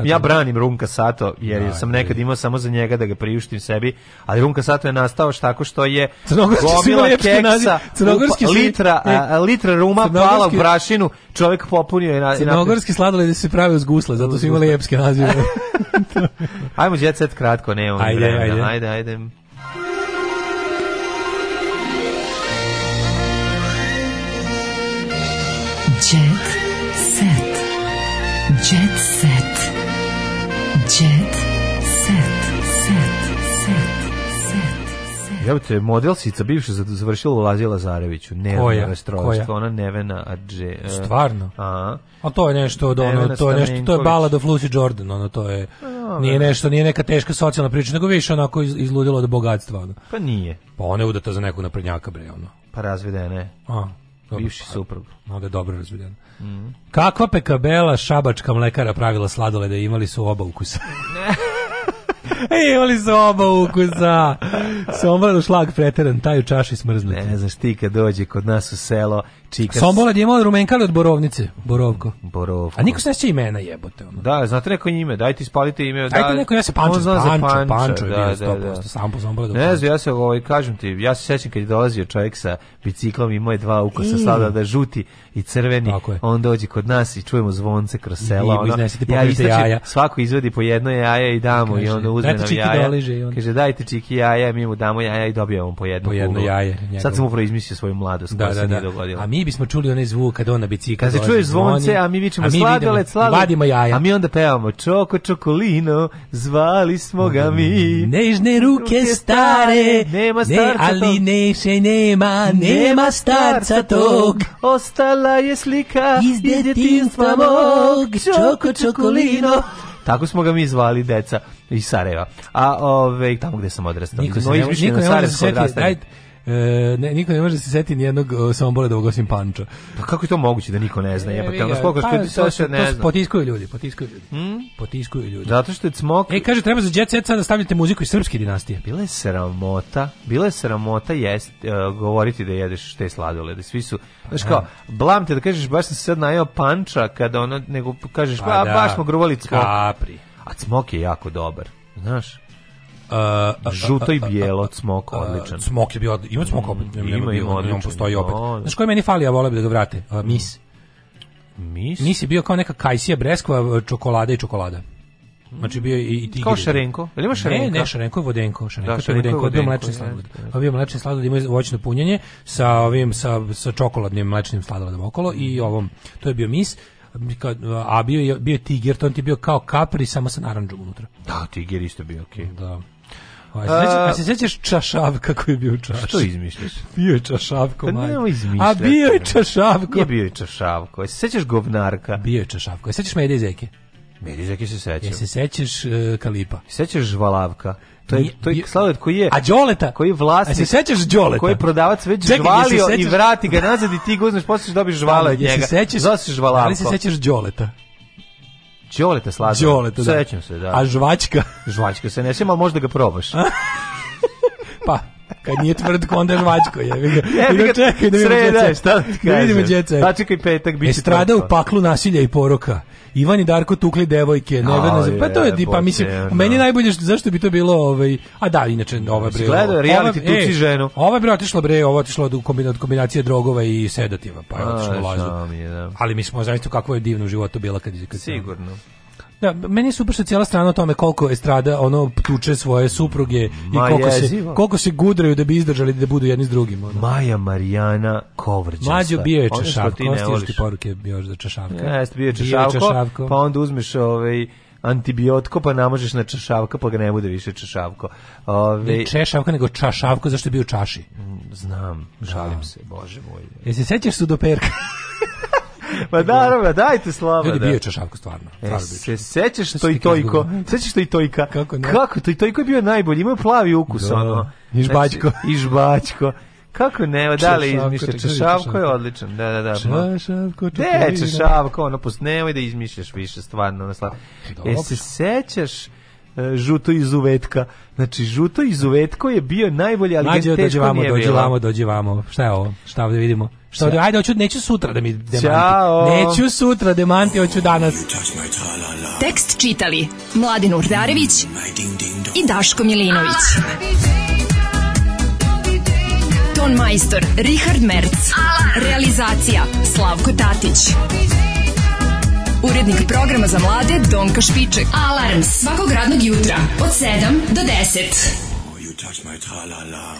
Ja branim Rumka Sato, jer da, sam nekad da. imao samo za njega da ga priuštim sebi, ali Rumka Sato je nastao tako što je gomila keksa, crnogorski pa- litra, a, litra ruma pala u brašinu, čovjek popunio je... Na, crnogorski sladoledi se prave uz gusle, zato su imali epske nazive. [LAUGHS] ajmo, djecet, kratko, nemam ajde, vremena. Ajde, ajde. ajde. Evo te, modelsica bivša završila u Lazi Lazareviću. Ne, koja? Koja? Ona Nevena Adže. E, Stvarno? A, a to je nešto od ono, to je nešto, to je balad of Lucy Jordan, ono, to je, no, pa nije nešto, nije neka teška socijalna priča, nego više onako iz, izludilo od bogatstva, ono. Pa nije. Pa ona je udata za nekog naprednjaka, bre, ono. Pa razvedena je. A, dobro, Bivši pa, suprug. Onda je dobro razvedena. Mm. Kakva pekabela šabačka mlekara pravila sladolede, imali su oba ukusa. [LAUGHS] [LAUGHS] E, imali su oba ukusa. Sombar u šlag preteran, taj u čaši smrzne. Ne, znaš ti kad dođe kod nas u selo Čikas. Sombola je imao rumenkali od borovnice, borovko. Borovko. A niko se ne sjeća imena jebote. Ono. Da, znate neko ime, dajte ispalite ime. Dajte da, neko, ja se Pančo, zna Pančo, Pančo, Pančo da, je bio da, 100%, da. sam po Sombola. Ne znam, ja se ovaj, kažem ti, ja se sećam kad je dolazio čovjek sa biciklom, imao je dva ukusa, I... sada da žuti i crveni, on dođe kod nas i čujemo zvonce kroz sela. Ono, ja istračem, jaja. svako izvodi po jedno jaje i damo i onda uzme nam jaja. On. Kaže, dajte čiki jaja, mi mu damo jaja i dobijamo po jedno, po jedno jaje. Sad sam upravo izmislio svoju mladost da, koja da, se nije da. dogodila mi bismo čuli onaj zvuk kada ona bicikla. Kada se čuje zvonce, a mi vičemo sladoled, sladoled. Vadimo jaja. A mi onda pevamo čoko čokolino, zvali smo ga mi. Nežne ruke stare, nema starca ne, ali neše nema, nema starca tog. Ostala je slika iz detinstva mog, čoko čokolino. Tako smo ga mi zvali deca iz Sarajeva. A ove, ovaj, tamo gde sam odrastao. Niko se no, ne, niko ne, ne, ne, E, ne, niko ne može da se seti ni jednog nijednog e, Somboledovog osim Panča. Pa kako je to moguće da niko ne zna? E, pa, je, jebate, ono spoko što pa, to, se ne zna. Potiskuju ljudi, potiskuju ljudi. Hmm? Potiskuju ljudi. Zato što je cmok... E, kaže, treba za Jet Set sada da stavljate muziku iz srpske dinastije. Bila je sramota, bila je sramota jest, uh, govoriti da jedeš te da Svi su, znaš pa kao, da. blam te da kažeš, baš sam se sad najao Panča, kada ono, nego kažeš, pa, ba, da, baš smo gruvali cmok. Kapri. A cmok je jako dobar, znaš. Uh, žuto i bijelo od smok uh, odličan. Smok je bio ima smok opet, mm, ima, ima, on postoji pa opet. No, Znaš koji meni fali, ja voleo bih da ga vrate? Uh, mis. Mis? Mis je bio kao neka kajsija, breskva, uh, čokolada i čokolada. Znači bio i, i tigri. Kao šarenko? Ili ima šarenka? Ne, ne, šarenko je vodenko. Šarenko da, šarenko je vodenko, vodenko da. bio mlečni sladoled. A bio mlečni sladoled, ima voćno punjenje sa ovim, sa, sa čokoladnim mlečnim sladoledom okolo i mhm. ovom, to je bio mis a bio je bio tiger, to on ti je bio kao kapri samo sa narandžom unutra. Da, tiger isto bio, okej. Okay. Da. A se sećaš Čašavka koji je bio Čaš? Što izmišljaš? Bio je Čašavko, pa majko. Pa izmišljati. A bio je Čašavko. Nije bio je Čašavko. A se sećaš Govnarka? Bio je Čašavko. A se sećaš Mede i Zeke? Mede i Zeke se sećam. se sećaš uh, e, Kalipa? Sećaš Žvalavka? To je, to je sladoled koji je... A Đoleta? Koji je vlasnik... A se sećaš Đoleta? Koji je prodavac već Čekaj, žvalio sećaš... i vrati ga nazad i ti ga uzmeš, posliješ da dobiš žvala od njega. Jesi sećaš... Zove se žvalavko. Ali se sećaš Đoleta? Đoleta sladoled. Đoleta, da. Sećam se, da. A žvačka? žvačka se ne sjećam, ali možda ga probaš. [LAUGHS] pa, Kad nije tvrd, onda je žvačko. Je. Jebi ga, [LAUGHS] čekaj, da vidimo djece. Šta da ti kažem? Da vidimo djece. Pa čekaj petak, biće e, Estrada u paklu nasilja i poroka. Ivan i Darko tukli devojke, neverno. Za... Pa to je pa mislim, u da. meni najbolje zašto bi to bilo ovaj, a da inače da, ova bre. Gleda reality tuči e, ženu. Ova bre otišla bre, ova otišla od kombinacije drogova i sedativa, pa je otišla lazu. Ali mi smo zaista kakvo je divno u životu bila kad kad sigurno. Da, meni je super što cijela strana o tome koliko estrada ono tuče svoje supruge i koliko se, koliko se gudraju da bi izdržali da budu jedni s drugim. Ono. Maja Marijana Kovrđanska. Mlađo bio je Češavko, ti poruke još za Češavka. Jeste, bio je Češavko, pa onda uzmeš ovaj, antibiotko pa namažeš na Češavka pa ga ne bude više Češavko. Ove... Ovaj- ne češavka nego čašavko zašto je bio čaši. Mm, znam, žalim da. se, bože moj. Jesi sećaš sudoperka? [LAUGHS] pa naravno, dajte slava. Ljudi, da. bio je Čašavko stvarno. E, se sećaš to i tojko? Sećaš to i tojka? Kako ne? Kako? To i tojko je bio najbolji, imao plavi ukus, da. ono. I znači, žbaćko. I žbaćko. Kako ne, da li izmišlja Češavko je odličan. Da, da, da. Češavko, Ne, Češavko, ono pust nemoj da izmišljaš više stvarno, ono slav. E se sećaš e, žuto izuvetka. Znači žuto izuvetko je bio najbolji, ali Nađe, teško dođe vamo, dođe vamo, dođe vamo. Šta je ovo? Šta ovde vidimo? Šta da ajde hoću neću sutra da mi demanti. Ćao. Neću sutra da demanti, hoću danas. Tekst čitali Mladin Urdarević i Daško Milinović. Ton majstor Richard Merc. Realizacija Slavko Tatić. Urednik programa za mlade Donka Špiček. Alarms svakog radnog jutra od 7 do 10. Oh, you touch my tra-la-la.